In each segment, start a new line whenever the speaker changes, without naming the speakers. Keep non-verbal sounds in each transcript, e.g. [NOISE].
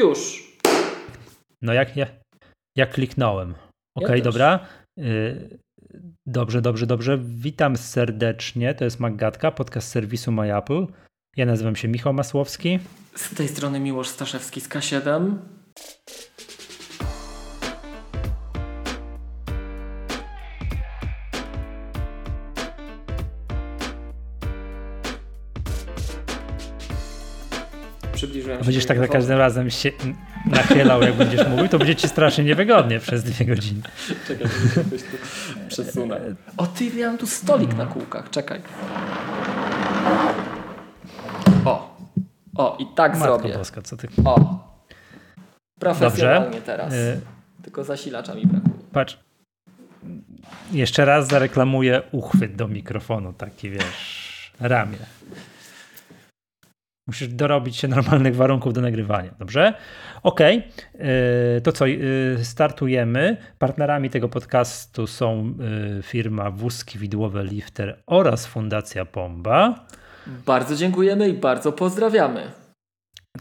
Już.
No jak, ja, jak kliknąłem. Okej, okay, ja dobra. Y, dobrze, dobrze, dobrze. Witam serdecznie. To jest Maggatka, podcast serwisu MyApple. Ja nazywam się Michał Masłowski.
Z tej strony Miłosz Staszewski z K7.
Przybliżyłem się. Będziesz tak za każdym razem się nachylał, jak będziesz mówił, to będzie ci strasznie niewygodnie przez dwie godziny.
Czekaj, jakoś tu przesunę. O, ty, ja mam tu stolik na kółkach, czekaj. O, o, i tak
Matko
zrobię.
Boska, co ty...
O, profesjonalnie Dobrze. teraz. Y Tylko zasilacza mi brakuje.
Patrz, jeszcze raz zareklamuję uchwyt do mikrofonu, taki wiesz, ramię. Musisz dorobić się normalnych warunków do nagrywania, dobrze? Ok, to co, y, startujemy. Partnerami tego podcastu są y, firma Wózki Widłowe Lifter oraz Fundacja Pomba.
Bardzo dziękujemy i bardzo pozdrawiamy.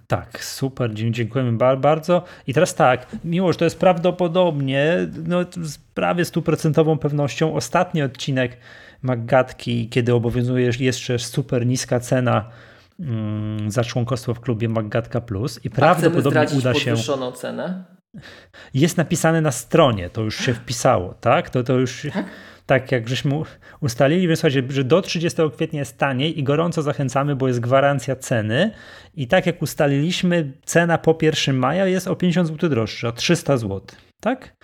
Tak, super, dziękujemy bardzo. I teraz tak, miłość, to jest prawdopodobnie, no, z prawie stuprocentową pewnością ostatni odcinek Maggatki, kiedy obowiązuje jeszcze super niska cena za członkostwo w klubie Maggatka Plus i prawdopodobnie uda się.
podwyższoną cenę?
Jest napisane na stronie, to już się wpisało, tak? To, to już. Tak? tak jak żeśmy ustalili, więc słuchajcie, że do 30 kwietnia jest taniej i gorąco zachęcamy, bo jest gwarancja ceny. I tak jak ustaliliśmy, cena po 1 maja jest o 50 zł droższa, o 300 zł. Tak?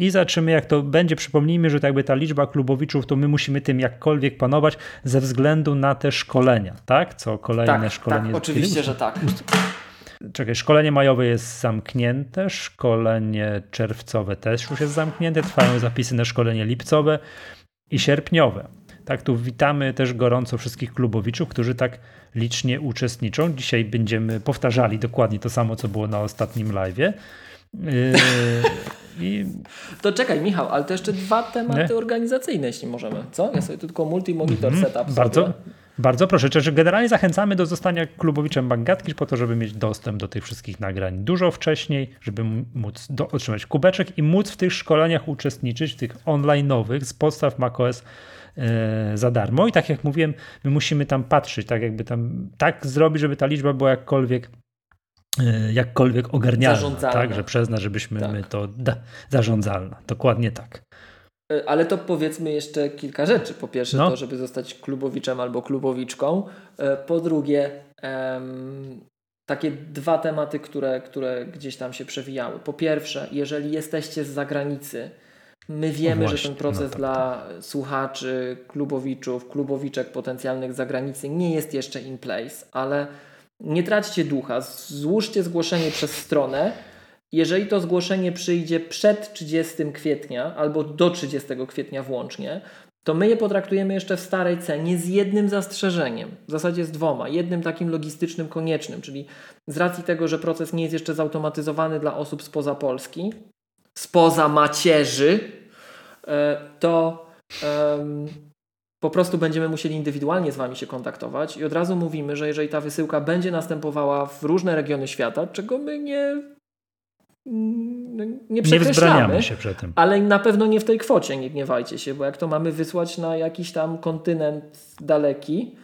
I zobaczymy, jak to będzie. Przypomnijmy, że jakby ta liczba klubowiczów, to my musimy tym jakkolwiek panować ze względu na te szkolenia, tak? Co kolejne
tak,
szkolenie.
Tak, oczywiście, że tak.
Czekaj, szkolenie majowe jest zamknięte, szkolenie czerwcowe też już jest zamknięte, trwają zapisy na szkolenie lipcowe i sierpniowe. Tak, tu witamy też gorąco wszystkich klubowiczów, którzy tak licznie uczestniczą. Dzisiaj będziemy powtarzali dokładnie to samo, co było na ostatnim live'ie. Yy,
I... To czekaj, Michał, ale to jeszcze dwa tematy nie? organizacyjne, jeśli możemy. Co? Ja sobie tu tylko multi-monitor mm -hmm. setup.
Bardzo,
sobie.
bardzo proszę. Czyli generalnie zachęcamy do zostania klubowiczem Bangatki po to, żeby mieć dostęp do tych wszystkich nagrań dużo wcześniej, żeby móc do, otrzymać kubeczek i móc w tych szkoleniach uczestniczyć, w tych online'owych z podstaw macOS e, za darmo. I tak jak mówiłem, my musimy tam patrzeć, tak jakby tam tak zrobić, żeby ta liczba była jakkolwiek jakkolwiek ogarnialna, tak, że przez nas, żebyśmy tak. my to da, zarządzalna. Dokładnie tak.
E, ale to powiedzmy jeszcze kilka rzeczy. Po pierwsze no. to, żeby zostać klubowiczem albo klubowiczką. E, po drugie em, takie dwa tematy, które, które gdzieś tam się przewijały. Po pierwsze, jeżeli jesteście z zagranicy, my wiemy, właśnie, że ten proces no tak, dla tak. słuchaczy, klubowiczów, klubowiczek potencjalnych z zagranicy nie jest jeszcze in place, ale nie traćcie ducha, złóżcie zgłoszenie przez stronę. Jeżeli to zgłoszenie przyjdzie przed 30 kwietnia albo do 30 kwietnia włącznie, to my je potraktujemy jeszcze w starej cenie z jednym zastrzeżeniem, w zasadzie z dwoma. Jednym takim logistycznym, koniecznym, czyli z racji tego, że proces nie jest jeszcze zautomatyzowany dla osób spoza Polski, spoza macierzy, e, to po prostu będziemy musieli indywidualnie z Wami się kontaktować i od razu mówimy, że jeżeli ta wysyłka będzie następowała w różne regiony świata, czego my nie mm, nie przekreślamy,
nie się przy tym.
ale na pewno nie w tej kwocie, nie gniewajcie się, bo jak to mamy wysłać na jakiś tam kontynent daleki,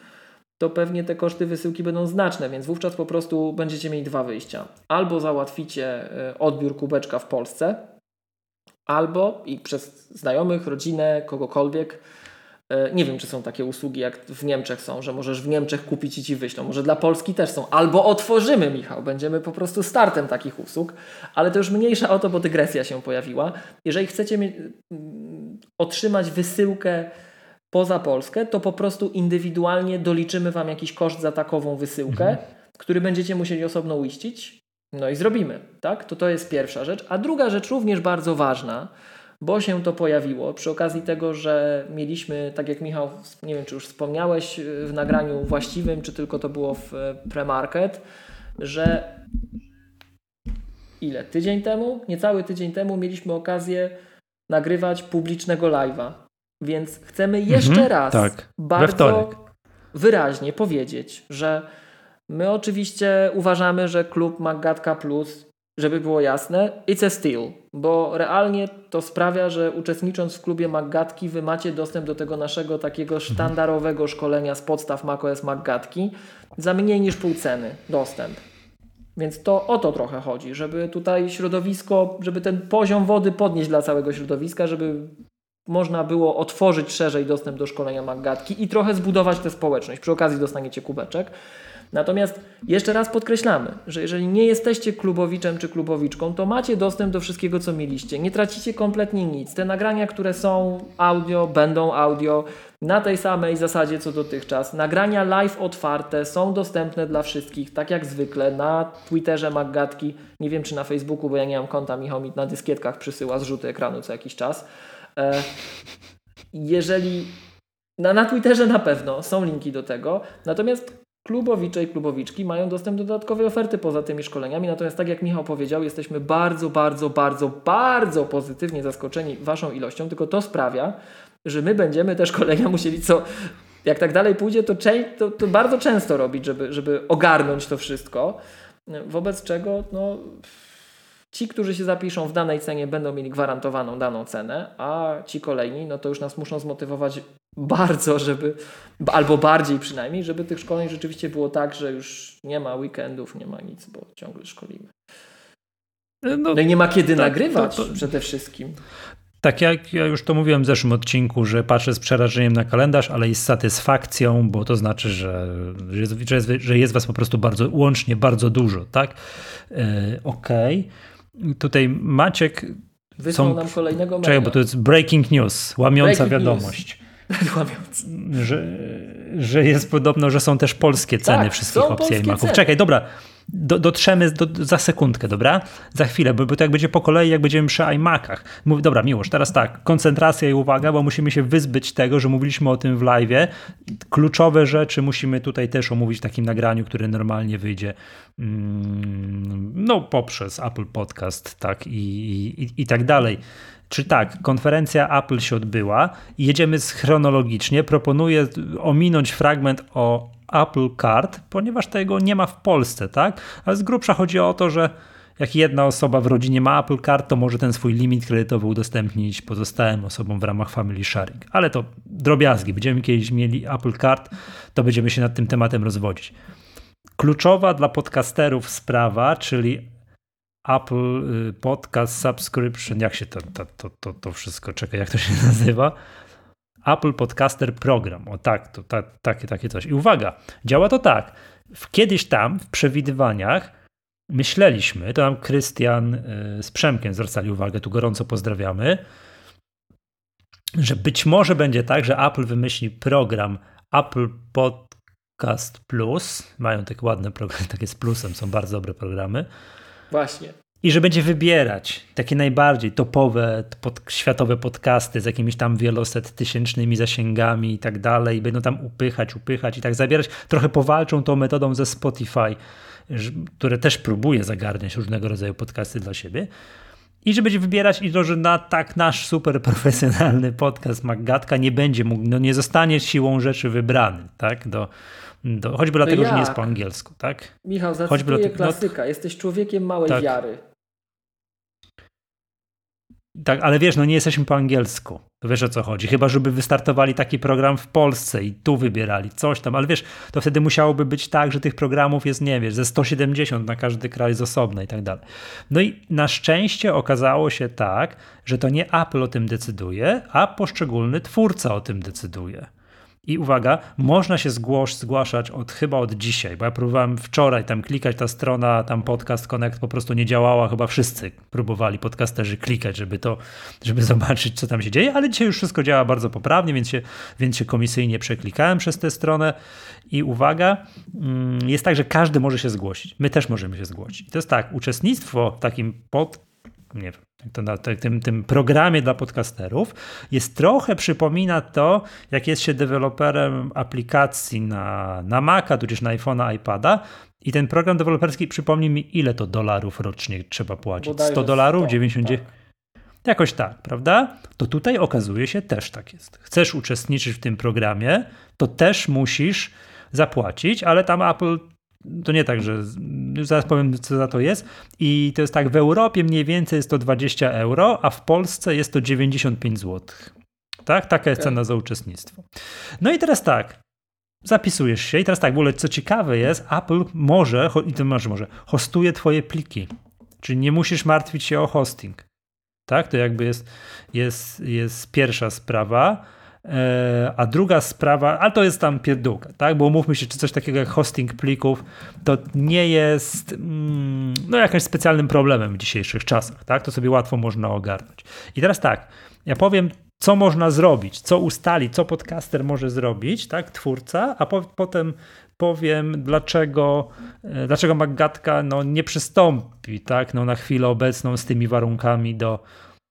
to pewnie te koszty wysyłki będą znaczne, więc wówczas po prostu będziecie mieli dwa wyjścia. Albo załatwicie e, odbiór kubeczka w Polsce, albo i przez znajomych, rodzinę, kogokolwiek nie wiem, czy są takie usługi, jak w Niemczech są, że możesz w Niemczech kupić i ci wyślą. Może dla Polski też są. Albo otworzymy, Michał. Będziemy po prostu startem takich usług. Ale to już mniejsza o to, bo dygresja się pojawiła. Jeżeli chcecie mm, otrzymać wysyłkę poza Polskę, to po prostu indywidualnie doliczymy Wam jakiś koszt za takową wysyłkę, mhm. który będziecie musieli osobno uiścić. No i zrobimy, tak? To to jest pierwsza rzecz. A druga rzecz również bardzo ważna, bo się to pojawiło przy okazji tego, że mieliśmy, tak jak Michał, nie wiem czy już wspomniałeś w nagraniu właściwym, czy tylko to było w e, premarket, że ile? Tydzień temu? Niecały tydzień temu mieliśmy okazję nagrywać publicznego live'a. Więc chcemy jeszcze mhm, raz tak. bardzo wyraźnie powiedzieć, że my oczywiście uważamy, że klub Magatka Plus żeby było jasne, it's a steal, bo realnie to sprawia, że uczestnicząc w klubie Maggatki, wy macie dostęp do tego naszego takiego mhm. sztandarowego szkolenia z podstaw macOS Maggatki za mniej niż pół ceny dostęp. Więc to o to trochę chodzi, żeby tutaj środowisko, żeby ten poziom wody podnieść dla całego środowiska, żeby można było otworzyć szerzej dostęp do szkolenia Maggatki i trochę zbudować tę społeczność. Przy okazji dostaniecie kubeczek. Natomiast jeszcze raz podkreślamy, że jeżeli nie jesteście klubowiczem czy klubowiczką, to macie dostęp do wszystkiego, co mieliście. Nie tracicie kompletnie nic. Te nagrania, które są audio, będą audio na tej samej zasadzie co dotychczas. Nagrania live otwarte są dostępne dla wszystkich, tak jak zwykle na Twitterze Maggatki. Nie wiem czy na Facebooku, bo ja nie mam konta. Michał mi na dyskietkach przysyła zrzuty ekranu co jakiś czas. E, jeżeli na, na Twitterze na pewno są linki do tego. Natomiast klubowicze i klubowiczki mają dostęp do dodatkowej oferty poza tymi szkoleniami. Natomiast tak jak Michał powiedział, jesteśmy bardzo, bardzo, bardzo, bardzo pozytywnie zaskoczeni Waszą ilością, tylko to sprawia, że my będziemy te szkolenia musieli co jak tak dalej pójdzie, to, to, to bardzo często robić, żeby, żeby ogarnąć to wszystko. Wobec czego no, ci, którzy się zapiszą w danej cenie, będą mieli gwarantowaną daną cenę, a ci kolejni, no to już nas muszą zmotywować bardzo, żeby, albo bardziej przynajmniej, żeby tych szkoleń rzeczywiście było tak, że już nie ma weekendów, nie ma nic, bo ciągle szkolimy. No, no i nie ma kiedy tak, nagrywać to, to, przede wszystkim.
Tak jak ja już to mówiłem w zeszłym odcinku, że patrzę z przerażeniem na kalendarz, ale i z satysfakcją, bo to znaczy, że, że, jest, że jest was po prostu bardzo łącznie bardzo dużo, tak? Yy, Okej. Okay. Tutaj Maciek
Wysłał są, nam kolejnego
Czekaj, bo to jest breaking news, łamiąca breaking wiadomość. [LAUGHS]
Łamiąc.
Że, że jest podobno, że są też polskie ceny tak, wszystkich opcji iMaców. Czekaj, dobra, do, dotrzemy do, za sekundkę, dobra? Za chwilę, bo, bo to jak będzie po kolei, jak będziemy przy iMacach. Mów, dobra, miłość, teraz tak, koncentracja i uwaga, bo musimy się wyzbyć tego, że mówiliśmy o tym w live. Kluczowe rzeczy musimy tutaj też omówić w takim nagraniu, które normalnie wyjdzie mm, no poprzez Apple Podcast, tak i, i, i tak dalej. Czy tak, konferencja Apple się odbyła, jedziemy chronologicznie. Proponuję ominąć fragment o Apple Card, ponieważ tego nie ma w Polsce, tak? Ale z grubsza chodzi o to, że jak jedna osoba w rodzinie ma Apple Card, to może ten swój limit kredytowy udostępnić pozostałym osobom w ramach Family Sharing. Ale to drobiazgi. Będziemy kiedyś mieli Apple Card, to będziemy się nad tym tematem rozwodzić. Kluczowa dla podcasterów sprawa, czyli Apple y, Podcast Subscription, jak się to, to, to, to, wszystko, czekaj, jak to się [LAUGHS] nazywa? Apple Podcaster Program. O tak, to ta, takie, takie coś. I uwaga, działa to tak. Kiedyś tam w przewidywaniach myśleliśmy, to nam Krystian y, z Przemkiem zwracali uwagę, tu gorąco pozdrawiamy, że być może będzie tak, że Apple wymyśli program Apple Podcast Plus. Mają takie ładne programy, takie z plusem, są bardzo dobre programy
Właśnie.
I że będzie wybierać takie najbardziej topowe pod, światowe podcasty z jakimiś tam wieloset tysięcznymi zasięgami i tak dalej. Będą tam upychać, upychać i tak zabierać. Trochę powalczą tą metodą ze Spotify, które też próbuje zagarniać różnego rodzaju podcasty dla siebie. I że będzie wybierać i to, że na tak nasz super profesjonalny podcast Maggatka nie będzie mógł, no nie zostanie siłą rzeczy wybrany, tak, do, do, choćby dlatego, że nie jest po angielsku, tak?
Michał, zacytuję choćby klasyka. No, Jesteś człowiekiem małej tak. wiary.
Tak, ale wiesz, no nie jesteśmy po angielsku. Wiesz o co chodzi. Chyba, żeby wystartowali taki program w Polsce i tu wybierali coś tam, ale wiesz, to wtedy musiałoby być tak, że tych programów jest, nie wiesz, ze 170 na każdy kraj z osobna i tak dalej. No i na szczęście okazało się tak, że to nie Apple o tym decyduje, a poszczególny twórca o tym decyduje. I uwaga, można się zgłosz, zgłaszać od chyba od dzisiaj, bo ja próbowałem wczoraj tam klikać, ta strona, tam podcast Connect po prostu nie działała, chyba wszyscy próbowali podcasterzy klikać, żeby to, żeby [LAUGHS] zobaczyć, co tam się dzieje, ale dzisiaj już wszystko działa bardzo poprawnie, więc się, więc się komisyjnie przeklikałem przez tę stronę i uwaga, mm, jest tak, że każdy może się zgłosić. My też możemy się zgłosić. To jest tak, uczestnictwo w takim pod, nie wiem, to na tym, tym programie dla podcasterów jest trochę przypomina to, jak jest się deweloperem aplikacji na, na Maca, tudzież na iPhone'a, iPada i ten program deweloperski przypomni mi, ile to dolarów rocznie trzeba płacić. 100 dolarów? 99? Tak. Jakoś tak, prawda? To tutaj okazuje się też tak jest. Chcesz uczestniczyć w tym programie, to też musisz zapłacić, ale tam Apple to nie tak, że zaraz powiem, co za to jest. I to jest tak, w Europie mniej więcej jest to 20 euro, a w Polsce jest to 95 zł. Tak? Taka jest cena za uczestnictwo. No i teraz tak, zapisujesz się i teraz tak, w ogóle co ciekawe jest, Apple może, i to masz może, hostuje twoje pliki. Czyli nie musisz martwić się o hosting. Tak? To jakby jest, jest, jest pierwsza sprawa. E, a druga sprawa, ale to jest tam pierdółka, tak? Bo umówmy się, czy coś takiego jak hosting plików, to nie jest mm, no jakimś specjalnym problemem w dzisiejszych czasach, tak? To sobie łatwo można ogarnąć. I teraz tak, ja powiem, co można zrobić, co ustali, co podcaster może zrobić, tak? Twórca, a po, potem powiem, dlaczego, e, dlaczego Magatka no, nie przystąpi, tak? No, na chwilę obecną z tymi warunkami do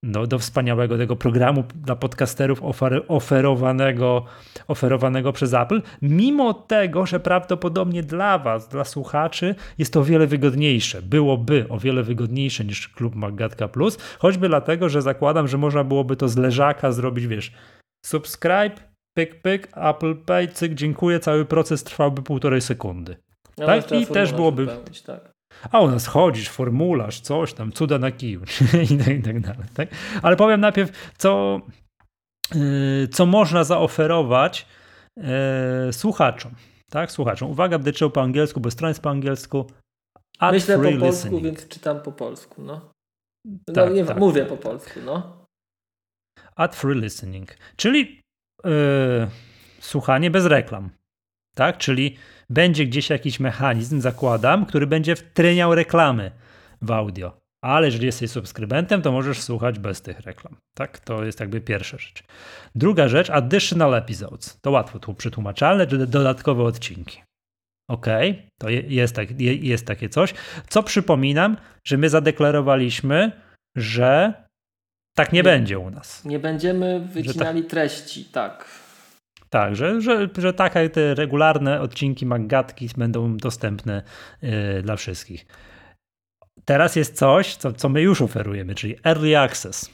do, do wspaniałego tego programu dla podcasterów ofer, oferowanego, oferowanego przez Apple, mimo tego, że prawdopodobnie dla Was, dla słuchaczy jest to o wiele wygodniejsze. Byłoby o wiele wygodniejsze niż klub Magatka Plus, choćby dlatego, że zakładam, że można byłoby to z leżaka zrobić, wiesz, subscribe, pyk, pyk, Apple Pay, cyk, dziękuję, cały proces trwałby półtorej sekundy. No, tak? I też byłoby. Tak a u nas chodzisz, formularz, coś tam, cuda na kiju [LAUGHS] i, tak, i tak dalej. Tak? Ale powiem najpierw, co, yy, co można zaoferować yy, słuchaczom. Tak, słuchaczom. Uwaga, będę czytał po angielsku, bo strona jest po angielsku.
Ad Myślę po polsku, listening. więc czytam po polsku. No. no tak, nie, tak. Mówię po polsku. No.
Ad free listening, czyli yy, słuchanie bez reklam. Tak, czyli będzie gdzieś jakiś mechanizm, zakładam, który będzie wtryniał reklamy w audio. Ale jeżeli jesteś subskrybentem, to możesz słuchać bez tych reklam. Tak? To jest jakby pierwsza rzecz. Druga rzecz, additional episodes. To łatwo tu przetłumaczalne, czyli dodatkowe odcinki. OK, to jest, tak, jest takie coś. Co przypominam, że my zadeklarowaliśmy, że tak nie, nie będzie u nas.
Nie będziemy wycinali tak, treści, tak.
Tak, że, że, że takie te regularne odcinki Maggatki będą dostępne yy, dla wszystkich. Teraz jest coś, co, co my już oferujemy, czyli Early Access.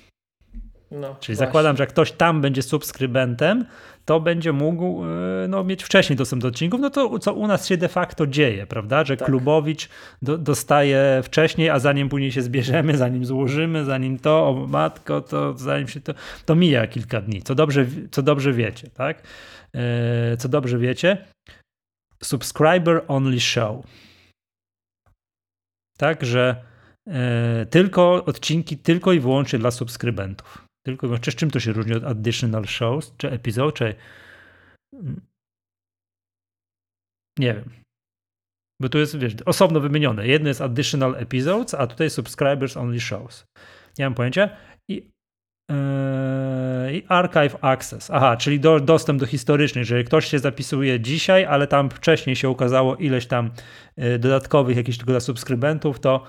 No, czyli właśnie. zakładam, że jak ktoś tam będzie subskrybentem, to będzie mógł e, no, mieć wcześniej dostęp do odcinków, no to co u nas się de facto dzieje, prawda? Że tak. Klubowicz do, dostaje wcześniej, a zanim później się zbierzemy, zanim złożymy, zanim to, o matko, to zanim się to, to mija kilka dni, co dobrze, co dobrze wiecie, tak? E, co dobrze wiecie, subscriber only show. Tak, że e, tylko odcinki tylko i wyłącznie dla subskrybentów. Tylko i. Z czym to się różni od additional shows, czy episode, czy. Nie wiem. Bo tu jest, wiesz, osobno wymienione. Jedno jest additional episodes, a tutaj subscribers only shows. Nie mam pojęcia. I, yy, i archive access. Aha, czyli do, dostęp do historycznych. Jeżeli ktoś się zapisuje dzisiaj, ale tam wcześniej się ukazało ileś tam yy, dodatkowych jakichś tylko dla subskrybentów, to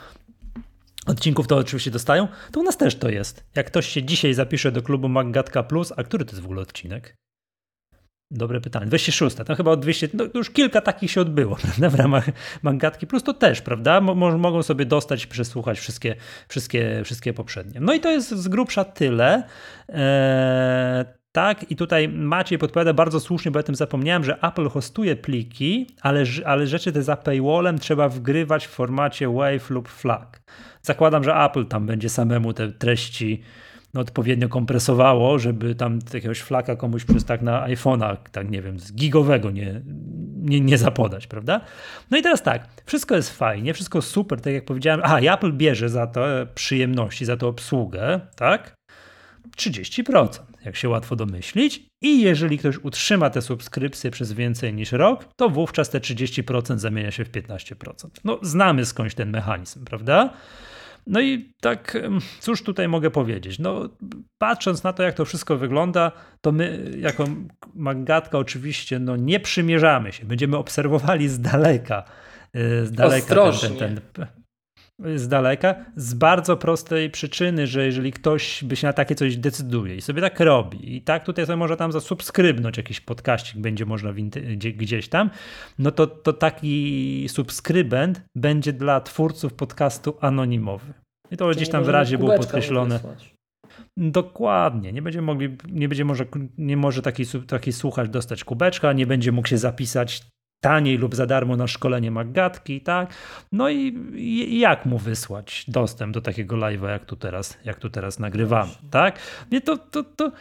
odcinków to oczywiście dostają, to u nas też to jest. Jak ktoś się dzisiaj zapisze do klubu Maggatka Plus, a który to jest w ogóle odcinek? Dobre pytanie. 206. Tam chyba od 200, no już kilka takich się odbyło [LAUGHS] prawda? w ramach Mangatki Plus, to też, prawda? mogą sobie dostać przesłuchać wszystkie, wszystkie, wszystkie poprzednie. No i to jest z grubsza tyle. Eee, tak, i tutaj Maciej podpowiada bardzo słusznie, bo o tym zapomniałem, że Apple hostuje pliki, ale, ale rzeczy te za paywallem trzeba wgrywać w formacie WAV lub FLAC. Zakładam, że Apple tam będzie samemu te treści no, odpowiednio kompresowało, żeby tam jakiegoś flaka komuś przez tak na iPhone'a, tak nie wiem, z gigowego nie, nie, nie zapodać, prawda? No i teraz tak, wszystko jest fajnie, wszystko super, tak jak powiedziałem. I Apple bierze za to przyjemności, za to obsługę, tak? 30%, jak się łatwo domyślić. I jeżeli ktoś utrzyma te subskrypcje przez więcej niż rok, to wówczas te 30% zamienia się w 15%. No, znamy skądś ten mechanizm, prawda? No i tak, cóż tutaj mogę powiedzieć? No, patrząc na to, jak to wszystko wygląda, to my, jako Magatka, oczywiście no, nie przymierzamy się. Będziemy obserwowali z daleka. Y, z daleka ten, ten, ten, z daleka, z bardzo prostej przyczyny, że jeżeli ktoś by się na takie coś decyduje i sobie tak robi, i tak tutaj sobie może tam zasubskrybnąć jakiś podkaścik, będzie można gdzieś tam, no to, to taki subskrybent będzie dla twórców podcastu anonimowy. I to, to gdzieś tam w razie było podkreślone. Dokładnie. Nie będzie mogli, nie będzie może, nie może taki, taki słuchacz dostać kubeczka, nie będzie mógł się zapisać taniej lub za darmo na szkolenie Maggatki, tak? No i, i, jak mu wysłać dostęp do takiego live'a, jak tu teraz, jak tu teraz nagrywamy, tak? Nie, to, to, to,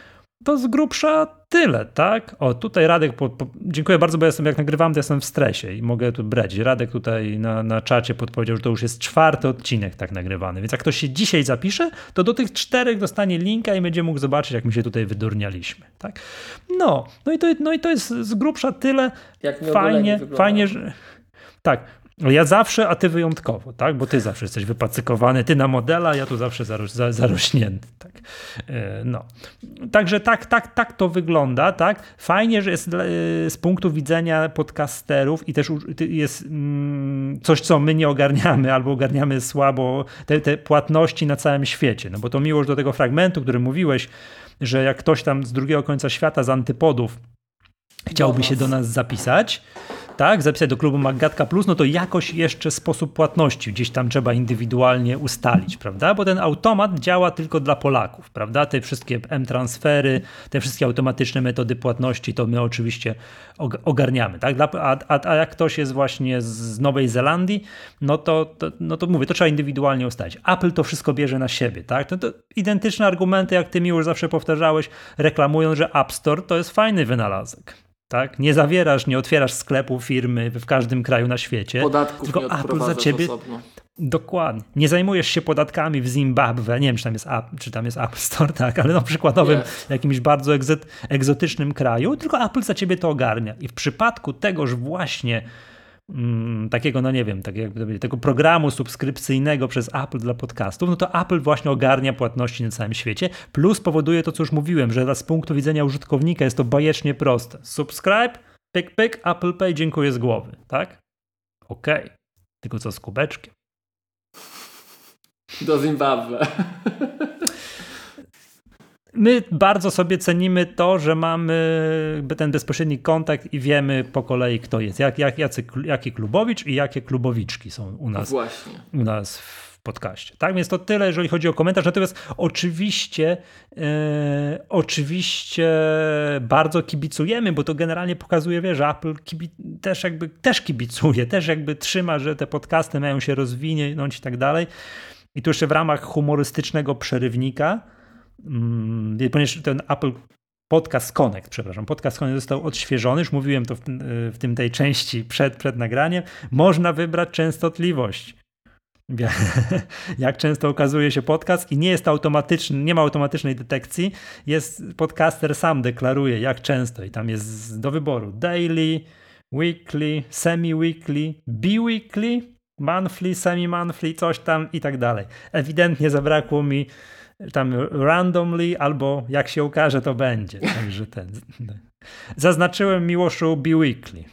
to z grubsza tyle, tak? O, tutaj Radek, po, po, dziękuję bardzo, bo jestem, jak nagrywam, to jestem w stresie i mogę tu brać. Radek tutaj na, na czacie podpowiedział, że to już jest czwarty odcinek tak nagrywany, więc jak ktoś się dzisiaj zapisze, to do tych czterech dostanie linka i będzie mógł zobaczyć, jak my się tutaj wydurnialiśmy, tak? No, no i to, no i to jest z grubsza tyle.
Jak
fajnie, fajnie, że... Tak, ja zawsze, a ty wyjątkowo, tak? Bo ty zawsze jesteś wypacykowany, ty na modela, ja tu zawsze zaroś, zarośnięty, tak? E, no. Także tak, tak, tak to wygląda, tak? Fajnie, że jest e, z punktu widzenia podcasterów i też jest mm, coś, co my nie ogarniamy albo ogarniamy słabo, te, te płatności na całym świecie, no bo to miłość do tego fragmentu, który mówiłeś, że jak ktoś tam z drugiego końca świata, z antypodów chciałby się do nas zapisać, tak, zapisać do klubu Magatka Plus, no to jakoś jeszcze sposób płatności gdzieś tam trzeba indywidualnie ustalić, prawda? Bo ten automat działa tylko dla Polaków, prawda? Te wszystkie M-transfery, te wszystkie automatyczne metody płatności, to my oczywiście ogarniamy, tak? A, a, a jak ktoś jest właśnie z Nowej Zelandii, no to, to, no to mówię, to trzeba indywidualnie ustalić. Apple to wszystko bierze na siebie, tak? To, to identyczne argumenty, jak ty mi już zawsze powtarzałeś, reklamują, że App Store to jest fajny wynalazek. Tak? Nie zawierasz, nie otwierasz sklepu firmy w każdym kraju na świecie.
Podatków tylko nie Apple za ciebie. Osobno.
Dokładnie. Nie zajmujesz się podatkami w Zimbabwe. Nie wiem, czy tam jest App, czy tam jest App Store, tak, ale no przykładowym yes. jakimś bardzo egzotycznym kraju, tylko Apple za ciebie to ogarnia. I w przypadku tegoż właśnie Mm, takiego, no nie wiem, tak jakby tego programu subskrypcyjnego przez Apple dla podcastów, no to Apple właśnie ogarnia płatności na całym świecie, plus powoduje to, co już mówiłem, że z punktu widzenia użytkownika jest to bajecznie proste. Subscribe, pyk, pyk, Apple Pay, dziękuję z głowy, tak? Okej. Okay. Tylko co z kubeczkiem?
Do Zimbabwe. [LAUGHS]
My bardzo sobie cenimy to, że mamy ten bezpośredni kontakt i wiemy po kolei, kto jest. Jak, jak, jacy, jaki klubowicz i jakie klubowiczki są u nas,
Właśnie.
u nas w podcaście. Tak więc to tyle, jeżeli chodzi o komentarz. Natomiast oczywiście, e, oczywiście bardzo kibicujemy, bo to generalnie pokazuje, wie, że Apple też jakby też kibicuje, też jakby trzyma, że te podcasty mają się rozwinąć i tak dalej. I tu jeszcze w ramach humorystycznego przerywnika ponieważ ten Apple Podcast Connect, przepraszam, Podcast Connect został odświeżony, już mówiłem to w, w tym tej części przed, przed nagraniem, można wybrać częstotliwość. [LAUGHS] Jak często okazuje się podcast i nie jest automatyczny, nie ma automatycznej detekcji, jest podcaster sam deklaruje jak często i tam jest do wyboru daily, weekly, semi-weekly, bi-weekly, monthly, semi-monthly, coś tam i tak dalej. Ewidentnie zabrakło mi tam randomly, albo jak się ukaże, to będzie. [LAUGHS] Także ten. Zaznaczyłem Miłoszu Be Weekly.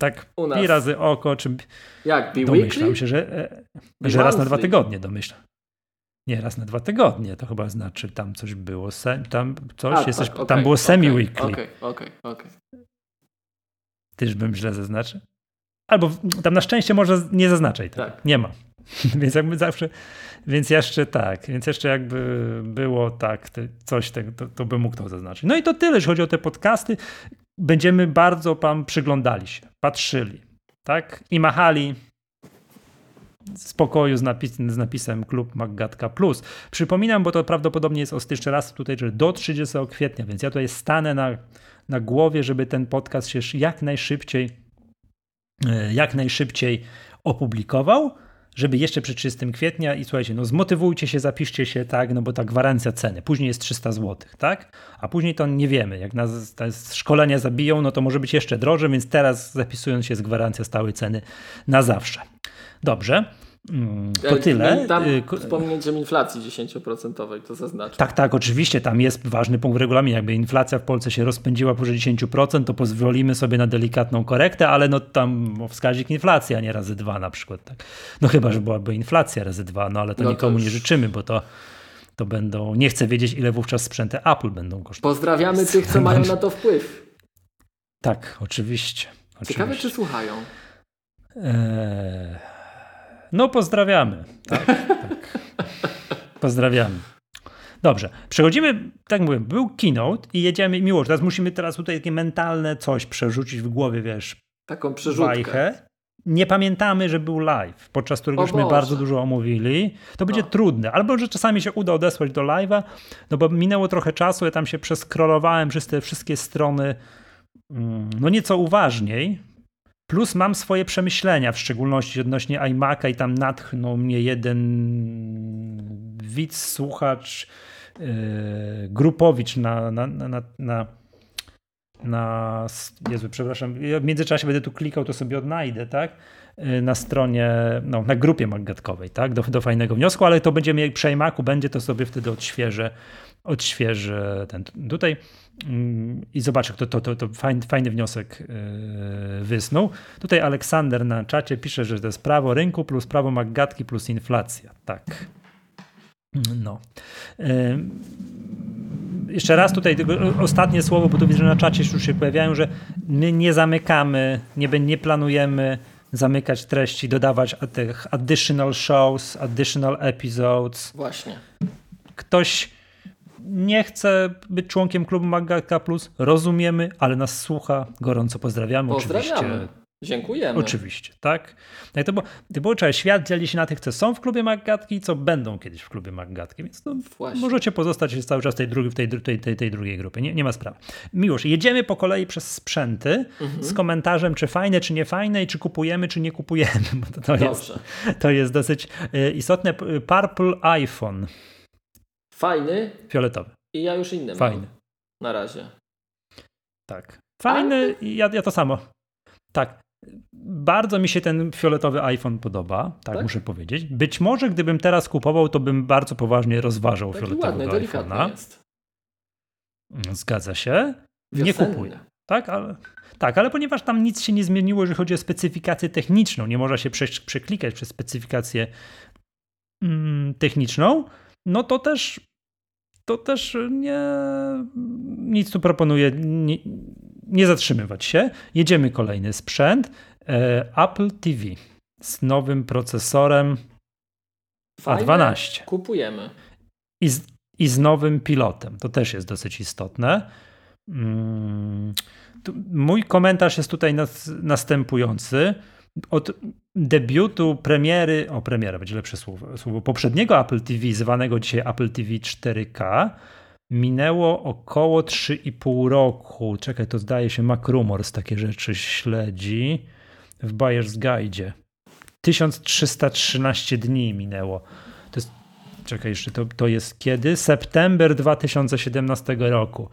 Tak pi razy oko, czy.
Jak, Be
Domyślam
weekly?
się, że, e, że raz na dwa tygodnie domyślam. Nie, raz na dwa tygodnie, to chyba znaczy tam coś było, tam coś, A, jesteś, tak, okay, tam było semi-weekly.
Okej, okej, okej.
Tyż bym źle zaznaczył? Albo tam na szczęście może nie zaznaczaj. Tak. Nie ma. [LAUGHS] Więc jakby zawsze, więc jeszcze tak, więc jeszcze jakby było tak, coś tego, to, to by mógł to zaznaczyć. No i to tyle, jeśli chodzi o te podcasty. Będziemy bardzo pan przyglądali się, patrzyli, tak? I machali spokoju z, napis, z napisem Klub Maggatka Plus. Przypominam, bo to prawdopodobnie jest jeszcze raz tutaj, że do 30 kwietnia, więc ja tutaj stanę na, na głowie, żeby ten podcast się jak najszybciej e, jak najszybciej opublikował żeby jeszcze przed 30 kwietnia i słuchajcie, no zmotywujcie się, zapiszcie się, tak, no bo ta gwarancja ceny, później jest 300 zł, tak, a później to nie wiemy, jak nas szkolenia zabiją, no to może być jeszcze drożej, więc teraz zapisując się jest gwarancja stałej ceny na zawsze. Dobrze. Mm, to tyle.
Tam y, wspomnieć, inflacji 10% to zaznaczę.
Tak, tak, oczywiście tam jest ważny punkt w regulaminie. Jakby inflacja w Polsce się rozpędziła powyżej 10%, to pozwolimy sobie na delikatną korektę, ale no tam wskaźnik inflacji, a nie razy dwa na przykład. Tak. No chyba, że byłaby inflacja razy dwa, no ale to no nikomu to już... nie życzymy, bo to to będą, nie chcę wiedzieć ile wówczas sprzęty Apple będą kosztować.
Pozdrawiamy tych, co mają na to wpływ.
Tak, oczywiście.
Ciekawe, czy słuchają.
Eee... No pozdrawiamy. Tak, tak. Pozdrawiamy. Dobrze, przechodzimy, tak mówię, był keynote i jedziemy, miło, teraz musimy teraz tutaj takie mentalne coś przerzucić w głowie, wiesz,
Taką przyrzutkę.
Nie pamiętamy, że był live, podczas którego już bardzo dużo omówili. To będzie no. trudne. Albo, że czasami się uda odesłać do live'a, no bo minęło trochę czasu, ja tam się przeskrolowałem przez te wszystkie strony mm, no nieco uważniej, Plus mam swoje przemyślenia, w szczególności odnośnie iMac'a i tam natchnął mnie jeden widz, słuchacz, yy, grupowicz na, na, na, na, na Jezu, przepraszam, w międzyczasie będę tu klikał, to sobie odnajdę, tak? Yy, na stronie, no, na grupie maggatkowej, tak? Do, do fajnego wniosku, ale to będzie mieć przy iMacu, będzie to sobie wtedy odświeżę, odświeżę ten tutaj. Mm, I zobaczę, to, to, to, to fajny, fajny wniosek yy, wysnuł. Tutaj Aleksander na czacie pisze, że to jest prawo rynku plus prawo Maggatki plus inflacja. Tak. No. Yy, jeszcze raz tutaj ostatnie słowo, bo tu widzę, że na czacie już się pojawiają, że my nie zamykamy, nie, nie planujemy zamykać treści, dodawać tych additional shows, additional episodes.
Właśnie.
Ktoś nie chce być członkiem klubu Magatka Plus, rozumiemy, ale nas słucha, gorąco pozdrawiamy.
Pozdrawiamy. Oczywiście. Dziękujemy.
Oczywiście, tak. No i to było, to było trzeba, świat dzieli się na tych, co są w klubie Maggatki i co będą kiedyś w klubie Maggatki, więc to możecie pozostać cały czas w tej, drugiej, w tej, tej, tej, tej drugiej grupie, nie, nie ma sprawy. Miłosz, jedziemy po kolei przez sprzęty mhm. z komentarzem, czy fajne, czy nie fajne i czy kupujemy, czy nie kupujemy, bo to, to jest, to jest dosyć y, istotne. Purple iPhone.
Fajny.
Fioletowy.
I ja już inny
Fajny. Mam.
Na razie.
Tak. Fajny, i ja, ja to samo. Tak. Bardzo mi się ten fioletowy iPhone podoba, tak, tak, muszę powiedzieć. Być może gdybym teraz kupował, to bym bardzo poważnie rozważał Taki fioletowego iPhone'a. Jest. Zgadza się. Wiosenny. Nie kupuję. Tak, ale, tak, ale ponieważ tam nic się nie zmieniło, jeżeli chodzi o specyfikację techniczną, nie można się przeklikać przez specyfikację mm, techniczną, no to też to też nie nic tu proponuję nie, nie zatrzymywać się. Jedziemy kolejny sprzęt. E, Apple TV z nowym procesorem Fajne. A12.
Kupujemy.
I z, I z nowym pilotem. To też jest dosyć istotne. Mm, mój komentarz jest tutaj nas, następujący. Od debiutu premiery, o premiera będzie lepsze słowo, słowo, poprzedniego Apple TV, zwanego dzisiaj Apple TV 4K, minęło około 3,5 roku. Czekaj, to zdaje się Macrumors takie rzeczy śledzi w Buyer's Guide. 1313 dni minęło. To jest, czekaj, jeszcze to, to jest kiedy? September 2017 roku.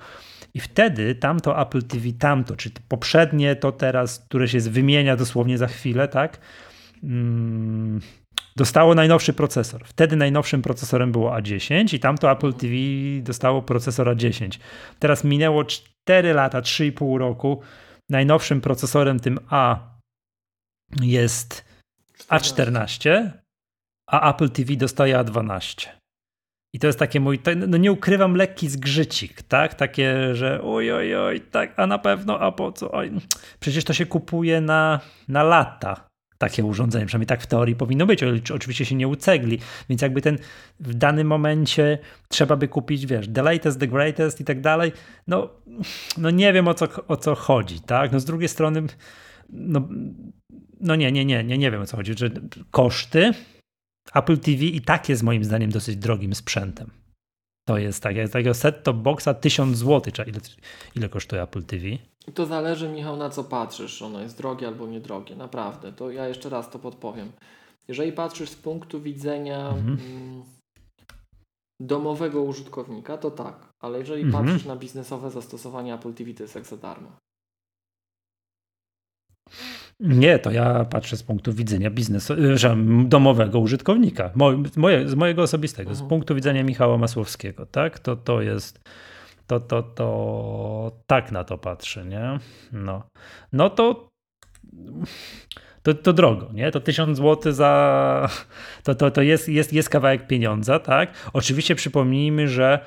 I wtedy tamto Apple TV, tamto, czy poprzednie, to teraz, które się wymienia dosłownie za chwilę, tak? Mm, dostało najnowszy procesor. Wtedy najnowszym procesorem było A10 i tamto Apple TV dostało procesor A10. Teraz minęło 4 lata, 3,5 roku. Najnowszym procesorem tym A jest A14, a Apple TV dostaje A12. I to jest takie mój, no nie ukrywam, lekki zgrzycik, tak? Takie, że oj, oj, oj, tak, a na pewno, a po co? Oj. Przecież to się kupuje na, na lata takie urządzenie, przynajmniej tak w teorii powinno być, oczywiście się nie ucegli, więc jakby ten w danym momencie trzeba by kupić, wiesz, the latest, the greatest i tak dalej, no, no nie wiem o co, o co chodzi, tak? No z drugiej strony, no, no nie, nie, nie, nie, nie wiem o co chodzi, że koszty Apple TV i tak jest moim zdaniem dosyć drogim sprzętem. To jest tak, jak takiego set-top boxa 1000 zł, ile, ile kosztuje Apple TV?
To zależy, Michał, na co patrzysz. Ono jest drogie albo niedrogie, naprawdę. To ja jeszcze raz to podpowiem. Jeżeli patrzysz z punktu widzenia mhm. mm, domowego użytkownika, to tak. Ale jeżeli mhm. patrzysz na biznesowe zastosowanie Apple TV, to jest jak za darmo.
Nie, to ja patrzę z punktu widzenia biznesu, że domowego użytkownika, moje, z mojego osobistego, z mhm. punktu widzenia Michała Masłowskiego, tak? To, to jest, to, to, to tak na to patrzę, nie? No, no to, to, to drogo, nie? To 1000 zł za, to, to, to jest, jest, jest kawałek pieniądza, tak? Oczywiście przypomnijmy, że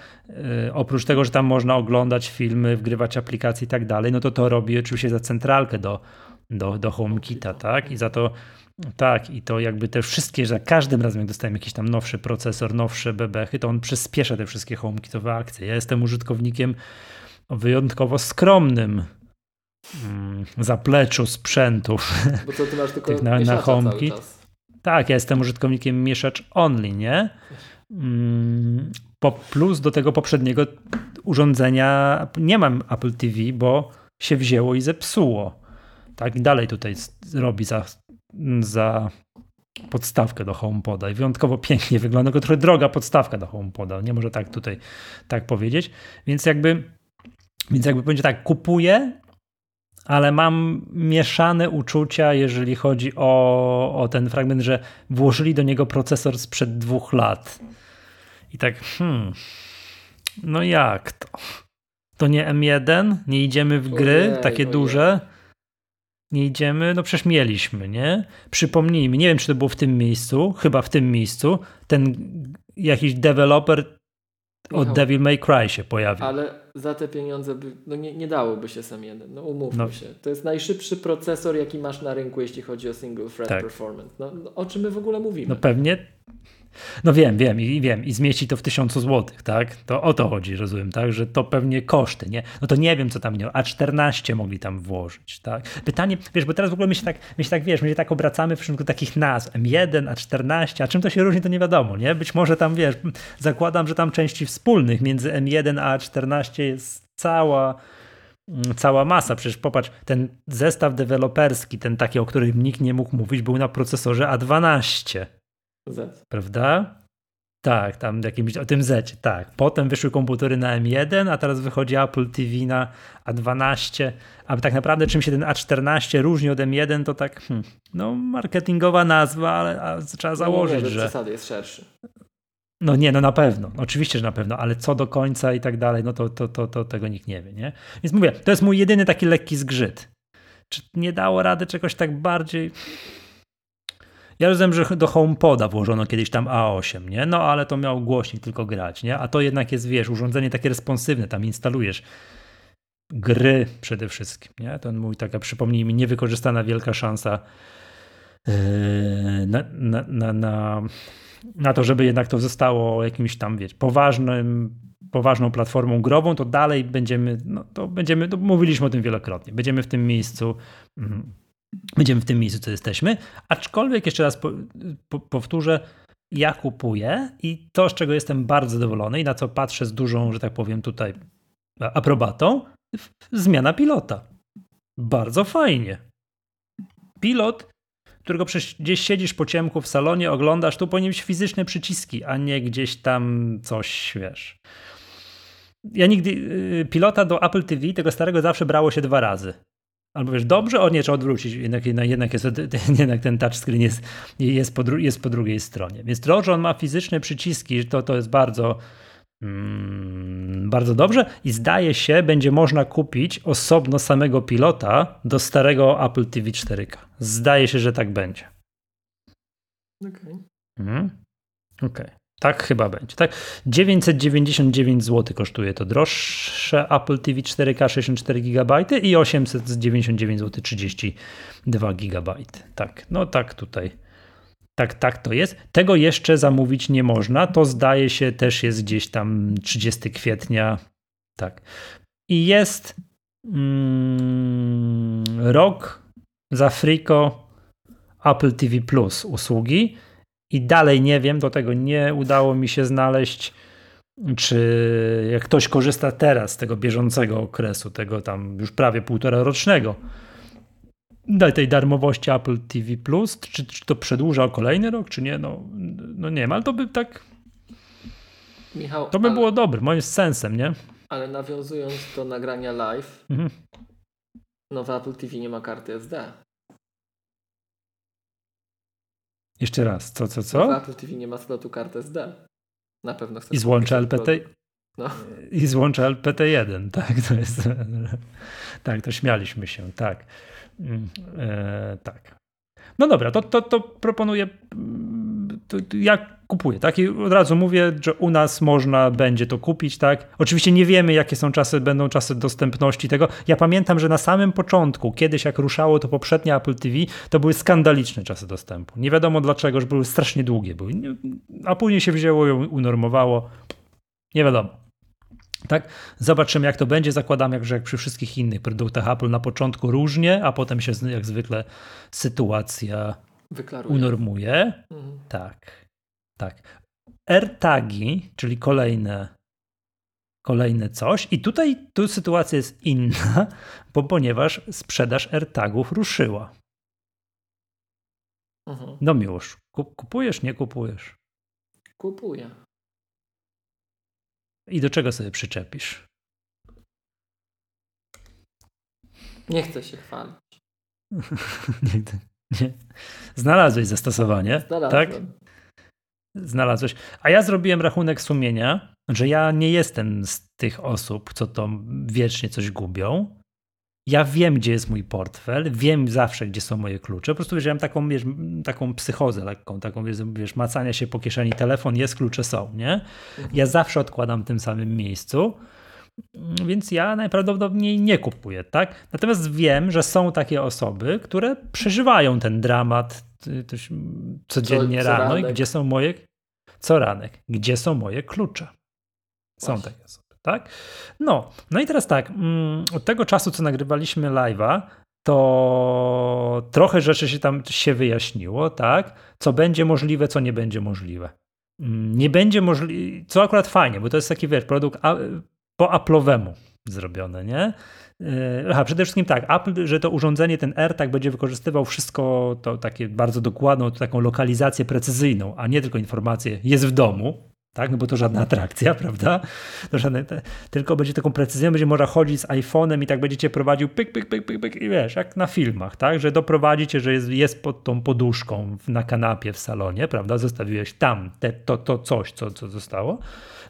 y, oprócz tego, że tam można oglądać filmy, wgrywać aplikacje i tak dalej, no to to robi oczywiście za centralkę do do, do HomeKita, tak? I za to tak, i to jakby te wszystkie, za każdym razem jak dostajemy jakiś tam nowszy procesor, nowsze bebechy, to on przyspiesza te wszystkie HomeKitowe akcje. Ja jestem użytkownikiem wyjątkowo skromnym mm, zapleczu sprzętów. [LAUGHS]
Bo ty masz tylko na, na HomeKit.
Tak, ja jestem użytkownikiem mieszacz only, nie? Mm, po plus do tego poprzedniego urządzenia nie mam Apple TV, bo się wzięło i zepsuło. Tak, i dalej tutaj robi za, za podstawkę do HomePoda i wyjątkowo pięknie wygląda, tylko trochę droga podstawka do HomePoda, nie może tak tutaj tak powiedzieć, więc jakby więc jakby będzie tak, kupuję, ale mam mieszane uczucia, jeżeli chodzi o, o ten fragment, że włożyli do niego procesor sprzed dwóch lat. I tak, hmm, no jak to? To nie M1? Nie idziemy w gry ojej, takie ojej. duże? Nie idziemy? No przecież mieliśmy, nie? Przypomnijmy, nie wiem czy to było w tym miejscu, chyba w tym miejscu, ten jakiś deweloper od Devil May Cry się pojawił.
Ale za te pieniądze by, no nie, nie dałoby się sam jeden. No umówmy no. się. To jest najszybszy procesor, jaki masz na rynku, jeśli chodzi o single thread tak. performance. No, no, o czym my w ogóle mówimy?
No pewnie no wiem, wiem i wiem i zmieści to w tysiącu złotych, tak? To o to chodzi, rozumiem, tak? Że to pewnie koszty, nie? No to nie wiem, co tam nie, A14 mogli tam włożyć, tak? Pytanie, wiesz, bo teraz w ogóle my się tak, my się tak wiesz, my się tak obracamy w przypadku takich nazw, M1, A14, a czym to się różni, to nie wiadomo, nie? Być może tam, wiesz, zakładam, że tam części wspólnych między M1 a A14 jest cała mm, cała masa. Przecież popatrz, ten zestaw deweloperski, ten taki, o którym nikt nie mógł mówić, był na procesorze A12.
Z.
Prawda? Tak, tam jakimś, o tym Z, tak. Potem wyszły komputery na M1, a teraz wychodzi Apple TV na A12. A tak naprawdę czym się ten A14 różni od M1, to tak, hmm, no marketingowa nazwa, ale trzeba no założyć,
no,
że...
zasady jest szerszy.
No nie, no na pewno, oczywiście, że na pewno, ale co do końca i tak dalej, no to, to, to, to tego nikt nie wie, nie? Więc mówię, to jest mój jedyny taki lekki zgrzyt. Czy nie dało rady czegoś tak bardziej ja rozumiem, że do HomePoda włożono kiedyś tam A8, nie? No ale to miał głośnik tylko grać, nie? A to jednak jest, wiesz, urządzenie takie responsywne, tam instalujesz gry przede wszystkim, nie? To mój taka, przypomnij mi, niewykorzystana wielka szansa yy, na, na, na, na, na to, żeby jednak to zostało jakimś tam, wiesz, poważnym poważną platformą grową, to dalej będziemy, no to będziemy, to mówiliśmy o tym wielokrotnie, będziemy w tym miejscu mm, Będziemy w tym miejscu, co jesteśmy. Aczkolwiek, jeszcze raz po, po, powtórzę, ja kupuję i to, z czego jestem bardzo zadowolony i na co patrzę z dużą, że tak powiem, tutaj aprobatą, zmiana pilota. Bardzo fajnie. Pilot, którego gdzieś siedzisz po ciemku w salonie, oglądasz, tu powinien być fizyczne przyciski, a nie gdzieś tam coś, wiesz. Ja nigdy, y, pilota do Apple TV, tego starego zawsze brało się dwa razy. Albo wiesz, dobrze, o nie, trzeba odwrócić, jednak, jednak, jest, [LAUGHS] jednak ten touchscreen jest, jest, po, jest po drugiej stronie. Więc to, że on ma fizyczne przyciski, to, to jest bardzo, mm, bardzo dobrze i zdaje się, będzie można kupić osobno samego pilota do starego Apple TV 4K. Zdaje się, że tak będzie.
Okej. Okay.
Mhm. Okej. Okay. Tak chyba będzie. Tak? 999 zł kosztuje to droższe Apple TV 4K 64 GB i 899 zł 32 GB. Tak, no tak tutaj. Tak, tak to jest. Tego jeszcze zamówić nie można. To zdaje się też jest gdzieś tam 30 kwietnia. Tak. I jest mm, rok za Frico Apple TV Plus usługi i dalej nie wiem, do tego nie udało mi się znaleźć, czy jak ktoś korzysta teraz z tego bieżącego okresu, tego tam już prawie półtora rocznego, tej darmowości Apple TV Plus, czy, czy to przedłuża o kolejny rok, czy nie, no, no nie wiem, ale to by tak. Michał, to by ale, było dobre, moim sensem, nie?
Ale nawiązując do nagrania live, mhm. no w Apple TV nie ma karty SD.
Jeszcze raz, co, co, co?
W Apple TV nie ma slotu kart SD. Na pewno chcesz
I złącza LPT. No. I złącza LPT1, [LAUGHS] tak, to jest. tak, to śmialiśmy się, tak. Mm, e, tak. No dobra, to, to, to proponuję to ja kupuję, tak? I od razu mówię, że u nas można będzie to kupić, tak? Oczywiście nie wiemy, jakie są czasy, będą czasy dostępności tego. Ja pamiętam, że na samym początku, kiedyś jak ruszało to poprzednie Apple TV, to były skandaliczne czasy dostępu. Nie wiadomo dlaczego, że były strasznie długie. Były, a później się wzięło ją unormowało. Nie wiadomo. Tak? Zobaczymy, jak to będzie. Zakładam, jak, że jak przy wszystkich innych produktach Apple na początku różnie, a potem się jak zwykle sytuacja Wyklaruje. unormuje. Mhm. Tak. Tak. AirTagi, czyli kolejne kolejne coś. I tutaj tu sytuacja jest inna, [LAUGHS] bo ponieważ sprzedaż AirTagów ruszyła. Mhm. No miłość, kupujesz, nie kupujesz?
Kupuję.
I do czego sobie przyczepisz?
Nie chcę się chwalić. [LAUGHS]
nie, nie. [LAUGHS] Znalazłeś zastosowanie,
Znalazłem.
tak? Znalazłeś. A ja zrobiłem rachunek sumienia, że ja nie jestem z tych osób, co to wiecznie coś gubią. Ja wiem, gdzie jest mój portfel, wiem zawsze, gdzie są moje klucze. Po prostu mam taką, wiesz, taką psychozę lekką, taką, wiesz, macania się po kieszeni, telefon jest, klucze są, nie? Ja zawsze odkładam w tym samym miejscu, więc ja najprawdopodobniej nie kupuję, tak? Natomiast wiem, że są takie osoby, które przeżywają ten dramat codziennie co, co rano i gdzie są moje, co ranek, gdzie są moje klucze. Są Właśnie. takie osoby tak? No, no i teraz tak, mm, od tego czasu, co nagrywaliśmy live'a, to trochę rzeczy się tam się wyjaśniło, tak? Co będzie możliwe, co nie będzie możliwe. Mm, nie będzie możliwe, co akurat fajnie, bo to jest taki, wiesz, produkt po Apple'owemu zrobione, nie? Yy, aha, przede wszystkim tak, Apple, że to urządzenie, ten AirTag będzie wykorzystywał wszystko to takie bardzo dokładną, taką lokalizację precyzyjną, a nie tylko informację jest w domu, tak? No bo to żadna atrakcja, prawda? To żadne, te, tylko będzie taką precyzją, będzie można chodzić z iPhone'em i tak będziecie prowadził pyk, pyk, pyk, pyk, pyk i wiesz, jak na filmach, tak? Że doprowadzicie, że jest, jest pod tą poduszką na kanapie w salonie, prawda? Zostawiłeś tam te, to, to coś, co, co zostało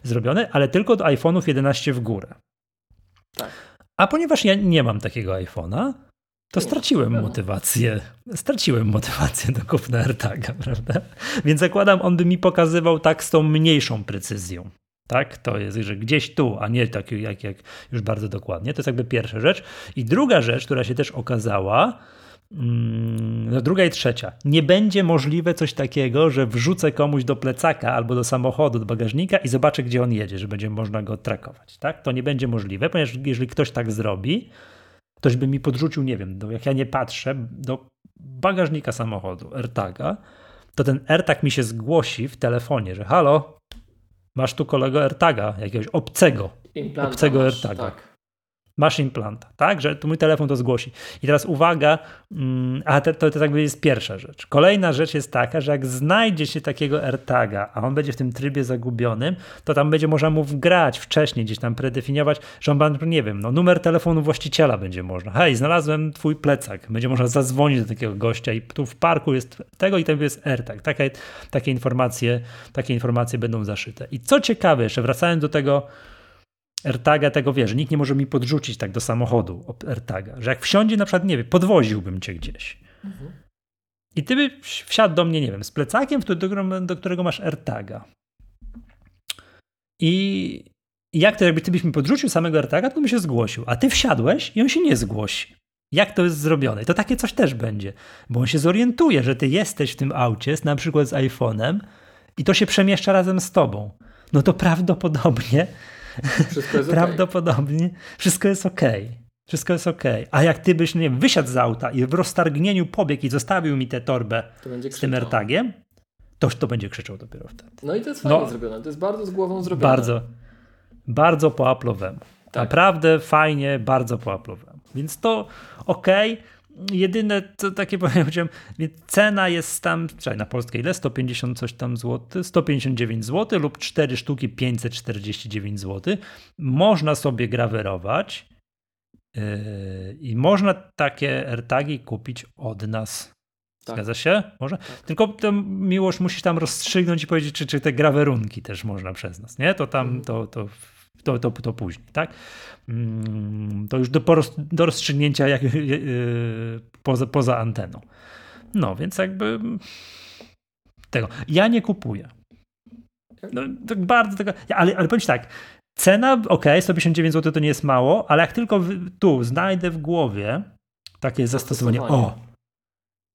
zrobione, ale tylko do iPhone'ów 11 w górę.
Tak.
A ponieważ ja nie mam takiego iPhone'a, to straciłem motywację. Straciłem motywację do kupna AirTaga, prawda? Więc zakładam, on by mi pokazywał tak z tą mniejszą precyzją. Tak, to jest, że gdzieś tu, a nie tak jak, jak już bardzo dokładnie. To jest jakby pierwsza rzecz. I druga rzecz, która się też okazała, mm, no druga i trzecia. Nie będzie możliwe coś takiego, że wrzucę komuś do plecaka albo do samochodu, do bagażnika i zobaczę, gdzie on jedzie, że będzie można go trakować. Tak? To nie będzie możliwe, ponieważ jeżeli ktoś tak zrobi, ktoś by mi podrzucił, nie wiem, do, jak ja nie patrzę, do bagażnika samochodu, AirTaga, to ten AirTag mi się zgłosi w telefonie, że halo, masz tu kolego AirTaga, jakiegoś obcego,
Implanta
obcego masz, AirTaga. Tak masz implanta, tak? Że tu mój telefon to zgłosi. I teraz uwaga, mm, a to, to, to jest pierwsza rzecz. Kolejna rzecz jest taka, że jak znajdzie się takiego AirTaga, a on będzie w tym trybie zagubionym, to tam będzie można mu wgrać wcześniej, gdzieś tam predefiniować, że on nie wiem, no numer telefonu właściciela będzie można. Hej, znalazłem twój plecak. Będzie można zadzwonić do takiego gościa i tu w parku jest tego i tam jest AirTag. Takie, takie, informacje, takie informacje będą zaszyte. I co ciekawe, jeszcze wracając do tego, AirTaga tego, wiesz, nikt nie może mi podrzucić tak do samochodu AirTaga, że jak wsiądzie na przykład, nie wiem, podwoziłbym cię gdzieś. Mhm. I ty by wsiadł do mnie, nie wiem, z plecakiem, do, do którego masz AirTaga. I jak to, jakby ty byś mi podrzucił samego AirTaga, to bym się zgłosił. A ty wsiadłeś i on się nie zgłosi. Jak to jest zrobione? To takie coś też będzie, bo on się zorientuje, że ty jesteś w tym aucie, na przykład z iPhone'em i to się przemieszcza razem z tobą. No to prawdopodobnie
wszystko jest
Prawdopodobnie okay. wszystko jest ok. Wszystko jest ok. A jak ty byś, nie wiem, wysiadł z auta i w roztargnieniu pobiegł i zostawił mi tę torbę z tym AirTagiem, to to będzie krzyczał dopiero wtedy.
No i to jest fajnie no, zrobione. To jest bardzo z głową zrobione.
Bardzo, bardzo po Apple'owemu. Tak. Naprawdę fajnie, bardzo po Apple'owemu. Więc to ok. Jedyne, to takie [LAUGHS] powiedziałem, cena jest tam, czekaj, na polskie ile? 150 coś tam złoty, 159 zł lub 4 sztuki 549 zł. Można sobie grawerować yy, i można takie AirTagi kupić od nas. Tak. Zgadza się? Może? Tak. Tylko to miłość musisz tam rozstrzygnąć i powiedzieć, czy, czy te grawerunki też można przez nas, nie? To tam, mhm. to, to to, to, to później, tak? Mm, to już do, do rozstrzygnięcia jak, yy, [LAUGHS] poza, poza anteną. No, więc jakby tego. Ja nie kupuję. No, tak bardzo tego, ale, ale powiem tak, cena, ok, 159 zł to nie jest mało, ale jak tylko tu znajdę w głowie takie zastosowanie, o,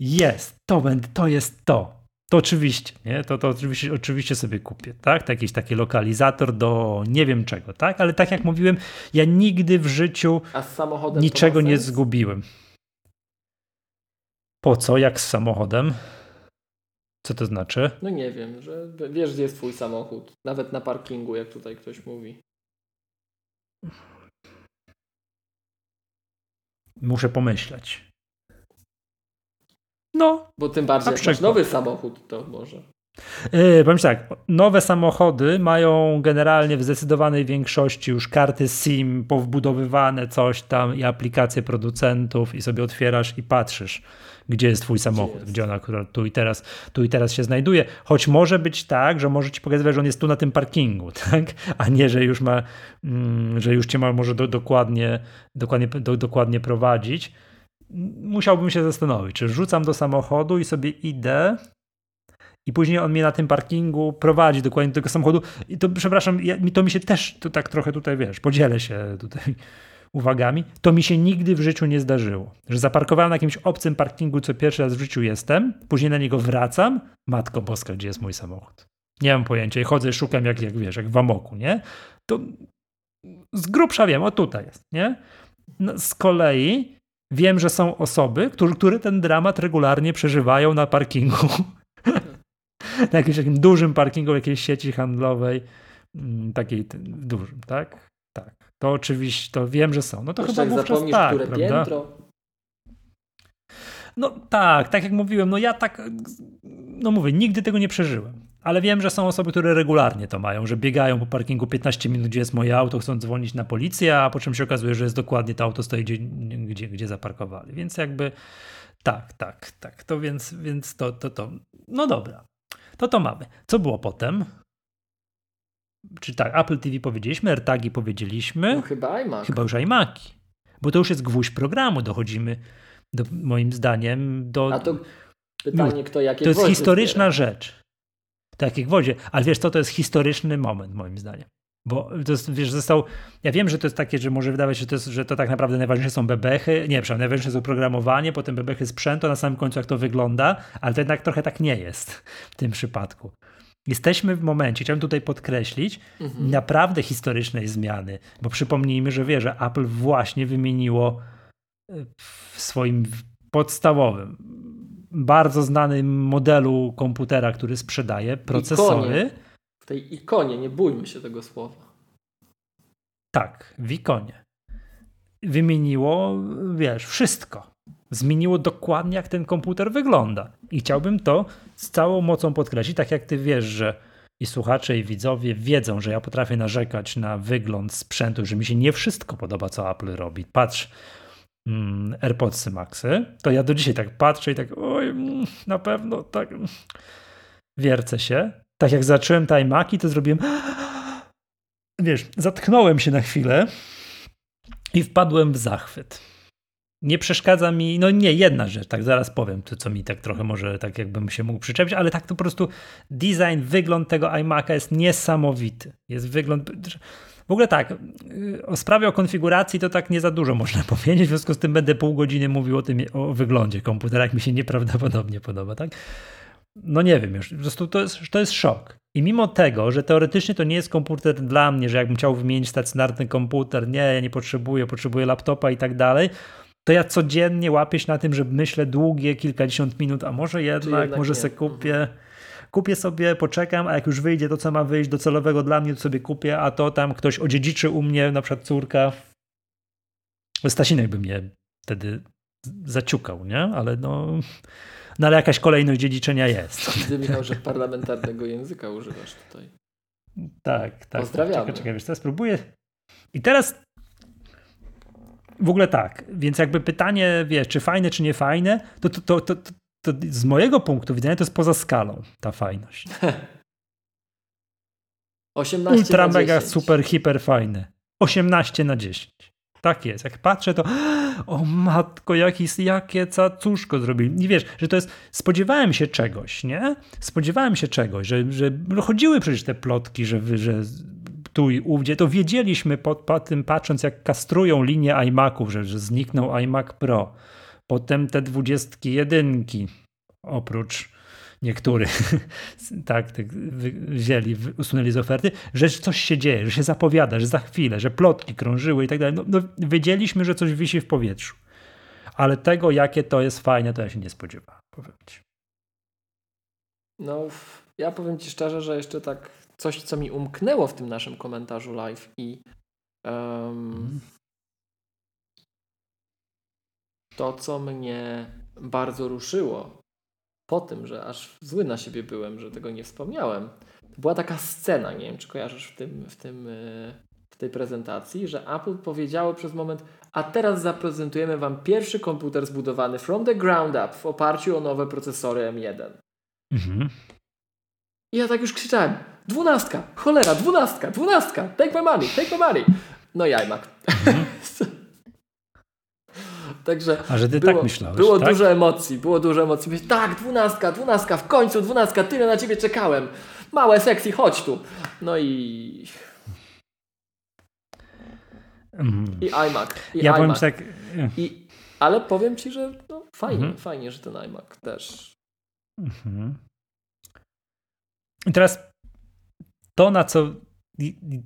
jest, to, to jest to, to oczywiście, nie? To, to oczywiście, oczywiście sobie kupię, tak? To jakiś taki lokalizator do nie wiem czego, tak? Ale tak jak mówiłem, ja nigdy w życiu niczego nie zgubiłem. Po co? Jak z samochodem? Co to znaczy?
No nie wiem, że wiesz, gdzie jest twój samochód. Nawet na parkingu, jak tutaj ktoś mówi.
Muszę pomyśleć. No.
Bo tym bardziej jak masz nowy samochód, to może.
Yy, powiem tak, nowe samochody mają generalnie w zdecydowanej większości już karty SIM powbudowywane, coś tam i aplikacje producentów i sobie otwierasz i patrzysz, gdzie jest twój samochód, gdzie, jest? gdzie ona tu i, teraz, tu i teraz się znajduje. Choć może być tak, że może ci pokazywać, że on jest tu na tym parkingu, [LAUGHS] tak? a nie, że już ma, mm, że już cię ma może do, dokładnie, dokładnie, do, dokładnie prowadzić musiałbym się zastanowić, czy rzucam do samochodu i sobie idę i później on mnie na tym parkingu prowadzi dokładnie do tego samochodu i to, przepraszam, ja, to mi się też, to tak trochę tutaj, wiesz, podzielę się tutaj [LAUGHS] uwagami, to mi się nigdy w życiu nie zdarzyło, że zaparkowałem na jakimś obcym parkingu, co pierwszy raz w życiu jestem, później na niego wracam, matko boska, gdzie jest mój samochód? Nie mam pojęcia i chodzę szukam jak, jak wiesz, jak w amoku, nie? To z grubsza wiem, o tutaj jest, nie? No, z kolei Wiem, że są osoby, które, które ten dramat regularnie przeżywają na parkingu. [LAUGHS] na jakimś takim dużym parkingu jakiejś sieci handlowej, mm, takiej dużym, tak? Tak. To oczywiście, to wiem, że są. No to chyba wówczas tak, które prawda? Piętro. No tak, tak jak mówiłem, no ja tak, no mówię, nigdy tego nie przeżyłem. Ale wiem, że są osoby, które regularnie to mają, że biegają po parkingu 15 minut, gdzie jest moje auto, chcą dzwonić na policję, a po czym się okazuje, że jest dokładnie to auto stoi, gdzie, gdzie, gdzie zaparkowali. Więc jakby tak, tak, tak. To więc, więc to, to, to. No dobra. To to mamy. Co było potem? Czy tak, Apple TV powiedzieliśmy, AirTagi powiedzieliśmy.
No chyba iMac.
Chyba już iMaki. Bo to już jest gwóźdź programu. Dochodzimy, do, moim zdaniem, do...
A to pytanie, kto jakie
To jest historyczna zbiera. rzecz takie gwoździe. Ale wiesz co, to jest historyczny moment moim zdaniem. Bo to jest, wiesz, został. Ja wiem, że to jest takie, że może wydawać się, że to, jest, że to tak naprawdę najważniejsze są bebechy. Nie, przepraszam, najważniejsze jest oprogramowanie, potem bebechy sprzętu, a na samym końcu jak to wygląda, ale to jednak trochę tak nie jest w tym przypadku. Jesteśmy w momencie, chciałbym tutaj podkreślić, mhm. naprawdę historycznej zmiany, bo przypomnijmy, że wie, że Apple właśnie wymieniło e, w swoim podstawowym bardzo znanym modelu komputera, który sprzedaje, procesory. Ikonie.
W tej ikonie, nie bójmy się tego słowa.
Tak, w ikonie. Wymieniło, wiesz, wszystko. Zmieniło dokładnie, jak ten komputer wygląda. I chciałbym to z całą mocą podkreślić, tak jak ty wiesz, że i słuchacze, i widzowie wiedzą, że ja potrafię narzekać na wygląd sprzętu, że mi się nie wszystko podoba, co Apple robi. Patrz, mm, AirPodsy Maxy, to ja do dzisiaj tak patrzę i tak, oj, mm, na pewno tak mm, wiercę się. Tak jak zacząłem te iMaki, to zrobiłem [GASPS] wiesz, zatknąłem się na chwilę i wpadłem w zachwyt. Nie przeszkadza mi, no nie, jedna rzecz, tak zaraz powiem, to co mi tak trochę może, tak jakbym się mógł przyczepić, ale tak to po prostu design, wygląd tego iMac'a jest niesamowity. Jest wygląd, w ogóle tak, y, o sprawie o konfiguracji to tak nie za dużo można [LAUGHS] powiedzieć, w związku z tym będę pół godziny mówił o tym, o wyglądzie komputera, jak mi się nieprawdopodobnie podoba, tak? No nie wiem już, po prostu to jest, to jest szok. I mimo tego, że teoretycznie to nie jest komputer dla mnie, że jakbym chciał wymienić stacjonarny komputer, nie, ja nie potrzebuję, potrzebuję laptopa i tak dalej, to ja codziennie łapię się na tym, że myślę długie kilkadziesiąt minut, a może jednak, jednak może nie. se kupię kupię sobie, poczekam, a jak już wyjdzie to, co ma wyjść docelowego dla mnie, to sobie kupię, a to tam ktoś odziedziczy u mnie, na przykład córka. Stasinek by mnie wtedy zaciukał, nie? Ale no, no ale jakaś kolejność dziedziczenia jest. [LAUGHS]
Widzę, Michał, że parlamentarnego języka używasz tutaj.
Tak, tak.
Pozdrawiamy.
Czekaj, czekaj, wiesz, teraz spróbuję. I teraz w ogóle tak, więc jakby pytanie, wiesz, czy fajne, czy nie fajne, to, to, to, to, to z mojego punktu widzenia to jest poza skalą ta fajność. [LAUGHS]
18
Ultra mega super hiper fajne. 18 na 10. Tak jest. Jak patrzę, to [GASPS] o matko, jaki, jakie cacuszko zrobili. I wiesz, że to jest, spodziewałem się czegoś, nie? Spodziewałem się czegoś, że, że no chodziły przecież te plotki, że, że tu i ówdzie, to wiedzieliśmy po, po tym patrząc, jak kastrują linię iMaców, że, że zniknął iMac Pro. Potem te dwudziestki jedynki, oprócz niektórych [LAUGHS] tak, tak wzięli, usunęli z oferty, że coś się dzieje, że się zapowiada, że za chwilę, że plotki krążyły i tak dalej. No, no, wiedzieliśmy, że coś wisi w powietrzu. Ale tego, jakie to jest fajne, to ja się nie spodziewałem, powiem ci.
No, ja powiem ci szczerze, że jeszcze tak coś, co mi umknęło w tym naszym komentarzu live i um, to, co mnie bardzo ruszyło po tym, że aż zły na siebie byłem, że tego nie wspomniałem, była taka scena, nie wiem, czy kojarzysz w, tym, w, tym, e, w tej prezentacji, że Apple powiedziało przez moment, a teraz zaprezentujemy Wam pierwszy komputer zbudowany from the ground up w oparciu o nowe procesory M1. Mhm. I ja tak już krzyczałem, dwunastka, cholera, dwunastka, dwunastka, take my money, take my money. No i iMac. Mhm. [LAUGHS] Także
A że ty było, tak myślałeś,
Było
tak?
dużo emocji, było dużo emocji. Myślę, tak, dwunastka, dwunastka, w końcu dwunastka, tyle na ciebie czekałem. Małe sexy, chodź tu. No i... Mm. I iMac. I
ja
iMac.
powiem tak...
I, ale powiem ci, że no, fajnie, mm. fajnie, że ten iMac też. Mhm.
I teraz to, na co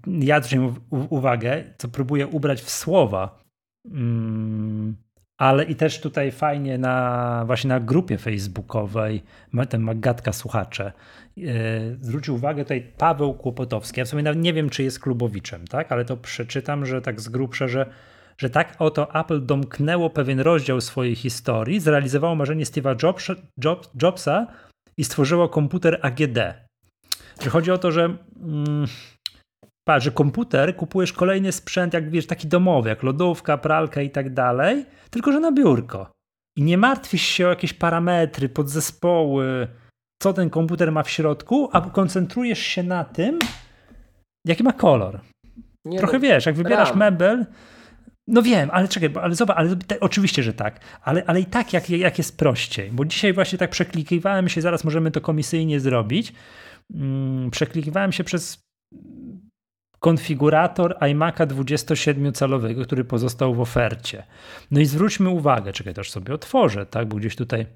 ja zwróciłem uwagę, co próbuję ubrać w słowa, mm, ale i też tutaj fajnie na właśnie na grupie facebookowej, ten Magatka Słuchacze, e, zwrócił uwagę tutaj Paweł Kłopotowski. Ja w sumie nawet nie wiem, czy jest klubowiczem, tak? ale to przeczytam, że tak z grubsza, że, że tak oto Apple domknęło pewien rozdział swojej historii, zrealizowało marzenie Steve'a Jobsa, i stworzyło komputer AGD. Że chodzi o to, że mm, patrz, że komputer kupujesz kolejny sprzęt, jak wiesz, taki domowy, jak lodówka, pralka i tak dalej, tylko że na biurko. I nie martwisz się o jakieś parametry, podzespoły, co ten komputer ma w środku, a koncentrujesz się na tym, jaki ma kolor. Nie Trochę no, wiesz, jak wybierasz mebel, no wiem, ale czekaj, ale zobacz, ale te, oczywiście, że tak, ale, ale i tak jak, jak jest prościej, bo dzisiaj właśnie tak przeklikiwałem się, zaraz możemy to komisyjnie zrobić, mm, przeklikiwałem się przez konfigurator iMac'a 27-calowego, który pozostał w ofercie. No i zwróćmy uwagę, czekaj, też sobie otworzę, tak, bo gdzieś tutaj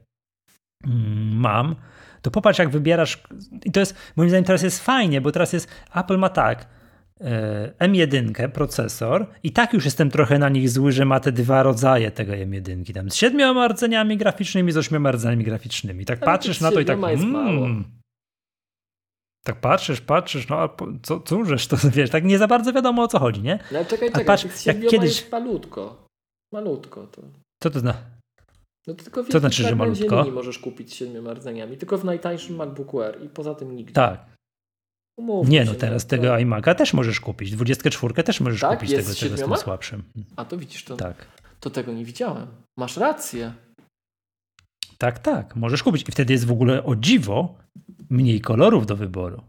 mm, mam, to popatrz jak wybierasz, i to jest, moim zdaniem teraz jest fajnie, bo teraz jest, Apple ma tak, e, M1 procesor i tak już jestem trochę na nich zły, że ma te dwa rodzaje tego M1, tam z siedmioma rdzeniami graficznymi, z ośmioma rdzeniami graficznymi. Tak patrzysz na to i tak, mm, tak patrzysz, patrzysz, no a co, cóżeż to wiesz, tak nie za bardzo wiadomo o co chodzi, nie?
No czekaj, czekaj, patrz, jak kiedyś jest malutko. Malutko to.
Co to znaczy?
No to tylko
Co znaczy, że malutko?
Nie możesz kupić z siedmioma rdzeniami, tylko w najtańszym MacBook Air i poza tym nigdzie.
Tak. Umówmy nie, no teraz tego to... iMac'a też możesz kupić. 24 też możesz tak? kupić jest tego, tego z tym słabszym.
A to widzisz, to, tak. to tego nie widziałem. Masz rację.
Tak, tak, możesz kupić. I wtedy jest w ogóle o dziwo mniej kolorów do wyboru.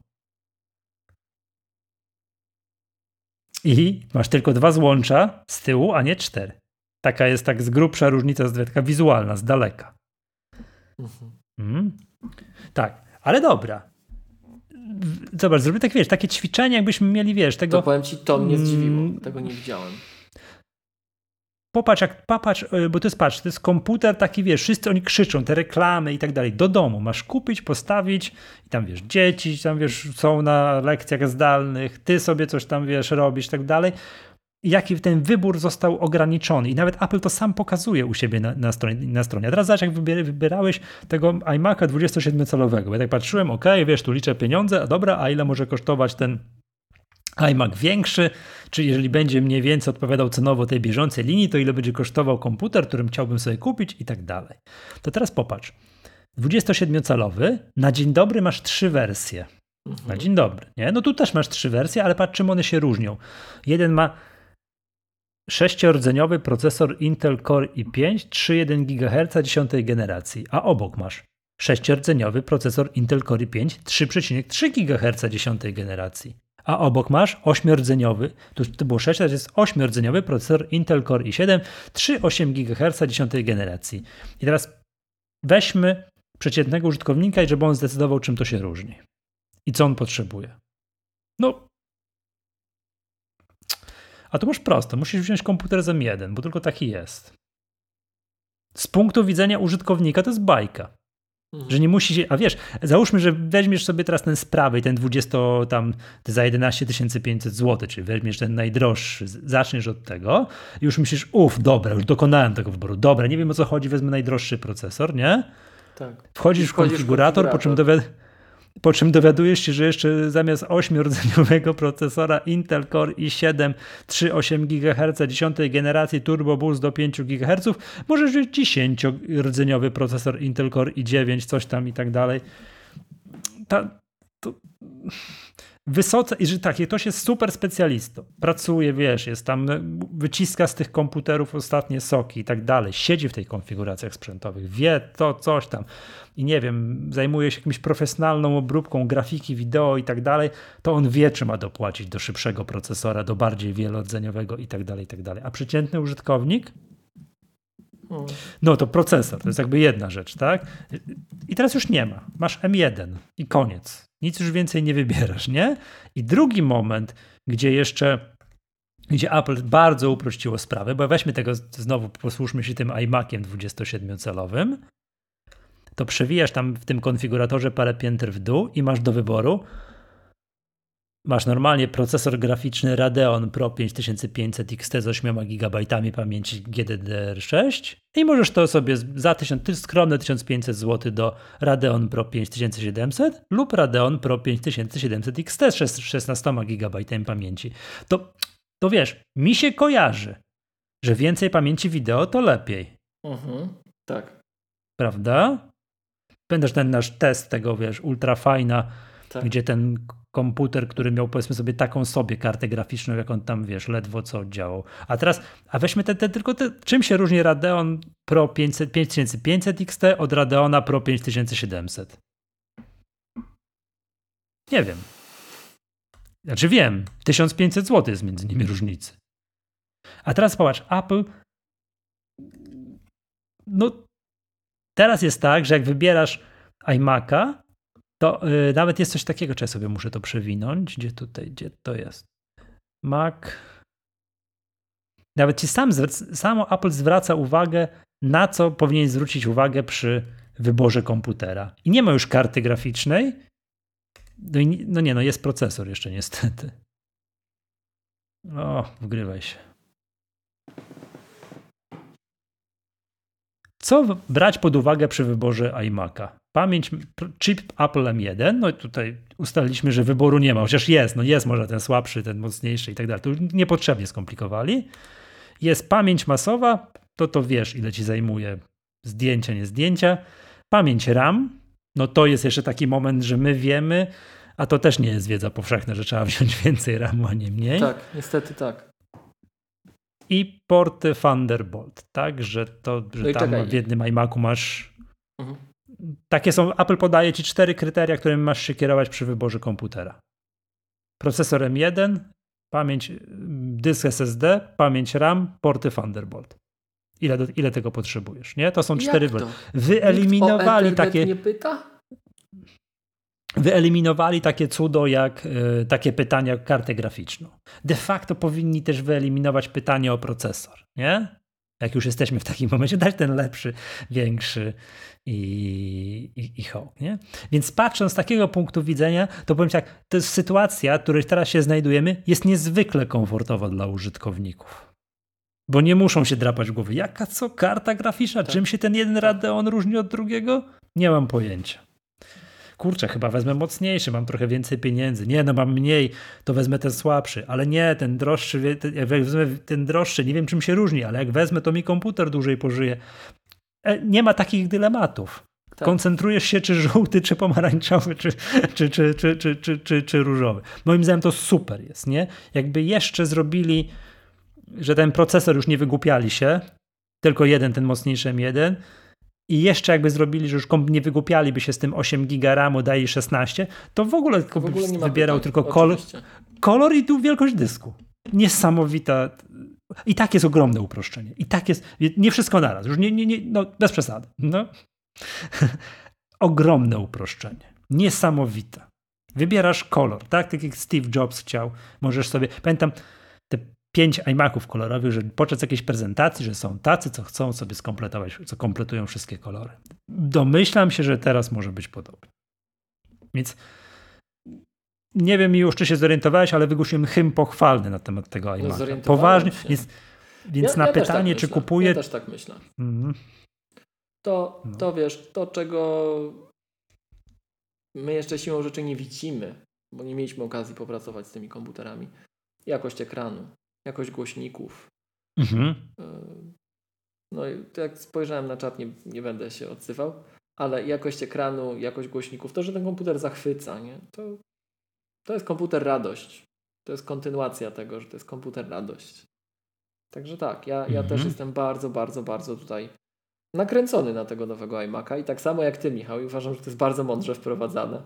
I masz tylko dwa złącza z tyłu, a nie cztery. Taka jest tak z grubsza różnica, taka wizualna, z daleka. Mhm. Mm. Tak, ale dobra. Zobacz, zrobię tak, wiesz, takie ćwiczenie, jakbyśmy mieli, wiesz, tego...
To powiem ci, to mnie zdziwiło. Mm. Tego nie widziałem
popatrz, jak papatrz, y, bo to jest, patrz, to jest komputer taki, wiesz, wszyscy oni krzyczą, te reklamy i tak dalej, do domu masz kupić, postawić i tam, wiesz, dzieci tam, wiesz, są na lekcjach zdalnych, ty sobie coś tam, wiesz, robisz i tak dalej. Jaki ten wybór został ograniczony. I nawet Apple to sam pokazuje u siebie na, na, stronie, na stronie. A teraz zobacz, jak wybierałeś tego iMac'a 27-calowego. Ja tak patrzyłem, ok, wiesz, tu liczę pieniądze, a dobra, a ile może kosztować ten iMac większy, czy jeżeli będzie mniej więcej odpowiadał cenowo tej bieżącej linii, to ile będzie kosztował komputer, którym chciałbym sobie kupić i tak dalej. To teraz popatrz. 27-calowy, na dzień dobry masz trzy wersje. Mhm. Na dzień dobry, nie? No tu też masz trzy wersje, ale patrz czym one się różnią. Jeden ma sześciordzeniowy procesor Intel Core i5 3,1 GHz 10 generacji, a obok masz sześciordzeniowy procesor Intel Core i5 3,3 GHz 10 generacji a obok masz ośmiordzeniowy, tu to było 6, teraz jest ośmiordzeniowy procesor Intel Core i7 3,8 GHz 10 generacji. I teraz weźmy przeciętnego użytkownika i żeby on zdecydował, czym to się różni i co on potrzebuje. No. A to masz prosto. Musisz wziąć komputer z M1, bo tylko taki jest. Z punktu widzenia użytkownika to jest bajka. Mhm. Że nie musi się, a wiesz, załóżmy, że weźmiesz sobie teraz ten sprawy i ten 20 tam za 11 500 zł, czyli weźmiesz ten najdroższy, zaczniesz od tego i już myślisz, uff, dobra, już dokonałem tego wyboru, dobra, nie wiem o co chodzi, wezmę najdroższy procesor, nie?
Tak.
Wchodzisz, w konfigurator, w konfigurator, po czym dowiad po czym dowiadujesz się, że jeszcze zamiast 8-rdzeniowego [LAUGHS] procesora Intel Core i7 3,8 GHz 10 generacji Turbo Boost do 5 GHz możesz mieć 10-rdzeniowy procesor Intel Core i9, coś tam i tak dalej. Ta, to wysoce, i że takie, ktoś jest super specjalistą, pracuje, wiesz, jest tam, wyciska z tych komputerów ostatnie soki i tak dalej, siedzi w tych konfiguracjach sprzętowych, wie to, coś tam i nie wiem, zajmuje się jakimś profesjonalną obróbką grafiki, wideo i tak dalej, to on wie, czy ma dopłacić do szybszego procesora, do bardziej wielodzeniowego i tak dalej, i tak dalej. A przeciętny użytkownik no to procesor, to jest jakby jedna rzecz, tak? I teraz już nie ma. Masz M1 i koniec. Nic już więcej nie wybierasz, nie? I drugi moment, gdzie jeszcze gdzie Apple bardzo uprościło sprawę, bo weźmy tego znowu, posłuszmy się tym iMaciem 27-calowym, to przewijasz tam w tym konfiguratorze parę piętr w dół i masz do wyboru Masz normalnie procesor graficzny Radeon Pro 5500 XT z 8 GB pamięci GDDR6 i możesz to sobie za 1000, skromne 1500 zł do Radeon Pro 5700 lub Radeon Pro 5700 XT z 16 GB pamięci. To, to wiesz, mi się kojarzy, że więcej pamięci wideo to lepiej.
Mhm, tak.
Prawda? Pamiętasz ten nasz test tego, wiesz, ultrafajna, tak. gdzie ten komputer, który miał powiedzmy sobie taką sobie kartę graficzną, jak on tam, wiesz, ledwo co działał. A teraz, a weźmy te, te tylko te, czym się różni Radeon Pro 500, 5500 XT od Radeona Pro 5700? Nie wiem. Znaczy wiem, 1500 zł jest między nimi różnicy. A teraz popatrz, Apple no teraz jest tak, że jak wybierasz iMac'a, to yy, nawet jest coś takiego, czy ja sobie muszę to przewinąć. Gdzie tutaj, gdzie to jest? Mac. Nawet ci sam, samo Apple zwraca uwagę, na co powinien zwrócić uwagę przy wyborze komputera. I nie ma już karty graficznej. No, i, no nie, no jest procesor jeszcze niestety. O, wgrywaj się. Co brać pod uwagę przy wyborze iMac'a? Pamięć, chip Apple M1, no i tutaj ustaliliśmy, że wyboru nie ma, chociaż jest, no jest może ten słabszy, ten mocniejszy i tak dalej. To już niepotrzebnie skomplikowali. Jest pamięć masowa, to to wiesz, ile ci zajmuje zdjęcia, nie zdjęcia. Pamięć RAM, no to jest jeszcze taki moment, że my wiemy, a to też nie jest wiedza powszechna, że trzeba [LAUGHS] wziąć więcej RAMu, a nie mniej.
Tak, niestety tak
i porty Thunderbolt, tak, że to, że no tam czekaj. w jednym iMacu masz mhm. Takie są, Apple podaje ci cztery kryteria, którymi masz się kierować przy wyborze komputera. Procesor M1, pamięć, dysk SSD, pamięć RAM, porty Thunderbolt. Ile, ile tego potrzebujesz, nie? To są cztery. Wyeliminowali takie.
nie pyta?
wyeliminowali takie cudo jak y, takie pytania jak kartę graficzną. De facto powinni też wyeliminować pytanie o procesor, nie? Jak już jesteśmy w takim momencie, dać ten lepszy, większy i, i, i hołd, nie? Więc patrząc z takiego punktu widzenia, to powiem tak, to jest sytuacja, w której teraz się znajdujemy, jest niezwykle komfortowa dla użytkowników. Bo nie muszą się drapać w głowy. Jaka co karta graficzna? Tak. Czym się ten jeden Radeon różni od drugiego? Nie mam pojęcia kurczę, chyba wezmę mocniejszy, mam trochę więcej pieniędzy. Nie, no mam mniej, to wezmę ten słabszy. Ale nie, ten droższy, jak wezmę ten droższy, nie wiem czym się różni, ale jak wezmę, to mi komputer dłużej pożyje. E, nie ma takich dylematów. Tak. Koncentrujesz się, czy żółty, czy pomarańczowy, czy, czy, czy, czy, czy, czy, czy, czy różowy. Moim zdaniem to super jest, nie? Jakby jeszcze zrobili, że ten procesor już nie wygłupiali się, tylko jeden, ten mocniejszy M1, i jeszcze jakby zrobili, że już nie wygłupialiby się z tym 8 giga RAMu, daje 16, to w ogóle, w ogóle wybierał tylko kolor, kolor i tu wielkość dysku. Niesamowita. I tak jest ogromne uproszczenie. I tak jest, nie wszystko naraz, już nie, nie, nie no bez przesady. No. [LAUGHS] ogromne uproszczenie. Niesamowite. Wybierasz kolor, tak? Tak jak Steve Jobs chciał. Możesz sobie, pamiętam, pięć iMaców kolorowych, że podczas jakiejś prezentacji, że są tacy, co chcą sobie skompletować, co kompletują wszystkie kolory. Domyślam się, że teraz może być podobnie. Więc nie wiem już, czy się zorientowałeś, ale wygłosiłem hymn pochwalny na temat tego no, iMac'a. No, Poważnie, się. więc, więc ja, na ja pytanie, tak czy kupuję... Ja
też tak myślę. -hmm. To, no. to wiesz, to czego my jeszcze siłą rzeczy nie widzimy, bo nie mieliśmy okazji popracować z tymi komputerami. Jakość ekranu, jakość głośników. Mhm. E, no i jak spojrzałem na czat, nie, nie będę się odzywał, ale jakość ekranu, jakość głośników, to, że ten komputer zachwyca, nie? To, to jest komputer radość. To jest kontynuacja tego, że to jest komputer radość. Także tak, ja, ja mhm. też jestem bardzo, bardzo, bardzo tutaj nakręcony na tego nowego iMac'a i tak samo jak ty, Michał, i uważam, że to jest bardzo mądrze wprowadzane.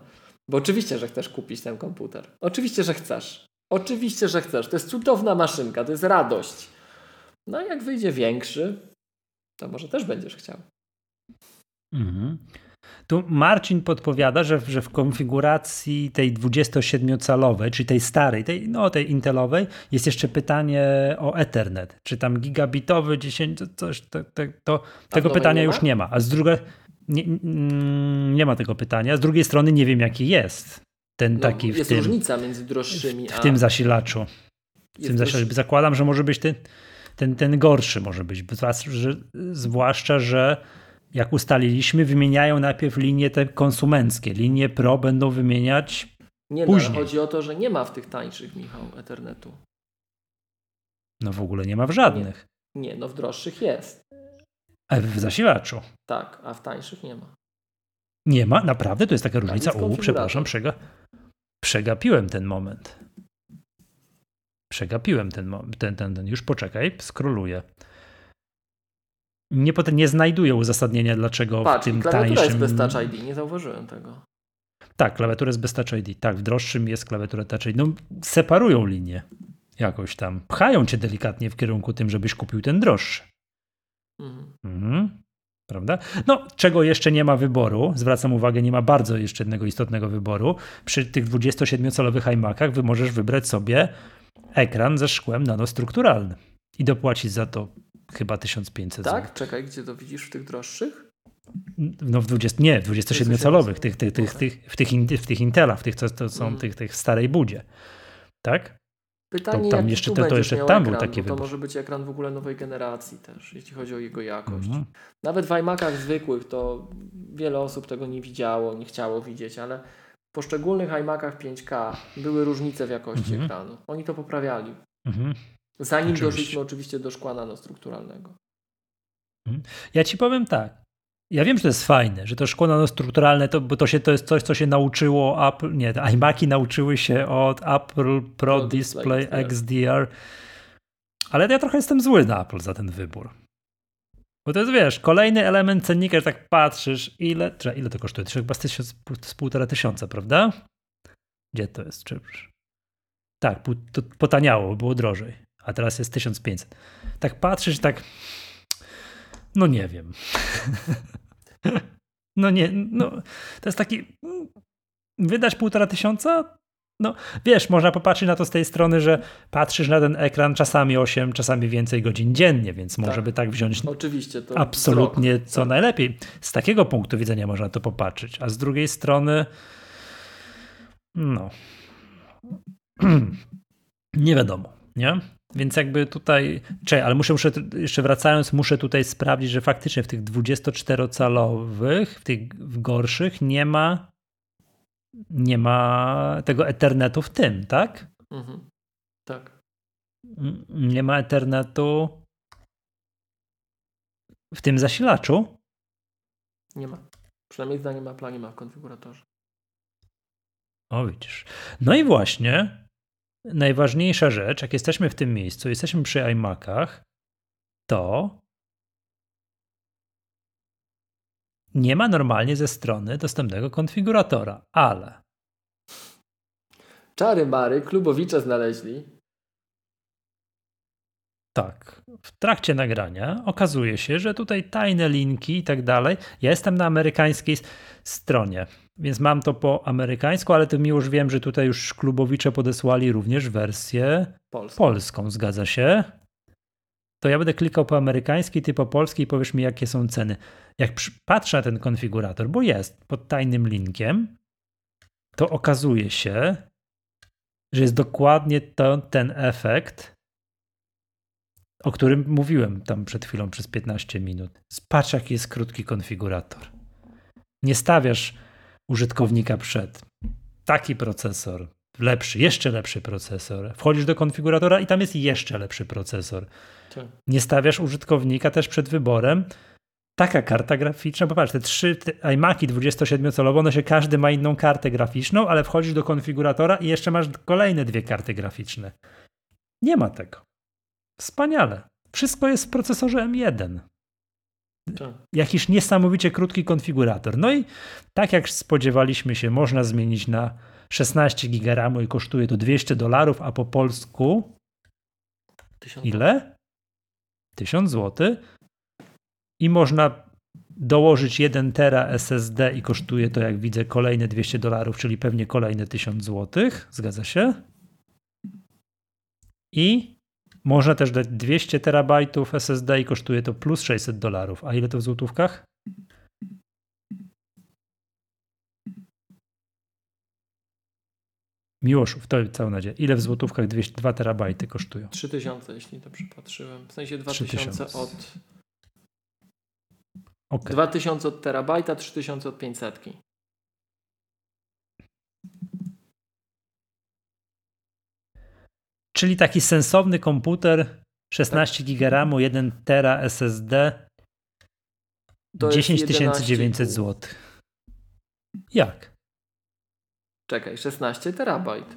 Bo oczywiście, że chcesz kupić ten komputer. Oczywiście, że chcesz. Oczywiście, że chcesz. To jest cudowna maszynka, to jest radość. No i jak wyjdzie większy, to może też będziesz chciał.
Mhm. Tu Marcin podpowiada, że, że w konfiguracji tej 27-calowej, czyli tej starej, tej, no tej intelowej, jest jeszcze pytanie o Ethernet. Czy tam gigabitowy 10, coś, to, to, to tego pytania nie już nie ma. A z drugiej nie, nie, ma tego pytania. Z drugiej strony nie wiem, jaki jest ten no, taki.
Jest
tym,
różnica między droższymi
w, w tym zasilaczu. W tym zasilaczu. Zakładam, że może być ten, ten, ten gorszy, może być. Zwłaszcza, że jak ustaliliśmy, wymieniają najpierw linie te konsumenckie. Linie Pro będą wymieniać nie, no, później.
Nie, chodzi o to, że nie ma w tych tańszych, Michał, Ethernetu.
No w ogóle nie ma w żadnych.
Nie, nie no w droższych jest.
A w zasilaczu?
Tak, a w tańszych nie ma.
Nie ma? Naprawdę? To jest taka różnica? U, przepraszam, przega... przegapiłem ten moment. Przegapiłem ten moment. Ten, ten, ten. Już poczekaj, skroluję nie, nie znajduję uzasadnienia, dlaczego Patrz, w tym klawiatura tańszym...
jest bez Touch ID, nie zauważyłem tego.
Tak, klawiatura jest bez Touch ID. Tak, w droższym jest klawiatura Touch ID. No, separują linie jakoś tam. Pchają cię delikatnie w kierunku tym, żebyś kupił ten droższy. Mhm. Mhm. Prawda? No, czego jeszcze nie ma wyboru, zwracam uwagę, nie ma bardzo jeszcze jednego istotnego wyboru. Przy tych 27-calowych iMacach wy możesz wybrać sobie ekran ze szkłem nanostrukturalnym i dopłacić za to chyba 1500
Tak? Zł. Czekaj, gdzie to widzisz w tych droższych?
No w 20, nie, 27-calowych, tych, tych, tych, tych, w, tych, w tych Intelach, w tych, co to są mm. tych, tych w starej budzie. Tak?
Pytanie, to, tam jeszcze, to, to jeszcze tam ekran, był taki To może być ekran w ogóle nowej generacji też, jeśli chodzi o jego jakość. Mm. Nawet w iMacach zwykłych to wiele osób tego nie widziało, nie chciało widzieć, ale w poszczególnych iMacach 5K były różnice w jakości mm. ekranu. Oni to poprawiali. Mm. Zanim oczywiście. doszliśmy oczywiście do szkła nanostrukturalnego.
Mhm. Ja ci powiem tak. Ja wiem, że to jest fajne, że to szkło nanostrukturalne, to, bo to, się, to jest coś, co się nauczyło Apple, nie, iMaki nauczyły się od Apple Pro, Pro Display, Display XDR, ale ja trochę jestem zły na Apple za ten wybór. Bo to jest, wiesz, kolejny element cennika, że tak patrzysz, ile, czy, ile to kosztuje? To chyba z, z półtora tysiąca, prawda? Gdzie to jest? Czy, tak, to potaniało, było drożej a teraz jest 1500. Tak patrzysz, tak. No nie wiem. no nie, no to jest taki. Wydać półtora tysiąca? No wiesz, można popatrzeć na to z tej strony, że patrzysz na ten ekran czasami 8, czasami więcej godzin dziennie, więc tak. może by tak wziąć.
Oczywiście, to
absolutnie wzrok. co tak. najlepiej. Z takiego punktu widzenia można to popatrzeć, a z drugiej strony, no. [CLEARS THROAT] nie wiadomo, nie? Więc jakby tutaj, czekaj, ale muszę, muszę, jeszcze wracając, muszę tutaj sprawdzić, że faktycznie w tych 24-calowych, w tych gorszych nie ma nie ma tego Ethernetu w tym, tak? Mhm.
Tak.
Nie ma Ethernetu w tym zasilaczu?
Nie ma. Przynajmniej zdaniem Apple nie ma w konfiguratorze.
O, widzisz. No i właśnie najważniejsza rzecz, jak jesteśmy w tym miejscu, jesteśmy przy iMacach, to nie ma normalnie ze strony dostępnego konfiguratora, ale.
Czary Mary, klubowicze znaleźli.
Tak. W trakcie nagrania okazuje się, że tutaj tajne linki i tak dalej. Ja jestem na amerykańskiej stronie Więc mam to po amerykańsku, ale to mi już wiem, że tutaj już klubowicze podesłali również wersję polską. polską, zgadza się. To ja będę klikał po amerykańskiej, ty po polskiej i powiesz mi, jakie są ceny. Jak patrzę na ten konfigurator, bo jest pod tajnym linkiem, to okazuje się, że jest dokładnie to, ten efekt, o którym mówiłem tam przed chwilą przez 15 minut. Patrz, jaki jest krótki konfigurator. Nie stawiasz użytkownika przed. Taki procesor, lepszy, jeszcze lepszy procesor. Wchodzisz do konfiguratora i tam jest jeszcze lepszy procesor. Tak. Nie stawiasz użytkownika też przed wyborem. Taka karta graficzna, popatrz, te trzy te iMaki 27-calowe, one się każdy ma inną kartę graficzną, ale wchodzisz do konfiguratora i jeszcze masz kolejne dwie karty graficzne. Nie ma tego. Wspaniale. Wszystko jest w procesorze M1. Tak. Jakiś niesamowicie krótki konfigurator. No i tak jak spodziewaliśmy się, można zmienić na 16 GB i kosztuje to 200 dolarów, a po polsku ile? 1000 zł. I można dołożyć 1 tera SSD i kosztuje to, jak widzę, kolejne 200 dolarów, czyli pewnie kolejne 1000 zł. Zgadza się? I można też dać 200 terabajtów SSD i kosztuje to plus 600 dolarów. A ile to w złotówkach? Miłoszów, to całą nadzieję. Ile w złotówkach 200, 2 terabajty kosztują?
3000, jeśli to przypatrzyłem. W sensie 2000 3000. od.
Okay.
2000 od terabajta, 3000 od 500.
Czyli taki sensowny komputer, 16 GB RAMu, 1 tera SSD, to 10 900 zł. Jak?
Czekaj, 16 terabajt.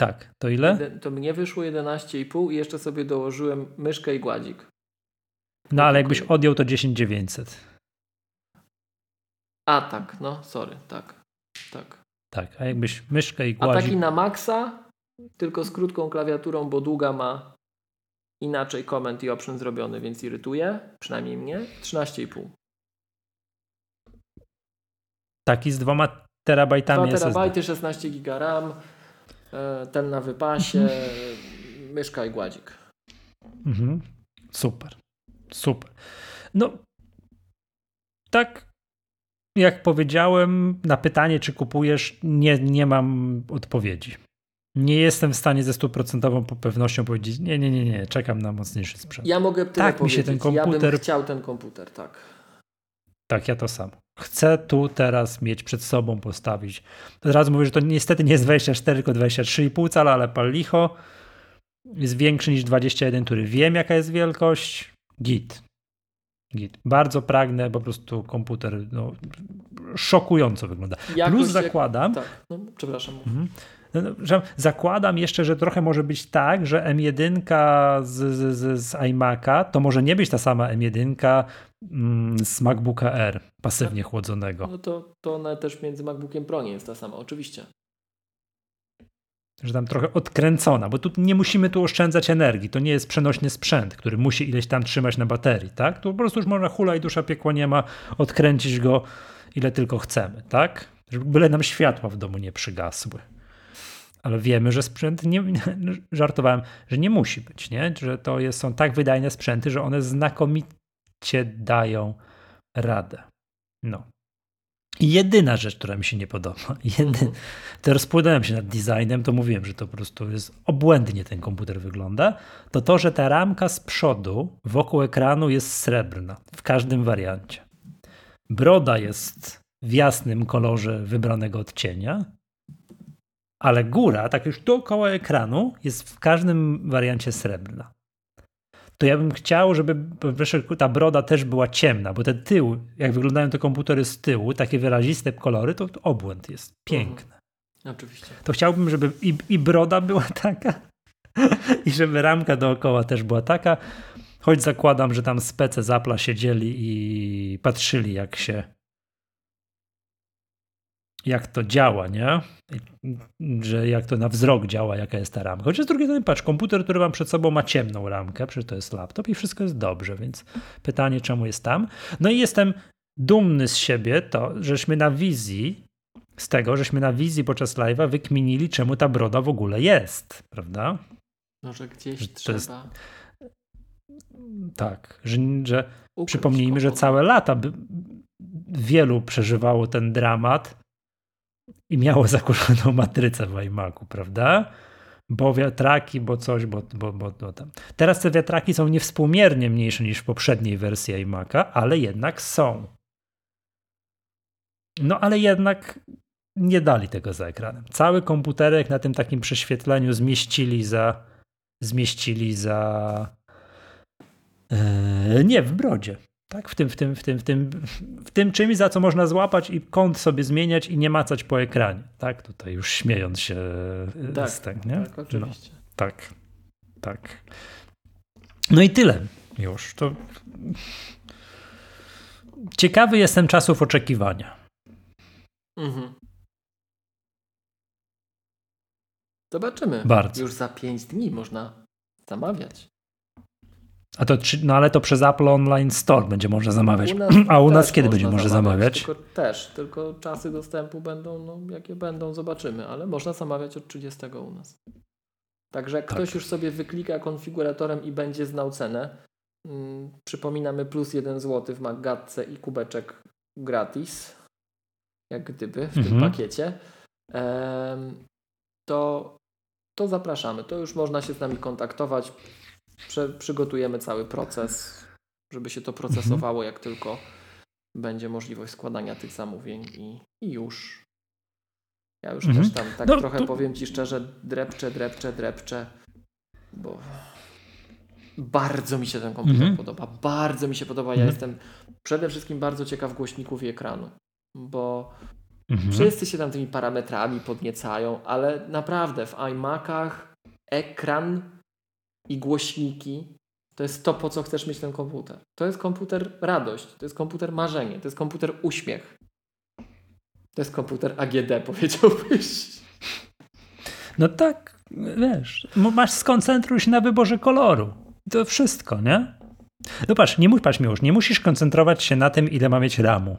Tak, to ile?
To mnie wyszło 11,5 i jeszcze sobie dołożyłem myszkę i gładzik.
No ale jakbyś odjął to 10 900.
A tak, no sorry, tak. Tak.
Tak, a jakbyś myszkę i gładzik.
A taki na maksa tylko z krótką klawiaturą, bo długa ma inaczej comment i option zrobiony, więc irytuje, przynajmniej mnie, 13,5.
Taki z dwoma terabajtami
2 terabajty, 16 giga RAM, e, ten na wypasie, [LAUGHS] myszka i gładzik.
Mhm. Super, super. No, tak jak powiedziałem, na pytanie, czy kupujesz, nie, nie mam odpowiedzi nie jestem w stanie ze stuprocentową pewnością powiedzieć, nie, nie, nie, nie, czekam na mocniejszy sprzęt.
Ja mogę tyle tak powiedzieć. mi się ten komputer... Ja bym chciał ten komputer, tak.
Tak, ja to samo. Chcę tu teraz mieć przed sobą postawić. Od razu mówię, że to niestety nie jest 24, tylko 23,5 cala, ale pal licho. Jest większy niż 21, który wiem jaka jest wielkość. Git. Git. Bardzo pragnę, po prostu komputer no, szokująco wygląda. Jakoś Plus zakładam...
Jak... Tak, no, przepraszam. Mhm.
No, no, zakładam jeszcze, że trochę może być tak, że M1 z, z, z iMac'a to może nie być ta sama M1 mm, z MacBooka R pasywnie chłodzonego.
No to, to ona też między MacBookiem Pro nie jest ta sama, oczywiście.
Że tam trochę odkręcona, bo tu nie musimy tu oszczędzać energii. To nie jest przenośny sprzęt, który musi ileś tam trzymać na baterii, tak? Tu po prostu już można hula i dusza piekła nie ma, odkręcić go ile tylko chcemy, tak? Żeby byle nam światła w domu nie przygasły. Ale wiemy, że sprzęt, nie, [LAUGHS] żartowałem, że nie musi być, nie? że to jest, są tak wydajne sprzęty, że one znakomicie dają radę. No. Jedyna rzecz, która mi się nie podoba, [LAUGHS] jedy, to rozpłynąłem się nad designem, to mówiłem, że to po prostu jest obłędnie ten komputer wygląda, to to, że ta ramka z przodu wokół ekranu jest srebrna w każdym wariancie. Broda jest w jasnym kolorze wybranego odcienia, ale góra, tak już dookoła ekranu, jest w każdym wariancie srebrna. To ja bym chciał, żeby ta broda też była ciemna, bo ten tył, jak wyglądają te komputery z tyłu, takie wyraziste kolory, to obłęd jest piękny.
Mhm. Oczywiście.
To chciałbym, żeby i, i broda była taka, [LAUGHS] i żeby ramka dookoła też była taka. Choć zakładam, że tam spece zapla siedzieli i patrzyli, jak się jak to działa, nie? Że jak to na wzrok działa, jaka jest ta ramka. Chociaż z drugiej strony, patrz, komputer, który mam przed sobą ma ciemną ramkę, przecież to jest laptop i wszystko jest dobrze, więc pytanie, czemu jest tam? No i jestem dumny z siebie to, żeśmy na wizji, z tego, żeśmy na wizji podczas live'a wykminili, czemu ta broda w ogóle jest, prawda?
Może gdzieś że trzeba... Jest,
tak, że, że przypomnijmy, że całe lata by, wielu przeżywało ten dramat i miało zakurzoną matrycę w iMacu, prawda? Bo wiatraki, bo coś, bo, bo, bo, bo tam. Teraz te wiatraki są niewspółmiernie mniejsze niż w poprzedniej wersji iMac'a, ale jednak są. No ale jednak nie dali tego za ekranem. Cały komputerek na tym takim prześwietleniu zmieścili za zmieścili za e, nie, w brodzie. Tak, w tym, w tym, w tym, w tym, w tym czymś, za co można złapać i kąt sobie zmieniać i nie macać po ekranie. Tak, tutaj już śmiejąc się e, tak, z tego, nie?
Tak, oczywiście. No,
tak, tak. No i tyle już. To ciekawy jestem czasów oczekiwania. Mhm.
Zobaczymy.
Bardzo.
Już za 5 dni można zamawiać.
A to, no ale to przez Apple Online Store będzie można zamawiać. U [CLEARS THROAT] A u nas kiedy będzie można zamawiać?
Tylko, też, tylko czasy dostępu będą, no jakie będą, zobaczymy, ale można zamawiać od 30 u nas. Także jak tak. ktoś już sobie wyklika konfiguratorem i będzie znał cenę, hmm, przypominamy plus 1 zł w Maggatce i kubeczek gratis, jak gdyby w mhm. tym pakiecie, to, to zapraszamy. To już można się z nami kontaktować. Prze przygotujemy cały proces, żeby się to procesowało, jak tylko będzie możliwość składania tych zamówień i, i już. Ja już mhm. też tam tak no, trochę to... powiem Ci szczerze, drepczę, drepczę, drepczę, bo bardzo mi się ten komputer mhm. podoba. Bardzo mi się podoba. Ja mhm. jestem przede wszystkim bardzo ciekaw głośników i ekranu, bo Mhm. Wszyscy się tam tymi parametrami podniecają, ale naprawdę w iMacach ekran i głośniki to jest to, po co chcesz mieć ten komputer. To jest komputer radość, to jest komputer marzenie, to jest komputer uśmiech. To jest komputer AGD, [LAUGHS] powiedziałbyś.
No tak, wiesz, masz skoncentruj się na wyborze koloru. To wszystko, nie? No patrz, nie, patrz, już, nie musisz koncentrować się na tym, ile ma mieć ramu.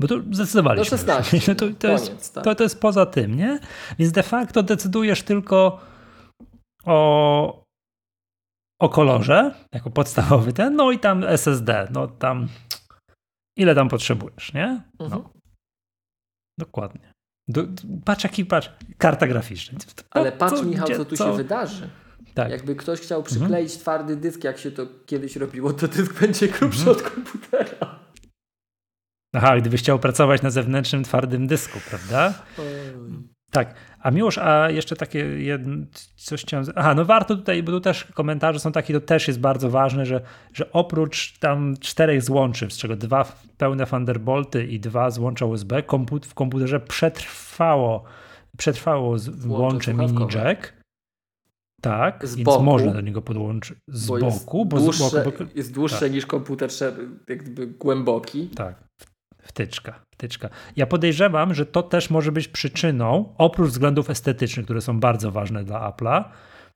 Bo to zdecydowaliśmy.
No 16. [LAUGHS]
To, to, to, Koniec, jest, tak. to, to jest poza tym, nie? Więc de facto decydujesz tylko o, o kolorze, jako podstawowy ten, no i tam SSD, no tam ile tam potrzebujesz, nie? No. Mhm. Dokładnie. Do, patrz jaki, patrz, karta graficzna.
Ale patrz co, Michał, gdzie, co tu co? się wydarzy. Tak. Jakby ktoś chciał mhm. przykleić mhm. twardy dysk, jak się to kiedyś robiło, to dysk będzie grubszy mhm. od komputera.
Aha, gdyby chciał pracować na zewnętrznym twardym dysku, prawda? Tak. A Miłosz, a jeszcze takie jedno, coś chciałem... Aha, no warto tutaj, bo tu też komentarze są takie, to też jest bardzo ważne, że, że oprócz tam czterech złączy, z czego dwa pełne Thunderbolty i dwa złącza USB, komput w komputerze przetrwało, przetrwało łącze mini jack. Tak, z więc boku, można do niego podłączyć z boku,
bo dłuższe, z boku, jest dłuższe tak. niż komputer jakby głęboki.
Tak, Wtyczka, wtyczka. Ja podejrzewam, że to też może być przyczyną, oprócz względów estetycznych, które są bardzo ważne dla Apple'a,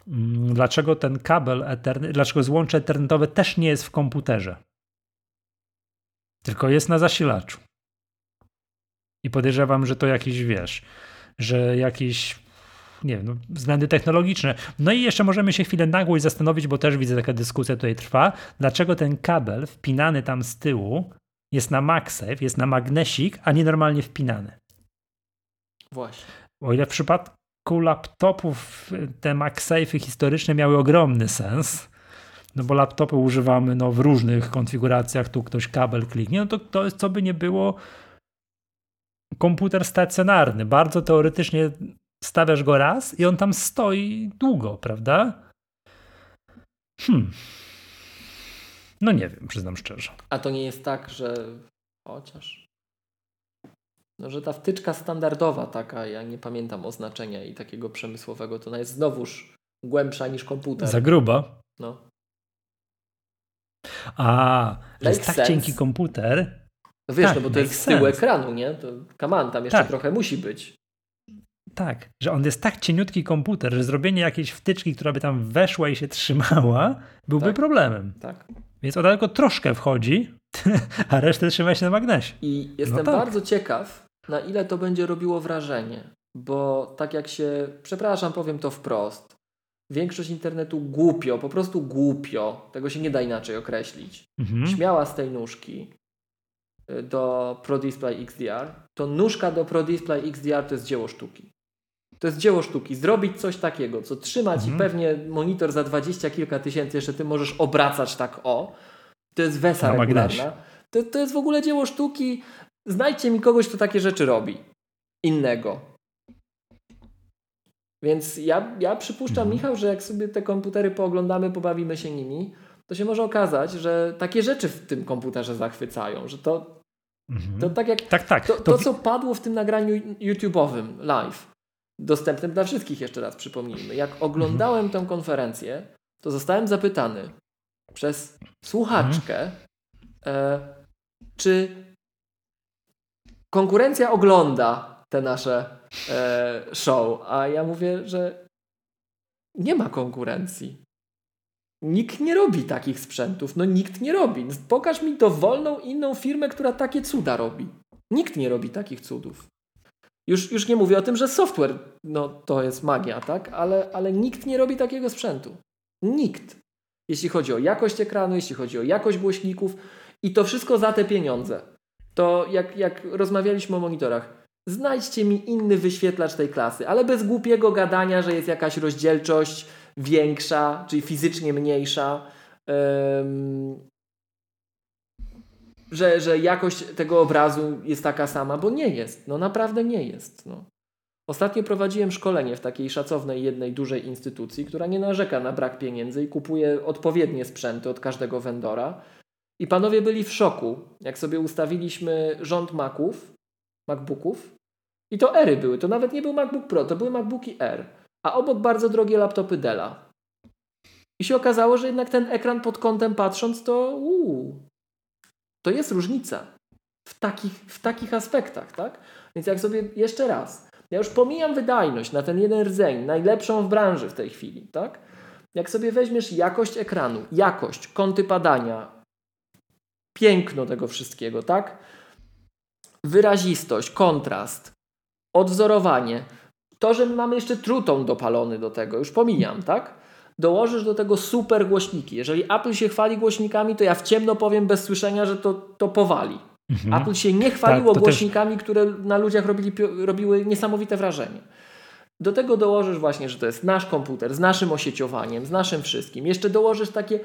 mm, dlaczego ten kabel Ethernet, dlaczego złącze ethernetowe też nie jest w komputerze, tylko jest na zasilaczu. I podejrzewam, że to jakiś, wiesz, że jakiś nie wiem, no, względy technologiczne. No i jeszcze możemy się chwilę nagło zastanowić, bo też widzę, taka dyskusja tutaj trwa, dlaczego ten kabel wpinany tam z tyłu jest na MagSafe, jest na magnesik, a nie normalnie wpinany.
Właśnie.
O ile w przypadku laptopów te MagSafe'y historyczne miały ogromny sens, no bo laptopy używamy no, w różnych konfiguracjach, tu ktoś kabel kliknie, no to to jest, co by nie było, komputer stacjonarny. Bardzo teoretycznie stawiasz go raz i on tam stoi długo, prawda? Hmm. No nie wiem, przyznam szczerze.
A to nie jest tak, że chociaż. No, że ta wtyczka standardowa taka, ja nie pamiętam oznaczenia i takiego przemysłowego, to ona jest znowuż głębsza niż komputer.
Za gruba?
No.
A, że jest tak sense. cienki komputer.
No wiesz, tak, no bo to jest z tyłu ekranu, nie? To kaman, tam jeszcze tak. trochę musi być.
Tak, że on jest tak cieniutki komputer, że zrobienie jakiejś wtyczki, która by tam weszła i się trzymała, byłby
tak.
problemem.
Tak.
Więc ona tylko troszkę wchodzi [LAUGHS] a resztę trzymaj się na magnesie.
I jestem no tak. bardzo ciekaw, na ile to będzie robiło wrażenie, bo tak jak się, przepraszam, powiem to wprost, większość internetu głupio, po prostu głupio, tego się nie da inaczej określić, mhm. śmiała z tej nóżki y, do Pro Display XDR, to nóżka do Pro Display XDR to jest dzieło sztuki. To jest dzieło sztuki. Zrobić coś takiego, co trzyma ci mhm. pewnie monitor za dwadzieścia kilka tysięcy, jeszcze ty możesz obracać tak o. To jest wesa regularna. To, to jest w ogóle dzieło sztuki. Znajdźcie mi kogoś, kto takie rzeczy robi. Innego. Więc ja, ja przypuszczam, mhm. Michał, że jak sobie te komputery pooglądamy, pobawimy się nimi, to się może okazać, że takie rzeczy w tym komputerze zachwycają, że to, mhm. to tak jak
tak, tak.
To, to, co padło w tym nagraniu YouTube'owym live, dostępnym dla wszystkich, jeszcze raz przypomnijmy. Jak oglądałem tę konferencję, to zostałem zapytany przez słuchaczkę, e, czy konkurencja ogląda te nasze e, show, a ja mówię, że nie ma konkurencji. Nikt nie robi takich sprzętów. No nikt nie robi. Pokaż mi dowolną inną firmę, która takie cuda robi. Nikt nie robi takich cudów. Już, już nie mówię o tym, że software no, to jest magia, tak? Ale, ale nikt nie robi takiego sprzętu. Nikt. Jeśli chodzi o jakość ekranu, jeśli chodzi o jakość głośników i to wszystko za te pieniądze. To jak, jak rozmawialiśmy o monitorach, znajdźcie mi inny wyświetlacz tej klasy, ale bez głupiego gadania, że jest jakaś rozdzielczość większa, czyli fizycznie mniejsza że, że jakość tego obrazu jest taka sama, bo nie jest. No naprawdę nie jest. No. Ostatnio prowadziłem szkolenie w takiej szacownej jednej dużej instytucji, która nie narzeka na brak pieniędzy i kupuje odpowiednie sprzęty od każdego vendora. I panowie byli w szoku, jak sobie ustawiliśmy rząd Maców, MacBooków. I to Ery były, to nawet nie był MacBook Pro, to były MacBooki R. A obok bardzo drogie laptopy Della. I się okazało, że jednak ten ekran pod kątem patrząc to uuu, to jest różnica w takich, w takich aspektach, tak? Więc jak sobie jeszcze raz, ja już pomijam wydajność na ten jeden rdzeń, najlepszą w branży w tej chwili, tak? Jak sobie weźmiesz jakość ekranu, jakość, kąty padania, piękno tego wszystkiego, tak? Wyrazistość, kontrast, odwzorowanie, to, że mamy jeszcze truton dopalony do tego, już pomijam, tak? Dołożysz do tego super głośniki. Jeżeli Apple się chwali głośnikami, to ja w ciemno powiem bez słyszenia, że to, to powali. Mhm. Apple się nie chwaliło tak, głośnikami, też... które na ludziach robili, robiły niesamowite wrażenie. Do tego dołożysz właśnie, że to jest nasz komputer z naszym osieciowaniem, z naszym wszystkim. Jeszcze dołożysz takie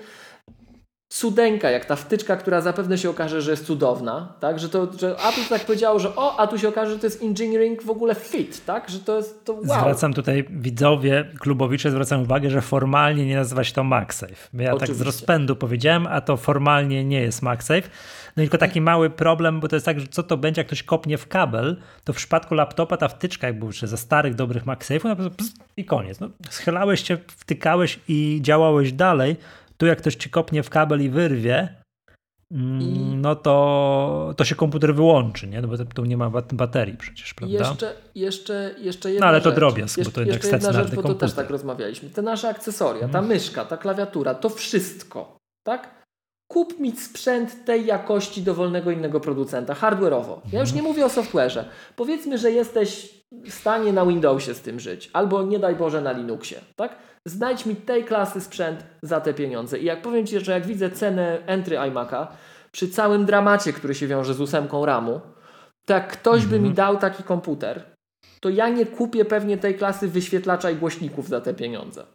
cudeńka, jak ta wtyczka, która zapewne się okaże, że jest cudowna, tak? Że, to, że Apple tak powiedziało, że o, a tu się okaże, że to jest engineering w ogóle fit, tak? Że to jest to wow.
Zwracam tutaj widzowie, klubowicze zwracam uwagę, że formalnie nie nazywa się to MagSafe. Ja Oczywiście. tak z rozpędu powiedziałem, a to formalnie nie jest MagSafe. No tylko taki mały problem, bo to jest tak, że co to będzie, jak ktoś kopnie w kabel, to w przypadku laptopa ta wtyczka, jak był jeszcze ze starych, dobrych MagSafe'ów, no i koniec. No, schylałeś się, wtykałeś i działałeś dalej, tu jak ktoś ci kopnie w kabel i wyrwie, mm, no to, to się komputer wyłączy, nie? No bo tu nie ma baterii przecież, prawda?
Jeszcze, jeszcze, jeszcze jedna
No ale to drobiazg, bo to jednak
jeszcze jedna rzecz, bo to też tak rozmawialiśmy. Te nasze akcesoria, ta mhm. myszka, ta klawiatura, to wszystko, tak? Kup mi sprzęt tej jakości dowolnego innego producenta, hardware'owo. Ja już nie mówię o software'ze. Powiedzmy, że jesteś w stanie na Windowsie z tym żyć, albo nie daj Boże na Linuxie, tak? Znajdź mi tej klasy sprzęt za te pieniądze. I jak powiem Ci, że jak widzę cenę entry iMac'a, przy całym dramacie, który się wiąże z ósemką RAMu, to jak ktoś by mi mhm. dał taki komputer, to ja nie kupię pewnie tej klasy wyświetlacza i głośników za te pieniądze.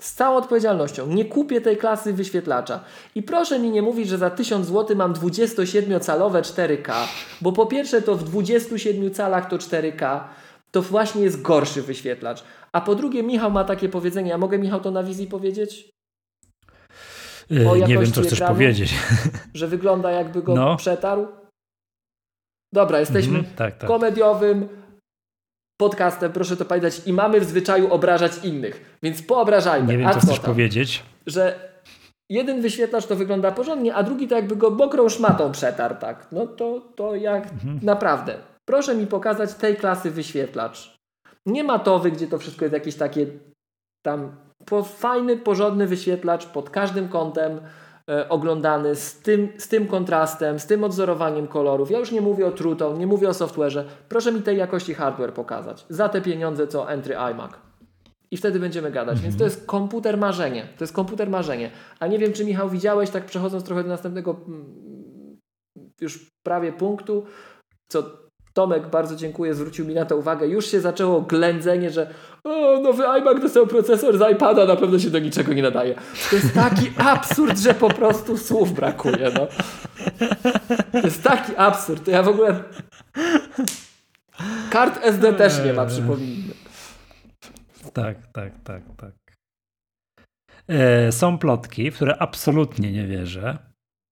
Z całą odpowiedzialnością. Nie kupię tej klasy wyświetlacza. I proszę mi nie mówić, że za 1000 zł mam 27-calowe 4K, bo po pierwsze to w 27 calach to 4K to właśnie jest gorszy wyświetlacz. A po drugie, Michał ma takie powiedzenie. Ja mogę Michał to na wizji powiedzieć?
Yy, nie wiem, co chcesz ekranu, powiedzieć. [LAUGHS]
Że wygląda jakby go no. przetarł. Dobra, jesteśmy mm, tak, tak. komediowym podcastem, proszę to pamiętać, i mamy w zwyczaju obrażać innych. Więc poobrażajmy.
Nie wiem, co chcesz powiedzieć.
Że jeden wyświetlacz to wygląda porządnie, a drugi to jakby go mokrą szmatą przetarł, tak. No to, to jak mhm. naprawdę. Proszę mi pokazać tej klasy wyświetlacz. Nie matowy, gdzie to wszystko jest jakieś takie tam po, fajny, porządny wyświetlacz pod każdym kątem, e, oglądany z tym, z tym kontrastem, z tym odzorowaniem kolorów. Ja już nie mówię o True Tone, nie mówię o software'ze. Proszę mi tej jakości hardware pokazać. Za te pieniądze co Entry iMac. I wtedy będziemy gadać. Mhm. Więc to jest komputer marzenie. To jest komputer marzenie. A nie wiem, czy Michał widziałeś, tak przechodząc trochę do następnego mm, już prawie punktu, co Tomek, bardzo dziękuję, zwrócił mi na to uwagę. Już się zaczęło ględzenie, że o, nowy iMac dostał procesor z iPada, na pewno się do niczego nie nadaje. To jest taki absurd, że po prostu słów brakuje. No. To jest taki absurd. To ja w ogóle... Kart SD też nie ma, przypomnijmy.
Tak, tak, tak, tak. E, są plotki, w które absolutnie nie wierzę,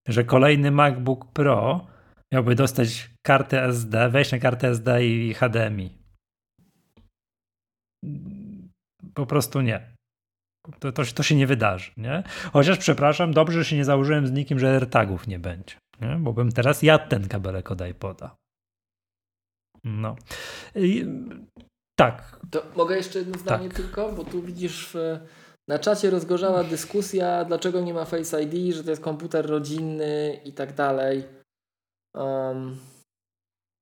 że kolejny MacBook Pro miałby dostać kartę SD, wejść na kartę SD i HDMI. Po prostu nie. To, to, to, się nie wydarzy, nie? Chociaż przepraszam, dobrze, że się nie założyłem z nikim, że AirTagów nie będzie, nie? bo bym teraz jadł ten kabelek od iPoda. No. I, tak.
To mogę jeszcze jedno zdanie tak. tylko, bo tu widzisz w, na czacie rozgorzała dyskusja, dlaczego nie ma Face ID, że to jest komputer rodzinny i tak dalej. Um,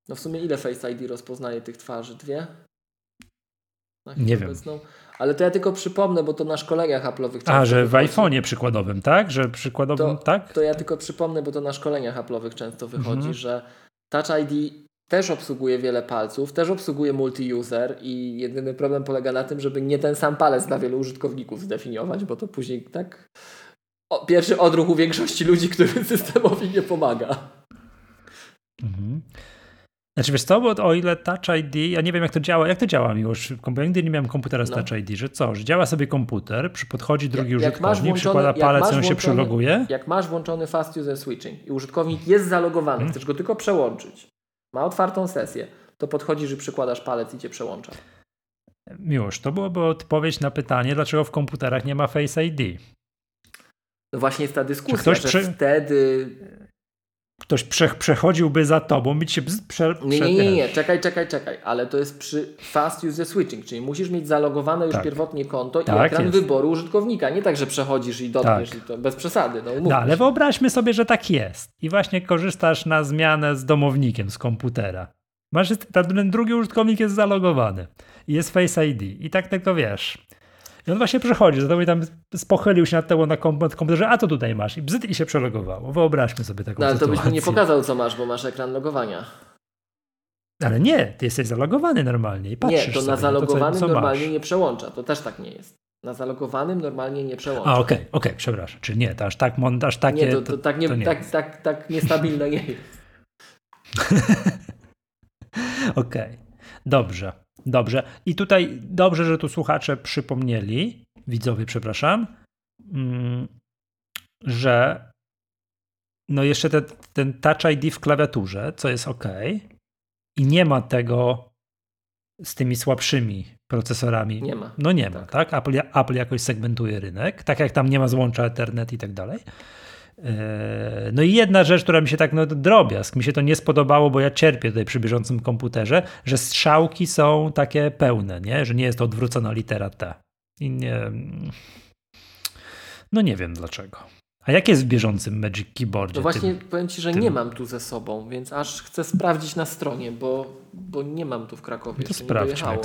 no w sumie ile Face ID rozpoznaje tych twarzy? Dwie?
Nie obecną? wiem.
Ale to ja tylko przypomnę, bo to na szkoleniach Apple'owych.
A, że w iPhone'ie przykładowym, tak? Że przykładowym,
to,
tak?
To ja tylko przypomnę, bo to na szkoleniach Apple'owych często wychodzi, mhm. że Touch ID też obsługuje wiele palców, też obsługuje multi-user i jedyny problem polega na tym, żeby nie ten sam palec dla wielu użytkowników zdefiniować, bo to później tak o, pierwszy odruch u większości ludzi, który [LAUGHS] systemowi nie pomaga.
Mhm. Znaczy wiesz co, bo o ile Touch ID, ja nie wiem jak to działa, jak to działa już, ja nigdy nie miałem komputera z no. Touch ID, że co, że działa sobie komputer, podchodzi drugi jak, użytkownik, jak przykłada palec on się przeloguje.
Jak masz włączony Fast User Switching i użytkownik jest zalogowany, hmm. chcesz go tylko przełączyć, ma otwartą sesję, to podchodzisz i przykładasz palec i cię przełącza.
Miłość, to byłoby odpowiedź na pytanie, dlaczego w komputerach nie ma Face ID.
No właśnie jest ta dyskusja, że przy... wtedy
ktoś prze, przechodziłby za tobą, by cię prze,
nie, nie, nie, nie, czekaj, czekaj, czekaj, ale to jest przy fast user switching, czyli musisz mieć zalogowane już tak. pierwotnie konto tak, i ekran jest. wyboru użytkownika, nie tak, że przechodzisz i dotkniesz tak. i to bez przesady. No,
no ale wyobraźmy sobie, że tak jest i właśnie korzystasz na zmianę z domownikiem z komputera. Masz, ten drugi użytkownik jest zalogowany i jest Face ID i tak tylko wiesz. I on właśnie przychodzi, za tobą tam spochylił się nad tobą na komputerze, a to tutaj masz. I bzyt i się przelogowało. Wyobraźmy sobie taką
No ale
sytuację.
to byś mi nie pokazał, co masz, bo masz ekran logowania.
Ale nie, ty jesteś zalogowany normalnie i patrzysz
Nie, to na zalogowanym to, co, co normalnie masz. nie przełącza. To też tak nie jest. Na zalogowanym normalnie nie przełącza.
A, okej, okay, okej, okay, przepraszam. Czy nie, to aż tak, aż takie...
Nie, to, to, tak, nie, to nie tak, tak, tak niestabilne nie jest. [LAUGHS]
okej, okay. dobrze. Dobrze. I tutaj dobrze, że tu słuchacze przypomnieli, widzowie, przepraszam, mm, że no jeszcze te, ten Touch ID w klawiaturze, co jest ok, i nie ma tego z tymi słabszymi procesorami.
Nie ma.
No nie tak. ma, tak? Apple, Apple jakoś segmentuje rynek, tak jak tam nie ma złącza Ethernet i tak dalej. No i jedna rzecz, która mi się tak, no drobiazg, mi się to nie spodobało, bo ja cierpię tutaj przy bieżącym komputerze, że strzałki są takie pełne, nie? że nie jest to odwrócona litera T. I nie... No nie wiem dlaczego. A jak jest w bieżącym Magic Keyboardzie?
No właśnie tym, powiem Ci, że tym... nie mam tu ze sobą, więc aż chcę sprawdzić na stronie, bo, bo nie mam tu w Krakowie. No to sprawdźmy.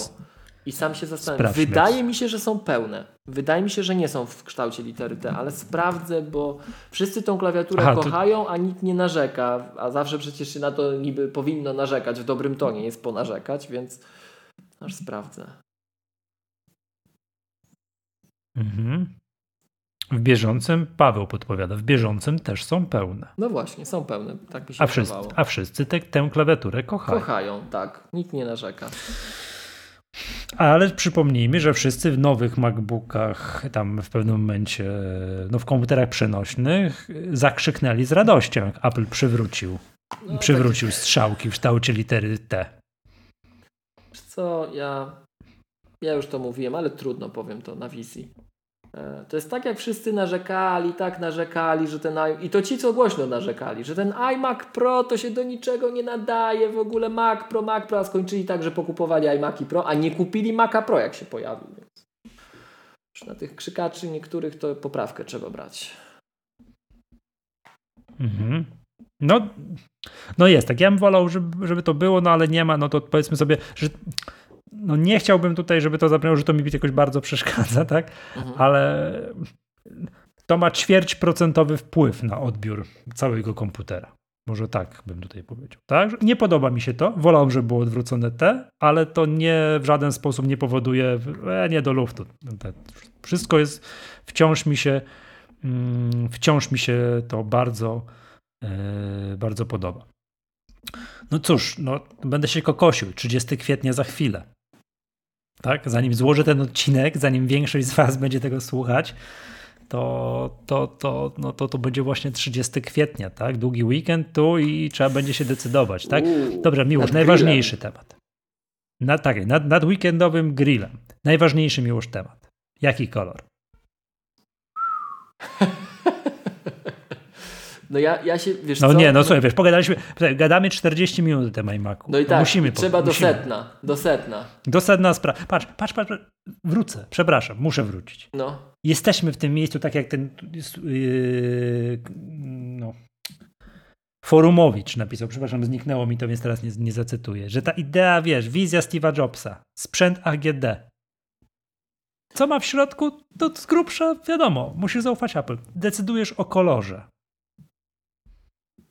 I sam się zastanawiam. Wydaje mi się, że są pełne. Wydaje mi się, że nie są w kształcie litery T, ale sprawdzę, bo wszyscy tą klawiaturę Aha, kochają, to... a nikt nie narzeka. A zawsze przecież się na to niby powinno narzekać w dobrym tonie, jest ponarzekać, więc aż sprawdzę.
Mhm. W bieżącym, Paweł podpowiada, w bieżącym też są pełne.
No właśnie, są pełne, tak by się
a wszyscy, a wszyscy te, tę klawiaturę kochają.
Kochają, tak. Nikt nie narzeka.
Ale przypomnijmy, że wszyscy w nowych MacBookach, tam w pewnym momencie, no w komputerach przenośnych, zakrzyknęli z radością, jak Apple przywrócił, no, przywrócił tak. strzałki w kształcie litery T.
Co, ja, ja już to mówiłem, ale trudno powiem to na wizji. E, to jest tak, jak wszyscy narzekali, tak narzekali, że ten i to ci, co głośno narzekali, że ten iMac Pro to się do niczego nie nadaje, w ogóle Mac Pro, Mac Pro, a skończyli tak, że pokupowali iMaki Pro, a nie kupili Maca Pro, jak się pojawił. Więc na tych krzykaczy niektórych to poprawkę trzeba brać.
Mhm. No, no jest tak. Ja bym wolał, żeby, żeby to było, no ale nie ma, no to powiedzmy sobie, że no nie chciałbym tutaj, żeby to zabrzmiało, że to mi jakoś bardzo przeszkadza, tak? Mhm. Ale to ma ćwierć procentowy wpływ na odbiór całego komputera. Może tak bym tutaj powiedział. Tak? Nie podoba mi się to. Wolałbym, żeby było odwrócone te, ale to nie w żaden sposób nie powoduje e, nie do luftu. Wszystko jest wciąż mi się mm, wciąż mi się to bardzo e, bardzo podoba. No cóż, no, będę się kokosił. 30 kwietnia za chwilę. Tak? Zanim złożę ten odcinek, zanim większość z Was będzie tego słuchać, to, to, to, no to, to będzie właśnie 30 kwietnia, tak? Długi weekend tu i trzeba będzie się decydować, tak? Dobrze, Miłosz, najważniejszy grillem. temat. Nad, tak, nad, nad weekendowym grillem. Najważniejszy Miłosz temat. Jaki kolor? [LAUGHS]
No ja, ja się, wiesz
No
co?
nie, no słuchaj, wiesz, pogadaliśmy, gadamy 40 minut o tym iMacu.
No i tak, musimy trzeba do setna, do setna.
Do setna sprawa. Patrz, patrz, patrz, wrócę, przepraszam, muszę wrócić. No. Jesteśmy w tym miejscu, tak jak ten yy, no, Forumowicz napisał, przepraszam, zniknęło mi to, więc teraz nie, nie zacytuję, że ta idea, wiesz, wizja Steve'a Jobsa, sprzęt AGD, co ma w środku, to z grubsza wiadomo, musisz zaufać Apple. Decydujesz o kolorze.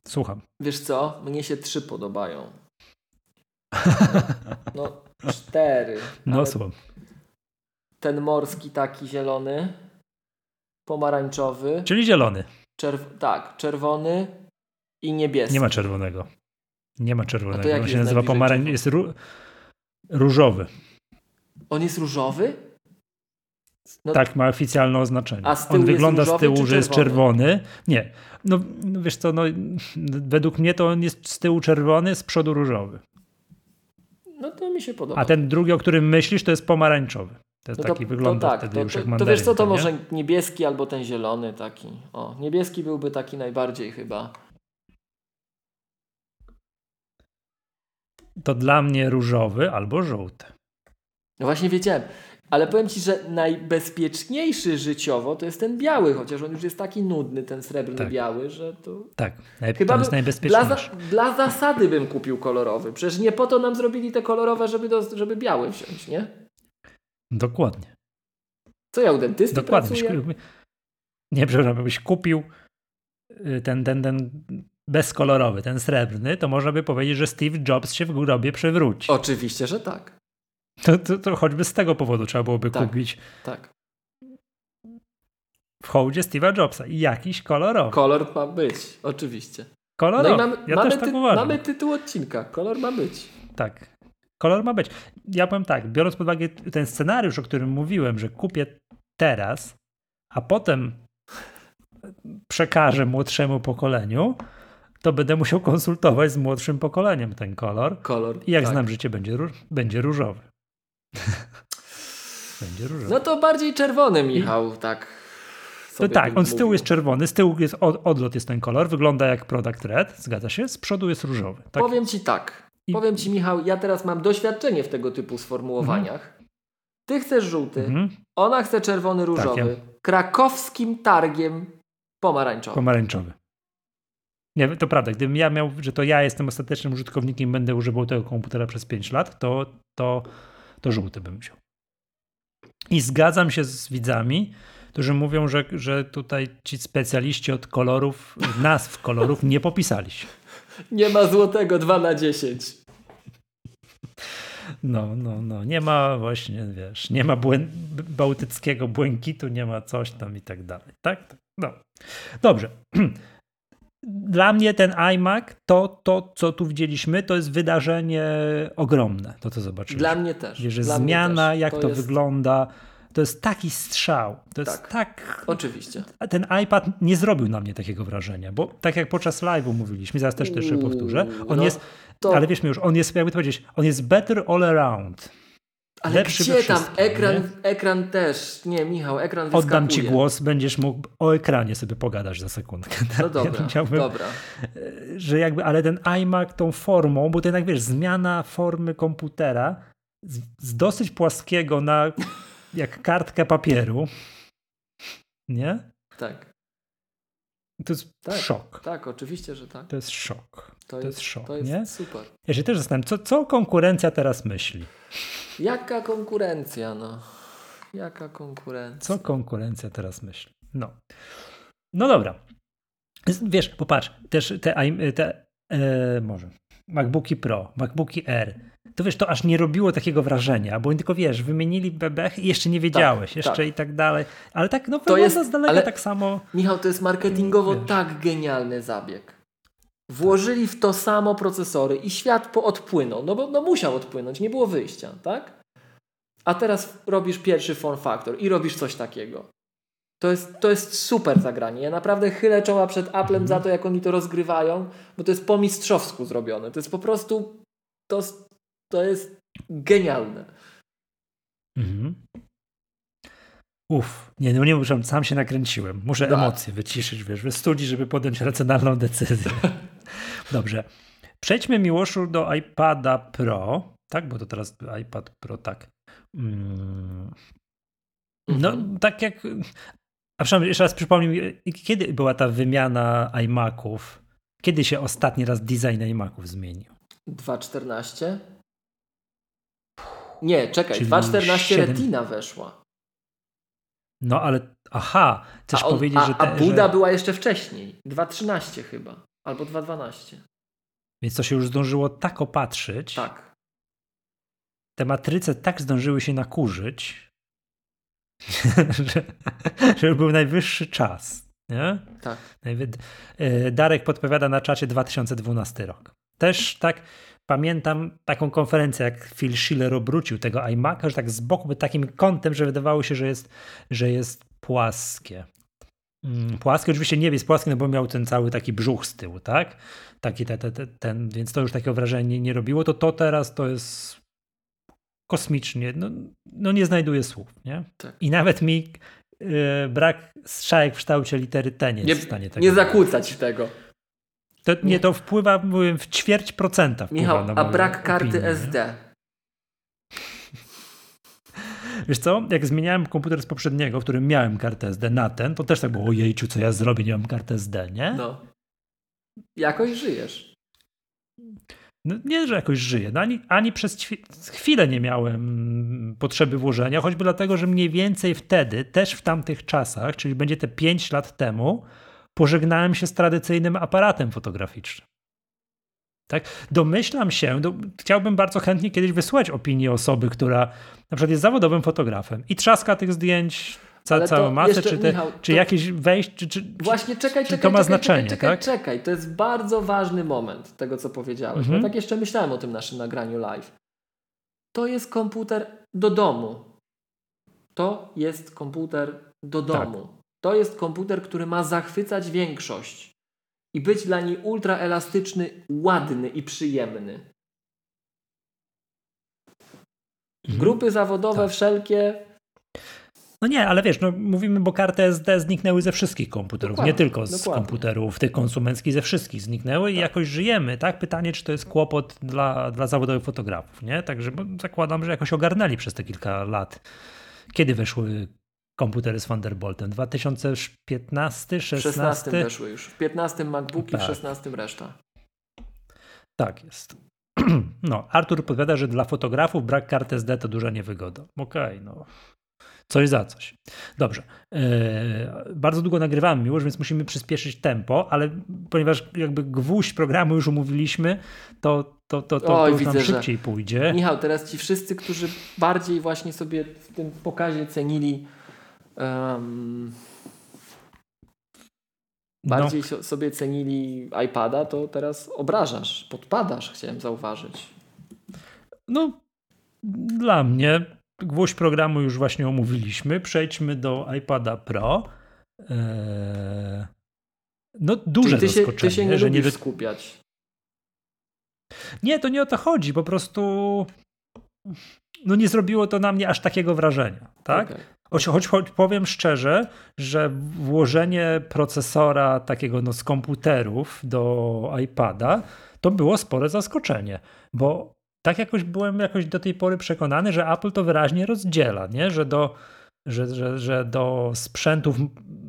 Słucham.
Wiesz co? Mnie się trzy podobają. [LAUGHS] No, cztery.
No, słucham.
Ten morski taki zielony, pomarańczowy.
Czyli zielony.
Czerw tak, czerwony i niebieski.
Nie ma czerwonego. Nie ma czerwonego. On się nazywa pomarańczowy. Jest różowy.
On jest różowy?
No, tak, ma oficjalne oznaczenie. On wygląda z tyłu, że jest czerwony. Nie. No, wiesz co, no, według mnie to on jest z tyłu czerwony, z przodu różowy.
No to mi się podoba.
A ten drugi, o którym myślisz, to jest pomarańczowy. To jest no to, taki wygląda tak, wtedy to, już jak.
To wiesz co, to może niebieski albo ten zielony taki. O, niebieski byłby taki najbardziej chyba.
To dla mnie różowy albo żółty.
No właśnie wiedziałem. Ale powiem Ci, że najbezpieczniejszy życiowo to jest ten biały, chociaż on już jest taki nudny, ten srebrny tak. biały, że to...
Tak, chyba to jest najbezpieczniejszy.
Dla, za, dla, zasady bym kupił kolorowy. Przecież nie po to nam zrobili te kolorowe, żeby, do, żeby biały wziąć, nie?
Dokładnie.
Co ja u dentysty Dokładnie. Pracuję?
Nie, przepraszam, byś kupił y, ten, ten, ten bezkolorowy, ten srebrny, to można by powiedzieć, że Steve Jobs się w grobie przewróci.
Oczywiście, że tak.
To, to, to choćby z tego powodu trzeba byłoby tak, kupić.
Tak.
W hołdzie Steve'a Jobsa. I jakiś kolorowy.
Kolor ma być, oczywiście.
Kolorowy. No mamy, ja mamy, też tak uważam.
mamy tytuł odcinka. Kolor ma być.
Tak. Kolor ma być. Ja powiem tak, biorąc pod uwagę ten scenariusz, o którym mówiłem, że kupię teraz, a potem przekażę młodszemu pokoleniu, to będę musiał konsultować z młodszym pokoleniem ten kolor.
Kolor.
I jak tak. znam życie, będzie, będzie różowy. [LAUGHS] Będzie różowy.
No to bardziej czerwony, Michał, I... tak.
No tak, on z tyłu mówił. jest czerwony, z tyłu jest od, odlot jest ten kolor, wygląda jak Product Red, zgadza się, z przodu jest różowy.
Tak? Powiem ci tak, I... powiem ci Michał, ja teraz mam doświadczenie w tego typu sformułowaniach. Mhm. Ty chcesz żółty, mhm. ona chce czerwony, różowy. Tak, ja... Krakowskim targiem pomarańczowy.
Pomarańczowy. Nie, to prawda. Gdybym ja miał, że to ja jestem ostatecznym użytkownikiem, będę używał tego komputera przez 5 lat, to, to to żółty bym wziął. I zgadzam się z widzami, którzy mówią, że, że tutaj ci specjaliści od kolorów, nazw kolorów nie popisali się.
Nie ma złotego 2 na 10.
No, no, no. Nie ma właśnie, wiesz, nie ma błę bałtyckiego błękitu, nie ma coś tam i tak dalej. Tak? No. Dobrze. [CLEARS THROAT] dla mnie ten iMac, to, to co tu widzieliśmy, to jest wydarzenie ogromne, to co zobaczyliśmy.
Dla mnie też.
Że zmiana, jak to, to jest... wygląda, to jest taki strzał. To jest tak,
tak. Oczywiście.
Ten iPad nie zrobił na mnie takiego wrażenia, bo tak jak podczas live'u mówiliśmy, zaraz też jeszcze powtórzę, on no, jest, to... ale wiesz mi już, on jest, jakby to powiedzieć, on jest better all around.
Ale Lepszy gdzie tam? Ekran, ekran też. Nie, Michał, ekran wyskakuje.
Oddam ci głos, będziesz mógł o ekranie sobie pogadać za sekundkę.
No dobra, ja chciałbym, dobra.
Że jakby, ale ten iMac tą formą, bo to jednak wiesz, zmiana formy komputera z, z dosyć płaskiego na jak kartkę papieru, nie?
Tak.
To jest
tak,
szok.
Tak, oczywiście, że tak.
To jest szok. To, to jest, jest, szok.
To jest
nie?
super.
Ja się też zastanawiam, co, co konkurencja teraz myśli?
Jaka konkurencja, no? Jaka konkurencja?
Co konkurencja teraz myśli? No. No dobra. Wiesz, popatrz, też te, te e, może MacBooki Pro, MacBooki R, to wiesz, to aż nie robiło takiego wrażenia, bo oni tylko wiesz, wymienili bebech i jeszcze nie wiedziałeś, tak, jeszcze tak. i tak dalej. Ale tak, no to jest z daleka tak samo.
Michał, to jest marketingowo wiesz. tak genialny zabieg. Włożyli w to samo procesory i świat odpłynął, no bo no musiał odpłynąć, nie było wyjścia, tak? A teraz robisz pierwszy form factor i robisz coś takiego. To jest, to jest super zagranie. Ja naprawdę chylę czoła przed Applem za to, jak oni to rozgrywają, bo to jest po mistrzowsku zrobione. To jest po prostu to, to jest genialne. Mhm.
Uff, nie, no nie muszę, sam się nakręciłem. Muszę tak. emocje wyciszyć, wiesz, wystudzić, żeby podjąć [LAUGHS] racjonalną decyzję. [LAUGHS] Dobrze. Przejdźmy, Miłoszu, do iPada Pro, tak? Bo to teraz iPad Pro, tak. Mm. No, mhm. tak jak a przynajmniej jeszcze raz przypomnij, kiedy była ta wymiana iMaców? Kiedy się ostatni raz design iMaców zmienił?
2.14? Nie, czekaj, 2.14 7... Retina weszła.
No ale, aha, chcesz on, powiedzieć,
a,
że...
Te, a Buda że... była jeszcze wcześniej, 2.13 chyba, albo 2.12.
Więc to się już zdążyło tak opatrzyć.
Tak.
Te matryce tak zdążyły się nakurzyć, [LAUGHS] że, że już był najwyższy czas. Nie?
Tak.
E, Darek podpowiada na czacie 2012 rok. Też tak pamiętam taką konferencję, jak Phil Schiller obrócił tego iMac'a, że tak z boku by takim kątem, że wydawało się, że jest, że jest płaskie. Mm, płaskie, oczywiście nie jest płaskie, no bo miał ten cały taki brzuch z tyłu, tak? Taki te, te, te, ten, więc to już takiego wrażenia nie, nie robiło. To to teraz to jest kosmicznie, no, no nie znajduję słów, nie? Tak. I nawet mi yy, brak strzałek w kształcie litery T nie,
nie
jest w stanie tego.
Nie zakłócać tego.
To, nie, to wpływa mówię, w ćwierć procenta. Wpływa
Michał, a brak karty opinię, SD? [LAUGHS]
Wiesz co, jak zmieniałem komputer z poprzedniego, w którym miałem kartę SD na ten, to też tak było, ojejciu, co ja zrobię, nie mam kartę SD, nie?
No. Jakoś żyjesz.
No, nie, że jakoś żyję. No, ani, ani przez chwilę nie miałem potrzeby włożenia, choćby dlatego, że mniej więcej wtedy, też w tamtych czasach, czyli będzie te 5 lat temu, pożegnałem się z tradycyjnym aparatem fotograficznym. Tak? Domyślam się, do, chciałbym bardzo chętnie kiedyś wysłać opinię osoby, która na przykład jest zawodowym fotografem i trzaska tych zdjęć ca, całą masę, jeszcze, czy, te, Michał, czy jakieś wejście, czy, czy,
Właśnie czekaj,
czy
czekaj,
to ma
czekaj,
znaczenie,
czekaj,
tak?
czekaj, to jest bardzo ważny moment tego, co powiedziałeś. Mhm. tak jeszcze myślałem o tym naszym nagraniu live. To jest komputer do domu. To jest komputer do tak. domu. Tak. To jest komputer, który ma zachwycać większość i być dla niej ultra elastyczny, ładny i przyjemny. Mhm. Grupy zawodowe tak. wszelkie
no nie, ale wiesz, no mówimy, bo karty SD zniknęły ze wszystkich komputerów, dokładnie, nie tylko z dokładnie. komputerów tych konsumenckich, ze wszystkich zniknęły tak. i jakoś żyjemy, tak? Pytanie, czy to jest kłopot dla, dla zawodowych fotografów, nie? Także zakładam, że jakoś ogarnęli przez te kilka lat. Kiedy weszły komputery z Thunderboltem? 2015, 16? W 16
weszły już. W 15 MacBooki, tak. w 16 reszta.
Tak jest. [CLEARS THROAT] No, Artur powiada, że dla fotografów brak karty SD to duża niewygoda. Okej, okay, no. Coś za coś. Dobrze. Yy, bardzo długo nagrywamy miłość, więc musimy przyspieszyć tempo, ale ponieważ jakby gwóźdź programu już umówiliśmy, to, to, to, to, Oj, to już widzę, nam szybciej pójdzie.
Michał, teraz ci wszyscy, którzy bardziej właśnie sobie w tym pokazie cenili um, bardziej no. sobie cenili iPada, to teraz obrażasz, podpadasz, chciałem zauważyć.
No, dla mnie Gwóźdź programu już właśnie omówiliśmy. Przejdźmy do iPada Pro. Eee, no duże
ty
zaskoczenie.
Się, ty się nie że nie skupiać.
Nie, to nie o to chodzi. Po prostu no nie zrobiło to na mnie aż takiego wrażenia. Tak? Okay. Choć, choć, powiem szczerze, że włożenie procesora takiego no, z komputerów do iPada to było spore zaskoczenie, bo tak jakoś byłem jakoś do tej pory przekonany, że Apple to wyraźnie rozdziela, nie? Że, do, że, że, że do sprzętów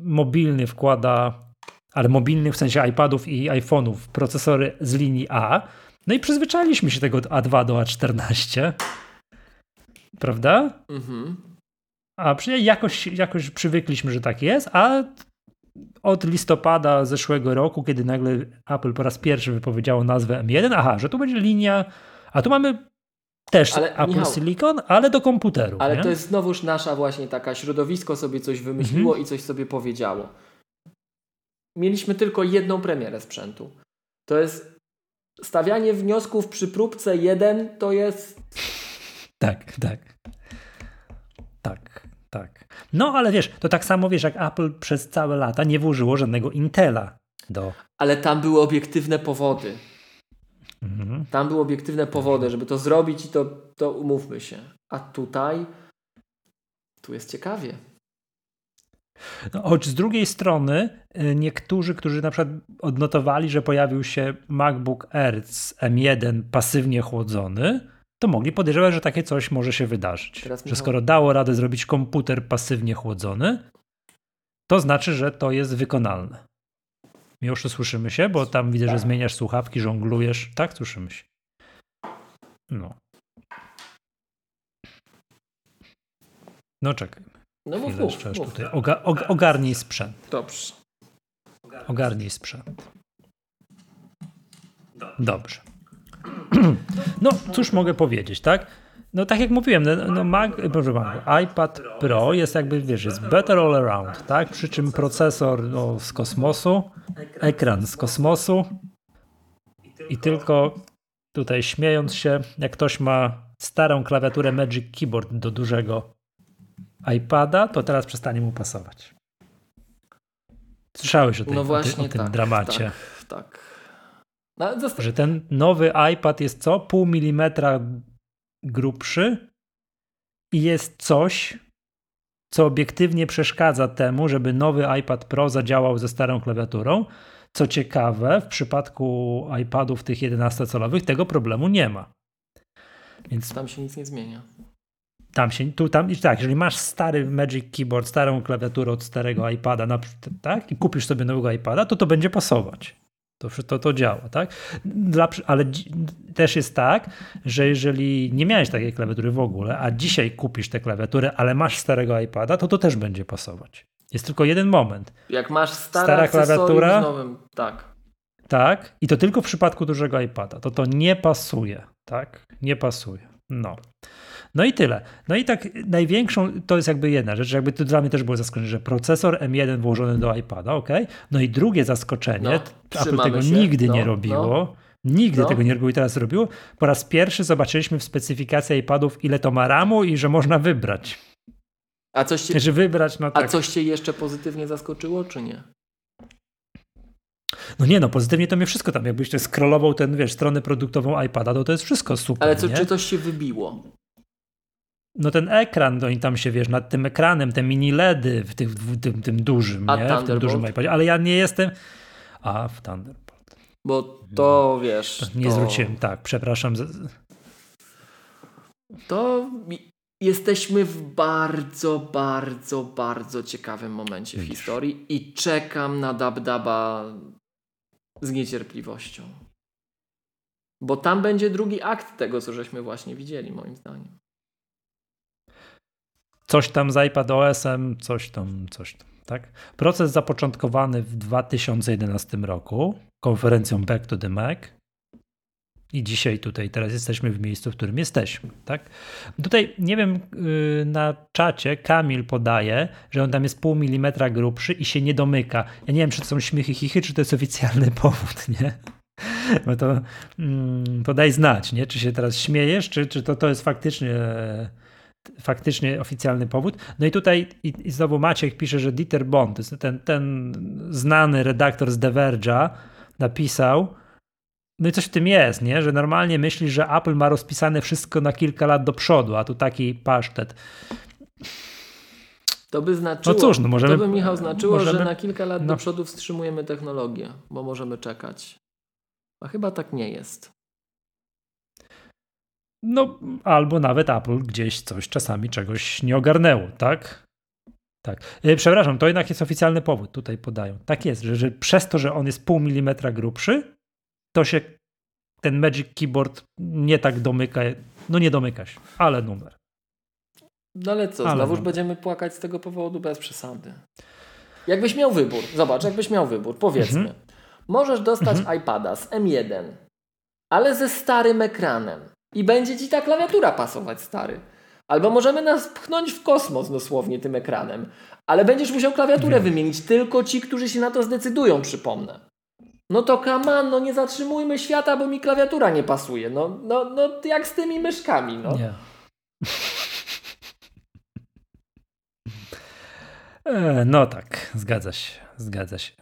mobilnych wkłada ale mobilnych w sensie iPadów i iPhone'ów, procesory z linii A. No i przyzwyczailiśmy się tego od A2 do A14. Prawda? Mhm. A jakoś, jakoś przywykliśmy, że tak jest, a od listopada zeszłego roku, kiedy nagle Apple po raz pierwszy wypowiedziało nazwę M1, aha, że tu będzie linia, a tu mamy też ale, Apple Michał, Silicon, ale do komputeru.
Ale
nie?
to jest znowuż nasza właśnie taka środowisko sobie coś wymyśliło mhm. i coś sobie powiedziało. Mieliśmy tylko jedną premierę sprzętu. To jest stawianie wniosków przy próbce jeden to jest...
Tak, tak. No ale wiesz, to tak samo wiesz, jak Apple przez całe lata nie włożyło żadnego Intela do.
Ale tam były obiektywne powody. Mhm. Tam były obiektywne powody, żeby to zrobić i to, to umówmy się. A tutaj tu jest ciekawie.
No, choć z drugiej strony y, niektórzy, którzy na przykład odnotowali, że pojawił się MacBook Air z M1 pasywnie chłodzony, to mogli podejrzewać, że takie coś może się wydarzyć. Teraz że skoro dało radę zrobić komputer pasywnie chłodzony, to znaczy, że to jest wykonalne. Miłoszu, słyszymy się? Bo tam widzę, że tak. zmieniasz słuchawki, żonglujesz. Tak, słyszymy się. No. No czekaj. No mów, Chwilę, mów, mów. tutaj. Oga, og, ogarnij sprzęt.
Dobrze.
Ogarnij sprzęt. Dobrze. No, cóż mogę powiedzieć, tak? No tak jak mówiłem, no, Mac, proszę bardzo, iPad Pro jest jakby, wiesz, jest better all around, tak? Przy czym procesor no, z kosmosu, ekran z kosmosu i tylko tutaj śmiejąc się, jak ktoś ma starą klawiaturę Magic Keyboard do dużego iPada, to teraz przestanie mu pasować. Słyszałeś o, tej, no właśnie, o, tym tak, dramacie.
Tak, tak. No,
że ten nowy iPad jest co? Pół milimetra grubszy i jest coś, co obiektywnie przeszkadza temu, żeby nowy iPad Pro zadziałał ze starą klawiaturą. Co ciekawe, w przypadku iPadów tych 11-calowych tego problemu nie ma.
Więc tam się nic nie zmienia.
Tam się, tu, tam, tak, jeżeli masz stary Magic Keyboard, starą klawiaturę od starego iPada, na, tak, i kupisz sobie nowego iPada, to to będzie pasować. To, to, to działa, tak? Dla, ale też jest tak, że jeżeli nie miałeś takiej klawiatury w ogóle, a dzisiaj kupisz tę klawiaturę, ale masz starego iPada, to to też będzie pasować. Jest tylko jeden moment.
Jak masz stara klawiatura, nowym, tak.
Tak, i to tylko w przypadku dużego iPada. To to nie pasuje, tak? Nie pasuje. No. No i tyle. No i tak największą, to jest jakby jedna rzecz, jakby to dla mnie też było zaskoczenie, że procesor M1 włożony do iPada, ok? No i drugie zaskoczenie, no, Apple tego się. nigdy no, nie robiło. No. Nigdy no. tego nie robiło i teraz robiło. Po raz pierwszy zobaczyliśmy w specyfikacji iPadów, ile to ma RAMu i że można wybrać.
A coś cię,
że wybrać, no tak.
A coś cię jeszcze pozytywnie zaskoczyło, czy nie?
No nie no, pozytywnie to mnie wszystko tam, jakbyś scrollował ten, wiesz, stronę produktową iPada, to to jest wszystko super,
Ale co,
nie?
czy coś się wybiło?
No ten ekran, no i tam się wiesz, nad tym ekranem, te mini LEDy w, tych, w tym, tym dużym,
A
nie? W tym dużym iPadzie, ale ja nie jestem. A w Thunderbolt.
Bo to no, wiesz. To
nie to... zwróciłem, tak, przepraszam.
To jesteśmy w bardzo, bardzo, bardzo ciekawym momencie w historii i czekam na Dabdaba z niecierpliwością. Bo tam będzie drugi akt tego, co żeśmy właśnie widzieli, moim zdaniem
coś tam z iPadOS-em, coś tam, coś tam. Tak? Proces zapoczątkowany w 2011 roku konferencją Back to the Mac. I dzisiaj tutaj, teraz jesteśmy w miejscu, w którym jesteśmy. Tak? Tutaj, nie wiem, yy, na czacie Kamil podaje, że on tam jest pół milimetra grubszy i się nie domyka. Ja nie wiem, czy to są śmiechy, chichy, czy to jest oficjalny [LAUGHS] powód, nie? Bo to, mm, to daj znać, nie? Czy się teraz śmiejesz, czy, czy to, to jest faktycznie faktycznie oficjalny powód. No i tutaj i, i znowu Maciek pisze, że Dieter Bond, ten, ten znany redaktor z The Verge'a napisał, no i coś w tym jest, nie? że normalnie myśli, że Apple ma rozpisane wszystko na kilka lat do przodu, a tu taki pasztet.
To by znaczyło, no cóż, no możemy, to by Michał znaczyło, możemy, że na kilka lat no. do przodu wstrzymujemy technologię, bo możemy czekać. A chyba tak nie jest.
No, albo nawet Apple gdzieś coś czasami czegoś nie ogarnęło, tak? Tak. E, przepraszam, to jednak jest oficjalny powód, tutaj podają. Tak jest, że, że przez to, że on jest pół milimetra grubszy, to się ten Magic Keyboard nie tak domyka, no nie domyka się, ale numer.
No ale co, ale znowuż będziemy płakać z tego powodu bez przesady. Jakbyś miał wybór, zobacz, jakbyś miał wybór, powiedzmy, mhm. możesz dostać mhm. iPada z M1, ale ze starym ekranem i będzie ci ta klawiatura pasować stary. Albo możemy nas pchnąć w kosmos dosłownie tym ekranem, ale będziesz musiał klawiaturę mhm. wymienić tylko ci, którzy się na to zdecydują, przypomnę. No to kaman, no nie zatrzymujmy świata, bo mi klawiatura nie pasuje. No, no, no jak z tymi myszkami, no. Nie. [LAUGHS]
E, no tak, zgadza się, zgadza się.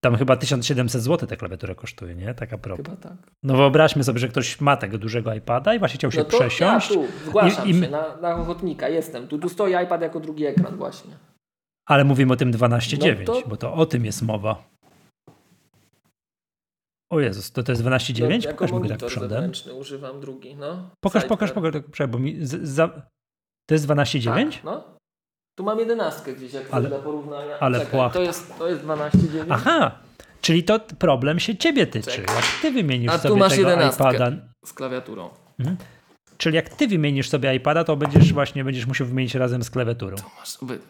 Tam chyba 1700 zł ta klawiatura kosztuje, nie? Taka propos.
Chyba tak.
No wyobraźmy sobie, że ktoś ma tego dużego iPada i właśnie chciał się no to przesiąść.
Ja tu zgłaszam i, i... się na, na ochotnika, jestem. Tu, tu stoi iPad jako drugi ekran właśnie.
Ale mówimy o tym 12.9, no to... bo to o tym jest mowa. O Jezus, to to jest 12.9?
No, pokaż mi tak przodem. używam drugi, no.
Pokaż, pokaż, pokaż, pokaż, bo mi z, za... To jest 12.9? Tak,
no. Tu mam jedenastkę gdzieś, jak ale, dla porównania.
Ale Czekaj,
to jest, to jest 12,9.
Aha, czyli to problem się ciebie tyczy. Czekaj. Jak ty wymienisz A, sobie masz tego iPada.
Z klawiaturą.
Mhm. Czyli jak ty wymienisz sobie iPada, to będziesz właśnie będziesz musiał wymienić razem z klawiaturą.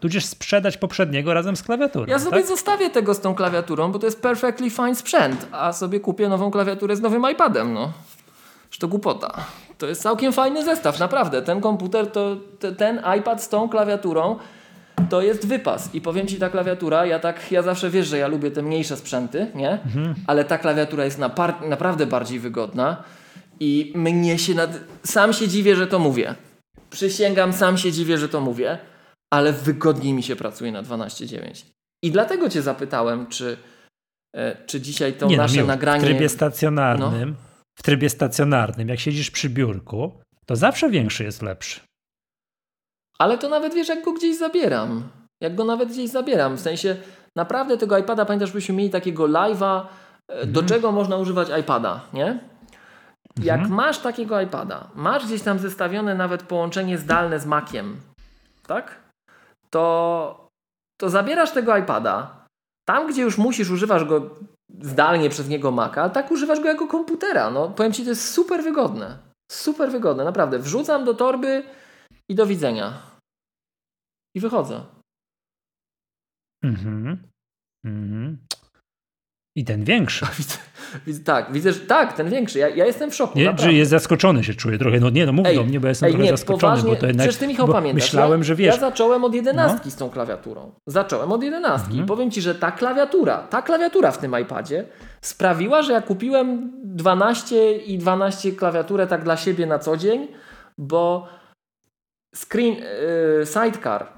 Tudzież sprzedać poprzedniego razem z klawiaturą.
Ja sobie tak? zostawię tego z tą klawiaturą, bo to jest perfectly fine sprzęt, a sobie kupię nową klawiaturę z nowym iPadem, no. Że to głupota. To jest całkiem fajny zestaw, naprawdę. Ten komputer, to, ten iPad z tą klawiaturą to jest wypas. I powiem Ci, ta klawiatura, ja tak, ja zawsze wiesz, że ja lubię te mniejsze sprzęty, nie? Mhm. Ale ta klawiatura jest naprawdę bardziej wygodna i mnie się nad... Sam się dziwię, że to mówię. Przysięgam, sam się dziwię, że to mówię, ale wygodniej mi się pracuje na 12.9. I dlatego Cię zapytałem, czy, e, czy dzisiaj to Nie, no, nasze nagranie...
W trybie stacjonarnym, no. w trybie stacjonarnym, jak siedzisz przy biurku, to zawsze większy jest lepszy.
Ale to nawet wiesz, jak go gdzieś zabieram. Jak go nawet gdzieś zabieram. W sensie naprawdę tego iPada, pamiętasz, byśmy mieli takiego live'a, mhm. do czego można używać iPada, nie? Jak mhm. masz takiego iPada, masz gdzieś tam zestawione nawet połączenie zdalne z Maciem, tak? To, to zabierasz tego iPada, tam gdzie już musisz, używasz go zdalnie przez niego Maca, tak używasz go jako komputera. No, powiem Ci, to jest super wygodne. Super wygodne, naprawdę. Wrzucam do torby i do widzenia. I wychodzę.
Mhm. Mhm. I ten większy. [LAUGHS]
tak, widzę, że tak, ten większy. Ja, ja jestem w szoku.
Nie, że jest zaskoczony się czuję trochę. No nie, no mów ej, do mnie, bo ja jestem ej, trochę nie, zaskoczony. Poważnie, bo to jednak,
przecież ty Michał pamiętasz. Myślałem, że wiesz. Ja zacząłem od jedenastki no? z tą klawiaturą. Zacząłem od jedenastki. Mhm. I powiem ci, że ta klawiatura, ta klawiatura w tym iPadzie sprawiła, że ja kupiłem 12 i 12 klawiaturę tak dla siebie na co dzień, bo screen, yy, sidecar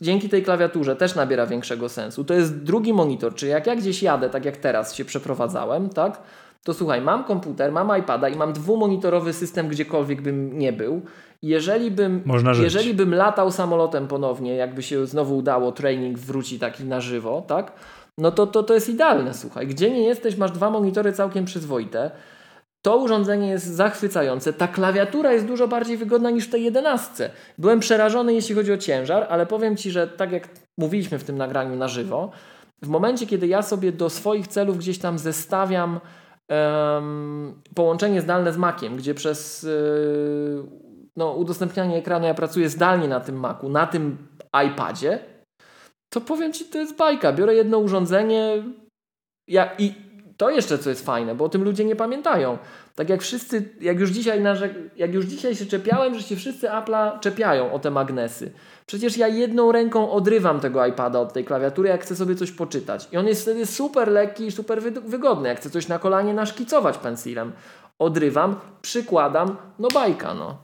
dzięki tej klawiaturze też nabiera większego sensu. To jest drugi monitor, czyli jak ja gdzieś jadę, tak jak teraz się przeprowadzałem, tak? To słuchaj, mam komputer, mam iPada i mam dwumonitorowy system gdziekolwiek bym nie był. Jeżeli bym, jeżeli bym latał samolotem ponownie, jakby się znowu udało, training wróci taki na żywo, tak? No to, to, to jest idealne, słuchaj. Gdzie nie jesteś, masz dwa monitory całkiem przyzwoite. To urządzenie jest zachwycające. Ta klawiatura jest dużo bardziej wygodna niż w tej 11. Byłem przerażony, jeśli chodzi o ciężar, ale powiem Ci, że tak jak mówiliśmy w tym nagraniu na żywo, w momencie, kiedy ja sobie do swoich celów gdzieś tam zestawiam um, połączenie zdalne z Maciem, gdzie przez yy, no, udostępnianie ekranu ja pracuję zdalnie na tym Macu, na tym iPadzie, to powiem Ci, to jest bajka. Biorę jedno urządzenie ja, i to jeszcze co jest fajne, bo o tym ludzie nie pamiętają. Tak jak wszyscy, jak już dzisiaj, jak już dzisiaj się czepiałem, że się wszyscy Apple'a czepiają o te magnesy. Przecież ja jedną ręką odrywam tego iPada od tej klawiatury, jak chcę sobie coś poczytać. I on jest wtedy super lekki i super wygodny. Jak chcę coś na kolanie naszkicować pensilem, odrywam, przykładam, no bajka, no.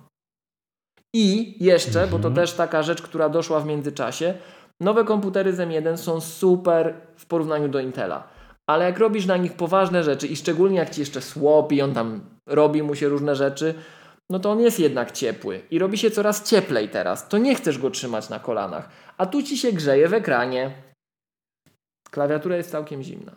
I jeszcze, bo to mhm. też taka rzecz, która doszła w międzyczasie, nowe komputery z M1 są super w porównaniu do Intela ale jak robisz na nich poważne rzeczy i szczególnie jak ci jeszcze słopi, on tam robi mu się różne rzeczy, no to on jest jednak ciepły i robi się coraz cieplej teraz. To nie chcesz go trzymać na kolanach, a tu ci się grzeje w ekranie. Klawiatura jest całkiem zimna.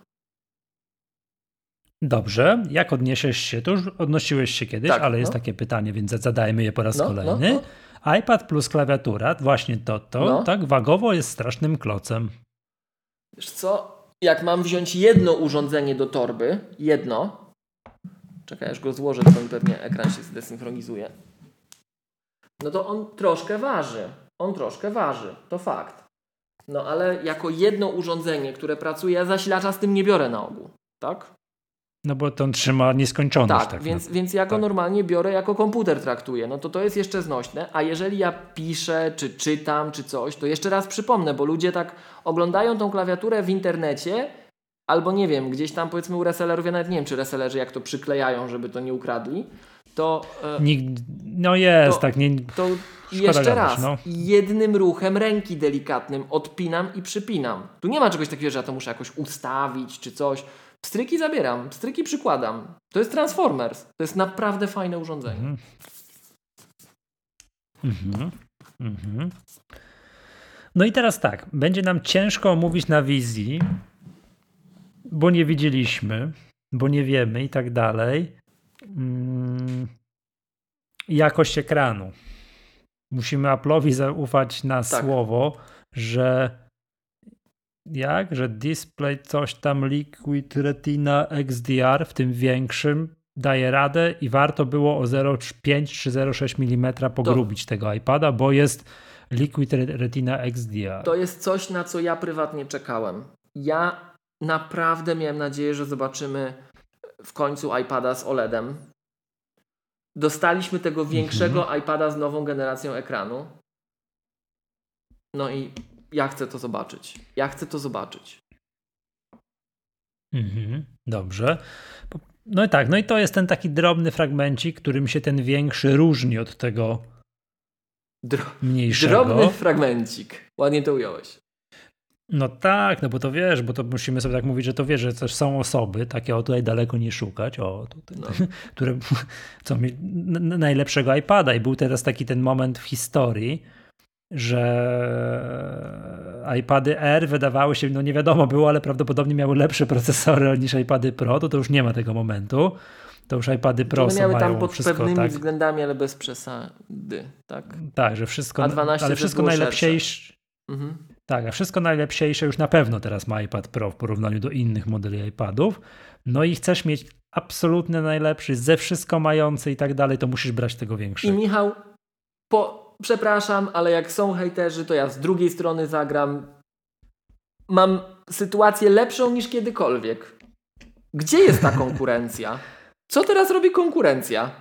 Dobrze, jak odniesiesz się? To już odnosiłeś się kiedyś, tak, ale jest no. takie pytanie, więc zadajmy je po raz no, kolejny. No, no. iPad plus klawiatura, właśnie to, to no. tak wagowo jest strasznym klocem.
Wiesz co, jak mam wziąć jedno urządzenie do torby, jedno, czekaj, aż go złożę, to pewnie ekran się zdesynchronizuje, no to on troszkę waży. On troszkę waży, to fakt. No ale jako jedno urządzenie, które pracuje, ja zasilacza z tym nie biorę na ogół, tak?
No bo to on trzyma nieskończoność.
Tak, tak więc, no. więc ja go tak. normalnie biorę jako komputer traktuję. No to to jest jeszcze znośne. A jeżeli ja piszę, czy czytam, czy coś, to jeszcze raz przypomnę, bo ludzie tak oglądają tą klawiaturę w internecie albo nie wiem, gdzieś tam powiedzmy u resellerów, ja nawet nie wiem, czy resellerzy jak to przyklejają, żeby to nie ukradli, to...
E, Nikt, no jest, to, tak, nie...
To jeszcze gadać, raz, no. jednym ruchem ręki delikatnym odpinam i przypinam. Tu nie ma czegoś takiego, że ja to muszę jakoś ustawić, czy coś. Stryki zabieram, stryki przykładam. To jest Transformers. To jest naprawdę fajne urządzenie. Mhm.
Mhm. Mhm. No i teraz tak, będzie nam ciężko omówić na wizji, bo nie widzieliśmy, bo nie wiemy i tak dalej. Mm, jakość ekranu. Musimy Apple'owi zaufać na tak. słowo, że jak, że display coś tam Liquid Retina XDR w tym większym daje radę i warto było o 0,5 czy 0,6 mm pogrubić to, tego iPada, bo jest Liquid Retina XDR.
To jest coś, na co ja prywatnie czekałem. Ja naprawdę miałem nadzieję, że zobaczymy w końcu iPada z OLEDem. Dostaliśmy tego większego mhm. iPada z nową generacją ekranu. No i ja chcę to zobaczyć. Ja chcę to zobaczyć.
Mhm, dobrze. No i tak, no i to jest ten taki drobny fragmencik, którym się ten większy różni od tego Dro mniejszego.
Drobny fragmencik. Ładnie to ująłeś.
No tak, no bo to wiesz, bo to musimy sobie tak mówić, że to wiesz, że też są osoby, takie o tutaj daleko nie szukać, o tutaj, no. które co mi najlepszego iPada i był teraz taki ten moment w historii, że iPady R wydawały się, no nie wiadomo było, ale prawdopodobnie miały lepsze procesory niż iPady Pro, to to już nie ma tego momentu. To już iPady Pro One
miały
tam
pod
wszystko,
pewnymi
tak,
względami, ale bez przesady, tak?
Tak, że wszystko, ale wszystko najlepsze. Mhm. Tak, a wszystko najlepsze już na pewno teraz ma iPad Pro w porównaniu do innych modeli iPadów. No i chcesz mieć absolutnie najlepszy, ze wszystko mający i tak dalej, to musisz brać tego większego.
I Michał, po, przepraszam, ale jak są hejterzy, to ja z drugiej strony zagram. Mam sytuację lepszą niż kiedykolwiek. Gdzie jest ta konkurencja? Co teraz robi konkurencja?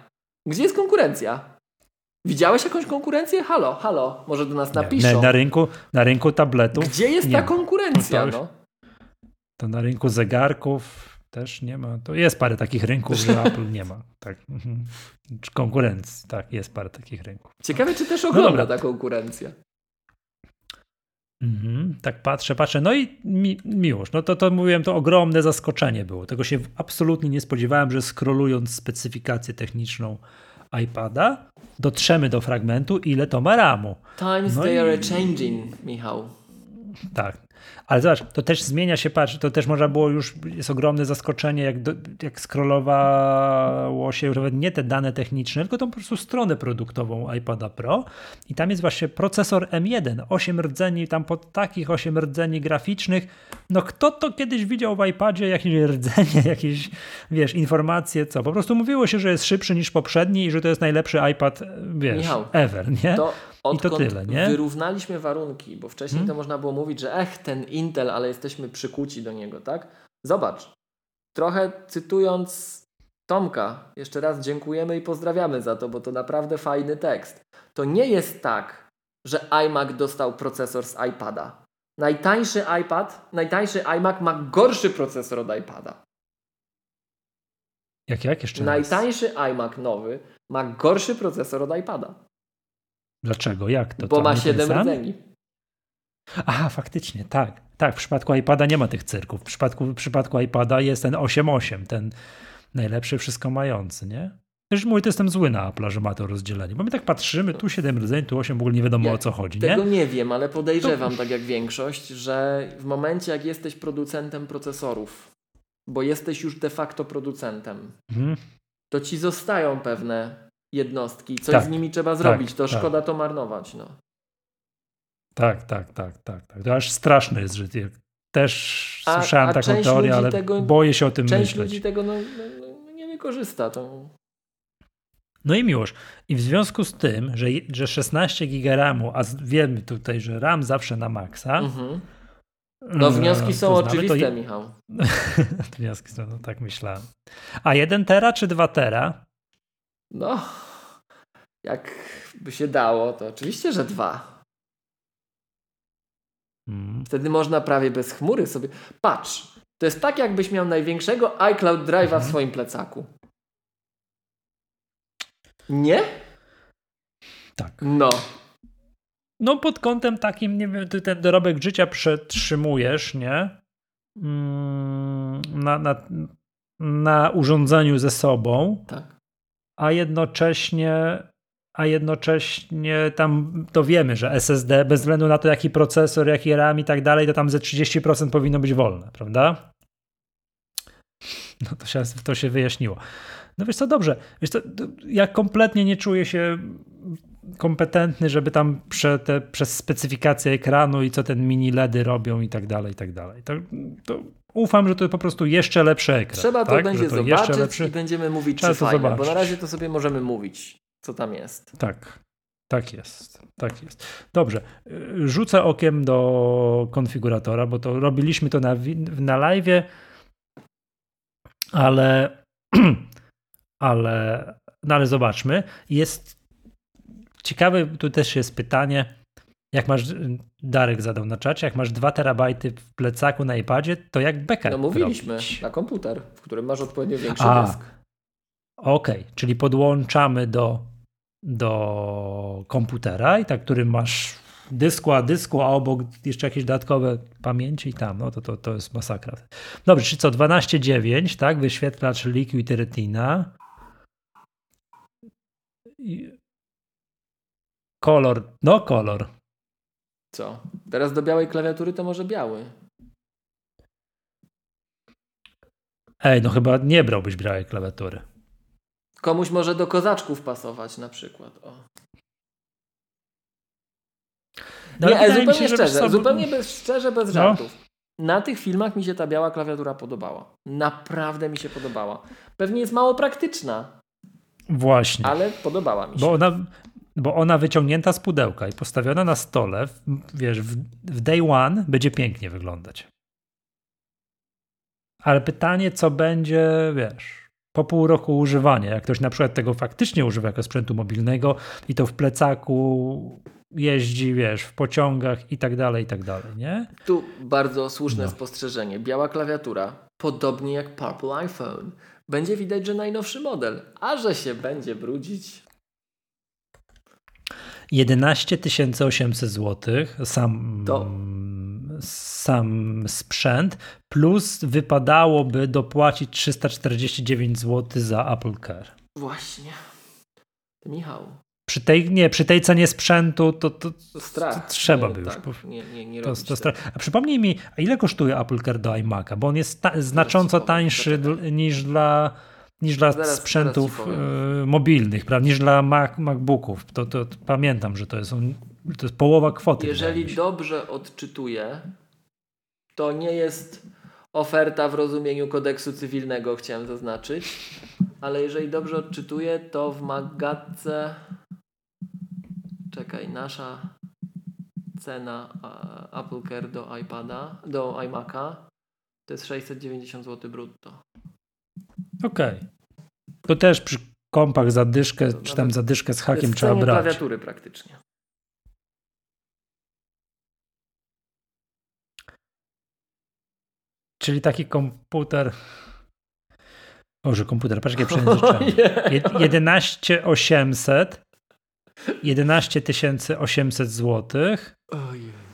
Gdzie jest konkurencja? Widziałeś jakąś konkurencję? Halo, halo, może do nas napiszą.
Nie, na, rynku, na rynku tabletów.
Gdzie jest ta konkurencja? No to, no?
to na rynku zegarków też nie ma. To jest parę takich rynków, że Apple nie ma. Tak. Mhm. Konkurencji, tak, jest parę takich rynków.
Ciekawe, czy też ogląda no ta konkurencja.
Mhm, tak patrzę, patrzę. No i mi, miłość. No to, to mówiłem, to ogromne zaskoczenie było. Tego się absolutnie nie spodziewałem, że skrolując specyfikację techniczną iPada, dotrzemy do fragmentu, ile to ma RAMu.
Times no they i... are changing, Michał.
Tak. Ale zobacz, to też zmienia się, patrz, to też można było już, jest ogromne zaskoczenie, jak, do, jak scrollowało się nawet nie te dane techniczne, tylko tą po prostu stronę produktową iPada Pro. I tam jest właśnie procesor M1, 8 rdzeni, tam pod takich 8 rdzeni graficznych, no kto to kiedyś widział w iPadzie jakieś rdzenie, [LAUGHS] jakieś, wiesz, informacje, co, po prostu mówiło się, że jest szybszy niż poprzedni i że to jest najlepszy iPad, wiesz, Michał, ever, nie?
To Odkąd I to tyle, nie? wyrównaliśmy warunki, bo wcześniej hmm? to można było mówić, że ech, ten Intel, ale jesteśmy przykuci do niego, tak? Zobacz, trochę cytując Tomka, jeszcze raz dziękujemy i pozdrawiamy za to, bo to naprawdę fajny tekst. To nie jest tak, że iMac dostał procesor z iPada. Najtańszy iPad, najtańszy iMac ma gorszy procesor od iPada.
Jak, jak jeszcze
Najtańszy raz? iMac nowy ma gorszy procesor od iPada.
Dlaczego? Jak to?
Bo ma 7 rdzeni.
Aha, faktycznie, tak. Tak, w przypadku iPada nie ma tych cyrków. W przypadku, w przypadku iPada jest ten 8.8, ten najlepszy wszystko mający, nie? Też mówię, to jestem zły na Apple, że ma to rozdzielenie. Bo my tak patrzymy, tu 7 rdzeni, tu 8, w ogóle nie wiadomo o co chodzi.
Tego
nie,
nie wiem, ale podejrzewam, to... tak jak większość, że w momencie, jak jesteś producentem procesorów, bo jesteś już de facto producentem, mhm. to ci zostają pewne jednostki. Coś tak, z nimi trzeba tak, zrobić. To tak. szkoda to marnować. No.
Tak, tak, tak, tak, tak. To aż straszne jest, że też a, słyszałem a taką teorię, ale tego, boję się o tym
część
myśleć.
Część ludzi tego no, no, no, nie wykorzysta. To...
No i miłość. I w związku z tym, że, że 16 giga RAMu, a wiemy tutaj, że RAM zawsze na maksa, mhm.
No wnioski są oczywiste, je... Michał. [LAUGHS]
wnioski są, no tak myślałem. A 1 tera czy 2 tera?
No, jak by się dało, to oczywiście, że dwa. Hmm. Wtedy można prawie bez chmury sobie. Patrz, to jest tak, jakbyś miał największego iCloud Drive'a hmm. w mhm. swoim plecaku. Nie?
Tak.
No.
No pod kątem takim, nie wiem, ty ten dorobek życia przetrzymujesz, nie? Mm, na, na, na urządzeniu ze sobą.
Tak.
A jednocześnie a jednocześnie tam to wiemy, że SSD bez względu na to jaki procesor, jaki RAM i tak dalej, to tam ze 30% powinno być wolne, prawda? No to się, to się wyjaśniło. No wiesz co, dobrze. Wiesz co, ja kompletnie nie czuję się kompetentny, żeby tam prze te, przez specyfikację ekranu i co ten mini LEDy robią i tak dalej, i tak dalej. To, to ufam, że to po prostu jeszcze lepszy ekran.
Trzeba to tak? będzie to zobaczyć lepszy... i będziemy mówić, Trzeba czy fajne, zobaczyć. bo na razie to sobie możemy mówić, co tam jest.
Tak, tak jest. Tak jest. Dobrze. Rzucę okiem do konfiguratora, bo to robiliśmy to na, na live, ale [CLEARS THROAT] ale, no ale zobaczmy. Jest ciekawe, tu też jest pytanie, jak masz, Darek zadał na czacie, jak masz 2 terabajty w plecaku na iPadzie, to jak backup
No mówiliśmy,
robić?
na komputer, w którym masz odpowiednio większy
A,
dysk.
Okej, okay, czyli podłączamy do, do komputera i tak, którym masz dysku, a dysku, a obok jeszcze jakieś dodatkowe pamięci i tam, no to, to, to jest masakra. Dobrze, czyli co, 12.9, tak, wyświetlacz Liquid Retina. Kolor, no kolor.
Co? Teraz do białej klawiatury to może biały.
Ej, no chyba nie brałbyś białej klawiatury.
Komuś może do kozaczków pasować na przykład. O. No, nie, zupełnie się, szczerze, zupełnie bez, szczerze, bez no. żartów. Na tych filmach mi się ta biała klawiatura podobała. Naprawdę mi się podobała. Pewnie jest mało praktyczna.
Właśnie.
Ale podobała mi się.
Bo ona, bo ona wyciągnięta z pudełka i postawiona na stole, wiesz, w, w day one będzie pięknie wyglądać. Ale pytanie, co będzie, wiesz, po pół roku używania, jak ktoś na przykład tego faktycznie używa jako sprzętu mobilnego i to w plecaku jeździ, wiesz, w pociągach i tak dalej, i tak dalej, nie?
Tu bardzo słuszne no. spostrzeżenie. Biała klawiatura, podobnie jak Purple iPhone. Będzie widać, że najnowszy model, a że się będzie brudzić.
11 800 zł sam, to. sam sprzęt, plus wypadałoby dopłacić 349 zł za Apple Care.
Właśnie. Michał,
przy tej, nie, przy tej cenie sprzętu to, to, to, to trzeba by
już.
Tak,
nie, nie, nie
to, to strach. A przypomnij mi, a ile kosztuje Apple Car do iMac'a? Bo on jest ta, znacząco tańszy niż dla niż dla zaraz, sprzętów zaraz y, mobilnych, prawda? niż dla Mac, MacBooków. To, to, to, pamiętam, że to jest, to jest połowa kwoty.
Jeżeli dobrze odczytuję, to nie jest oferta w rozumieniu kodeksu cywilnego, chciałem zaznaczyć, ale jeżeli dobrze odczytuję, to w Magatce czekaj, nasza cena Apple Care do iPada, do iMac'a to jest 690 zł brutto.
Okej. Okay. To też przy kompach zadyszkę, to czy tam zadyszkę z hakiem trzeba brać.
klawiatury praktycznie.
Czyli taki komputer. Boże, komputer, patrz jakie przejęzyczenie. 11800 11 800 zł.
Ojej.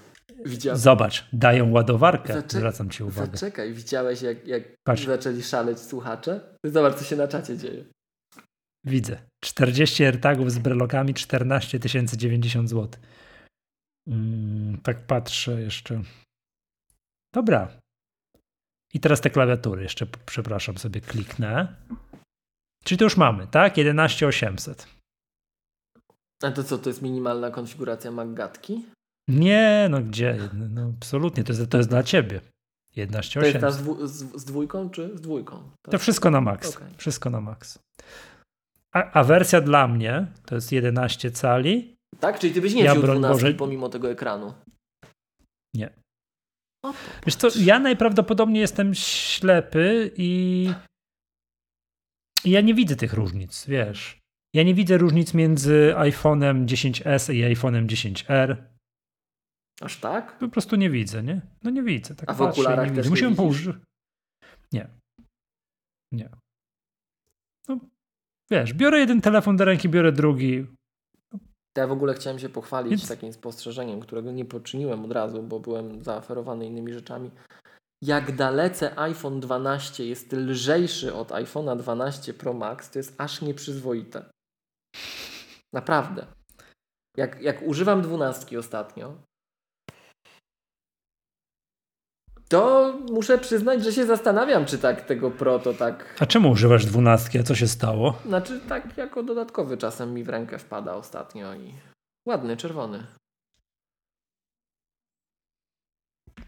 Zobacz, dają ładowarkę. Zaczek Zwracam ci uwagę.
Zaczekaj, widziałeś jak, jak zaczęli szaleć słuchacze? Zobacz, co się na czacie dzieje.
Widzę. 40 AirTagów z brelokami, 14 090 zł. Mm, tak patrzę jeszcze. Dobra. I teraz te klawiatury jeszcze, przepraszam, sobie kliknę. Czyli to już mamy, tak? 11800.
A to co, to jest minimalna konfiguracja MacGatki?
Nie, no gdzie? No, absolutnie, to jest, to jest dla ciebie. 11.8. To
jest ta z, dwu, z, z, dwójką czy z dwójką?
Tak? To wszystko na max. Okay. Wszystko na max. A, a, wersja dla mnie to jest 11 cali.
Tak? Czyli ty byś nie ja wziął 12 Boże... pomimo tego ekranu?
Nie. O, Wiesz co, ja najprawdopodobniej jestem ślepy i ja nie widzę tych różnic, wiesz. Ja nie widzę różnic między iPhone'em 10s i iPhone'em 10R.
Aż tak?
Po prostu nie widzę, nie? No nie widzę. Tak
A w okularach nie też
Musimy
nie
położyć. Nie. Nie. No, wiesz, biorę jeden telefon do ręki, biorę drugi.
Ja w ogóle chciałem się pochwalić Więc... takim spostrzeżeniem, którego nie poczyniłem od razu, bo byłem zaaferowany innymi rzeczami. Jak dalece iPhone 12 jest lżejszy od iPhone'a 12 Pro Max, to jest aż nieprzyzwoite. Naprawdę. Jak, jak używam dwunastki ostatnio, to muszę przyznać, że się zastanawiam, czy tak tego Pro to tak...
A czemu używasz dwunastki? A co się stało?
Znaczy tak jako dodatkowy czasem mi w rękę wpada ostatnio i ładny, czerwony.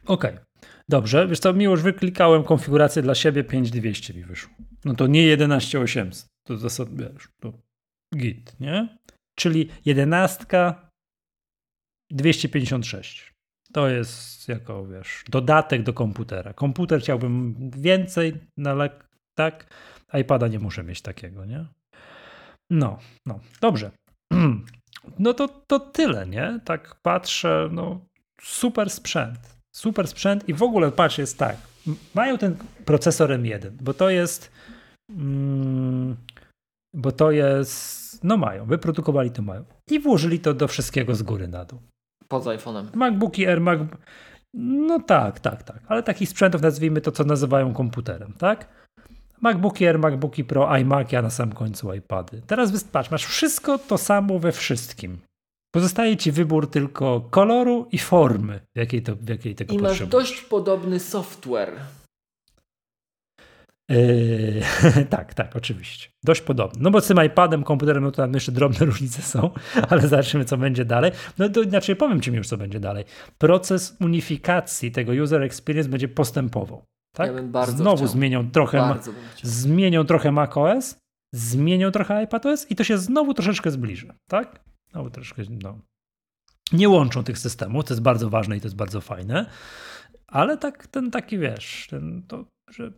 Okej. Okay. Dobrze, wiesz co, miło, że wyklikałem konfigurację dla siebie 5200 mi wyszło. No to nie 11800, to zasadnie, wiesz, to git, nie? Czyli 11 256. To jest jako, wiesz, dodatek do komputera. Komputer chciałbym więcej, no ale tak, iPada nie muszę mieć takiego, nie? No, no, dobrze. [CLEARS THROAT] No to, to tyle, nie? Tak patrzę, no super sprzęt. Super sprzęt i w ogóle patrz, jest tak. Mają ten procesor M1, bo to jest mm, bo to jest, no mają, wyprodukowali to mają i włożyli to do wszystkiego z góry na dół.
Poza iPhone'em.
MacBooki Air, Mac... No tak, tak, tak. Ale takich sprzętów nazwijmy to, co nazywają komputerem, tak? MacBooki Air, MacBooki Pro, iMac, a na sam końcu iPady. Teraz wystarczy, masz wszystko to samo we wszystkim. Pozostaje ci wybór tylko koloru i formy, w jakiej, to, w jakiej tego I
masz dość podobny software.
Yy, [LAUGHS] tak, tak, oczywiście. Dość podobny. No bo z tym iPadem, komputerem, no to tam jeszcze drobne [LAUGHS] różnice są, ale zobaczymy, co będzie dalej. No to inaczej powiem ci już, co będzie dalej. Proces unifikacji tego user experience będzie postępował. Tak?
Ja
Znowu
chciał.
zmienią trochę, zmienią trochę macOS, zmienią trochę iPadOS i to się znowu troszeczkę zbliży. Tak? Znowu troszeczkę, no. Nie łączą tych systemów, to jest bardzo ważne i to jest bardzo fajne, ale tak, ten taki, wiesz, ten, to, że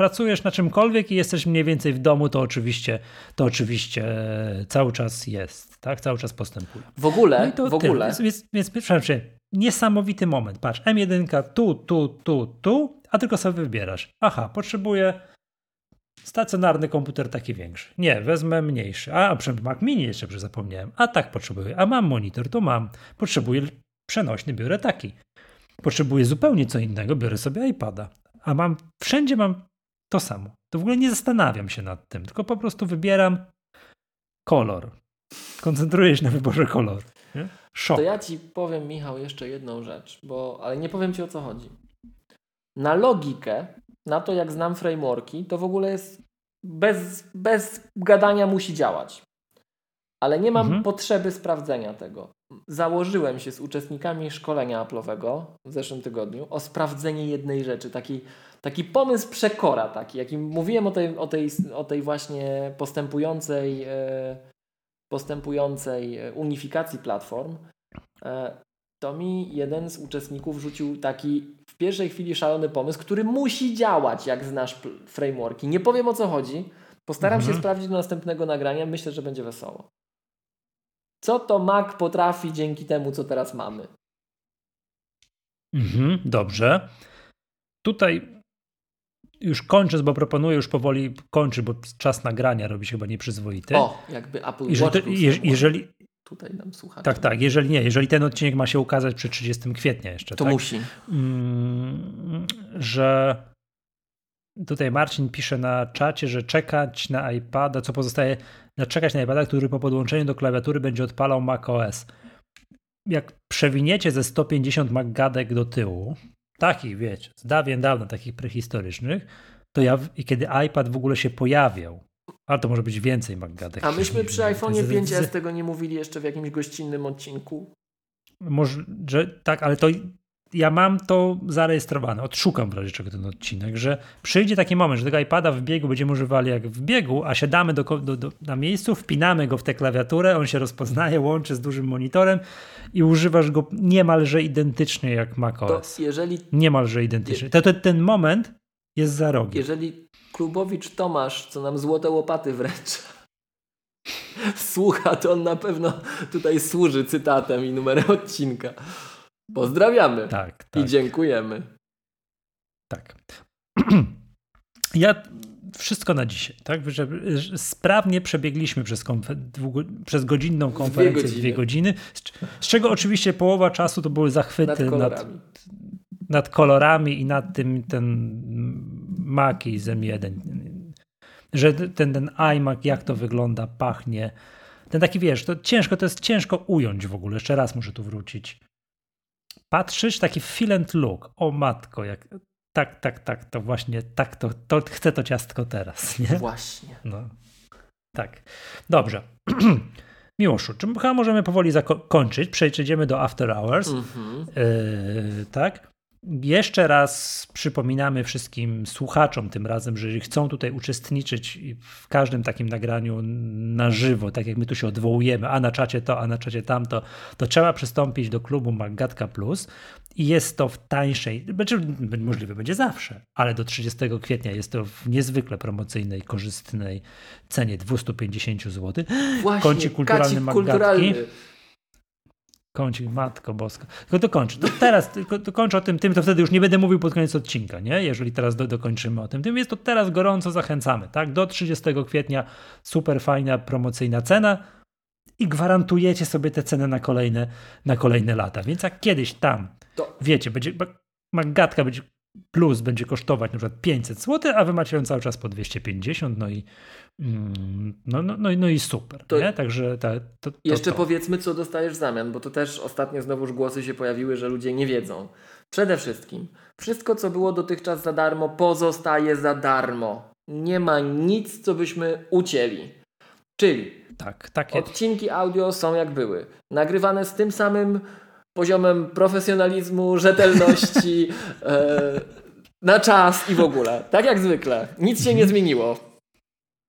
pracujesz na czymkolwiek i jesteś mniej więcej w domu, to oczywiście, to oczywiście cały czas jest, tak? Cały czas postępuje.
W ogóle, no w ogóle.
Więc, więc, przepraszam, niesamowity moment. Patrz, M1 tu, tu, tu, tu, a tylko sobie wybierasz. Aha, potrzebuję stacjonarny komputer taki większy. Nie, wezmę mniejszy. A, przynajmniej Mac Mini jeszcze zapomniałem. A tak potrzebuję. A mam monitor, to mam. Potrzebuję przenośny, biorę taki. Potrzebuję zupełnie co innego, biorę sobie iPada. A mam, wszędzie mam to samo. To w ogóle nie zastanawiam się nad tym, tylko po prostu wybieram kolor. Koncentruję się na wyborze koloru. Szok.
To ja ci powiem, Michał, jeszcze jedną rzecz, bo, ale nie powiem ci o co chodzi. Na logikę, na to jak znam frameworki, to w ogóle jest bez, bez gadania musi działać. Ale nie mam mhm. potrzeby sprawdzenia tego. Założyłem się z uczestnikami szkolenia Apple'owego w zeszłym tygodniu o sprawdzenie jednej rzeczy, takiej taki pomysł przekora taki, jakim mówiłem o tej, o tej, o tej właśnie postępującej, e, postępującej e, unifikacji platform, e, to mi jeden z uczestników rzucił taki w pierwszej chwili szalony pomysł, który musi działać, jak znasz frameworki. Nie powiem o co chodzi. Postaram mhm. się sprawdzić do następnego nagrania. Myślę, że będzie wesoło. Co to Mac potrafi dzięki temu, co teraz mamy?
Mhm, dobrze. Tutaj już kończę, bo proponuję już powoli kończyć, bo czas nagrania robi się chyba nieprzyzwoity.
O, jakby Apple jeżeli, Watch
je, jeżeli
Tutaj nam słuchacze.
Tak, tak. Jeżeli nie, jeżeli ten odcinek ma się ukazać przy 30 kwietnia jeszcze.
To
tak?
musi.
Mm, że tutaj Marcin pisze na czacie, że czekać na iPada, co pozostaje, na czekać na iPada, który po podłączeniu do klawiatury będzie odpalał macOS. Jak przewiniecie ze 150 MacGadek do tyłu, takich, wiecie, z dawien dawna, takich prehistorycznych, to ja, i kiedy iPad w ogóle się pojawiał, Ale to może być więcej Maggatek.
A myśmy przy iPhone 5S tego nie mówili jeszcze w jakimś gościnnym odcinku.
Może, że tak, ale to ja mam to zarejestrowane, odszukam w razie czego ten odcinek, że przyjdzie taki moment, że tego iPada w biegu będziemy używali jak w biegu, a siadamy do, do, do, na miejscu, wpinamy go w tę klawiaturę, on się rozpoznaje, łączy z dużym monitorem i używasz go niemalże identycznie jak macOS.
To jeżeli...
Niemalże identycznie. To, to, ten moment jest za rogiem.
Jeżeli Klubowicz Tomasz, co nam złote łopaty wręcza, [LAUGHS] słucha, to on na pewno tutaj służy cytatem i numerem odcinka. Pozdrawiamy.
Tak, tak.
I dziękujemy.
Tak. [CLEARS THROAT] Ja wszystko na dzisiaj, tak? Że, sprawnie przebiegliśmy przez, przez godzinną konferencję, dwie dwie godziny, z, z, czego oczywiście połowa czasu to były zachwyty nad kolorami, nad, nad kolorami i nad tym ten Mac i z M1. Że ten, ten iMac, jak to wygląda, pachnie. Ten taki, wiesz, to ciężko, to jest ciężko ująć w ogóle. Jeszcze raz muszę tu wrócić patrzysz, taki feel and look. O matko, jak tak, tak, tak, to właśnie tak, to, to chcę to ciastko teraz, nie?
Właśnie.
No. Tak. Dobrze. [CLEARS THROAT] Miłoszu, czy chyba możemy powoli zakończyć? Przejdziemy do After Hours. Mm -hmm. yy, tak. Jeszcze raz przypominamy wszystkim słuchaczom tym razem, że jeżeli chcą tutaj uczestniczyć w każdym takim nagraniu na żywo, tak jak my tu się odwołujemy, a na czacie to, a na czacie tamto, to trzeba przystąpić do klubu Magatka Plus i jest to w tańszej, znaczy możliwe będzie zawsze, ale do 30 kwietnia jest to w niezwykle promocyjnej, korzystnej cenie 250 zł.
Właśnie, Kącik kulturalny Magatki. Kulturalny
Kącik, matko boska. Tylko dokończę. To teraz tylko dokończę o tym, tym, to wtedy już nie będę mówił pod koniec odcinka, nie? Jeżeli teraz do, dokończymy o tym. Tym jest to teraz gorąco zachęcamy, tak? Do 30 kwietnia super fajna promocyjna cena i gwarantujecie sobie tę cenę na kolejne, na kolejne lata. Więc jak kiedyś tam, to... wiecie, będzie, magatka będzie plus będzie kosztować na przykład 500 zł, a wy macie ją cały czas po 250, no i mm, no, no, no, no i super, to nie? Także ta, to, to,
Jeszcze
to.
powiedzmy, co dostajesz w zamian, bo to też ostatnio znowuż głosy się pojawiły, że ludzie nie wiedzą. Przede wszystkim, wszystko, co było dotychczas za darmo, pozostaje za darmo. Nie ma nic, co byśmy ucięli. Czyli
tak, tak
odcinki audio są jak były. Nagrywane z tym samym poziomem profesjonalizmu, rzetelności, [LAUGHS] e, na czas i w ogóle. Tak jak zwykle. Nic się nie zmieniło.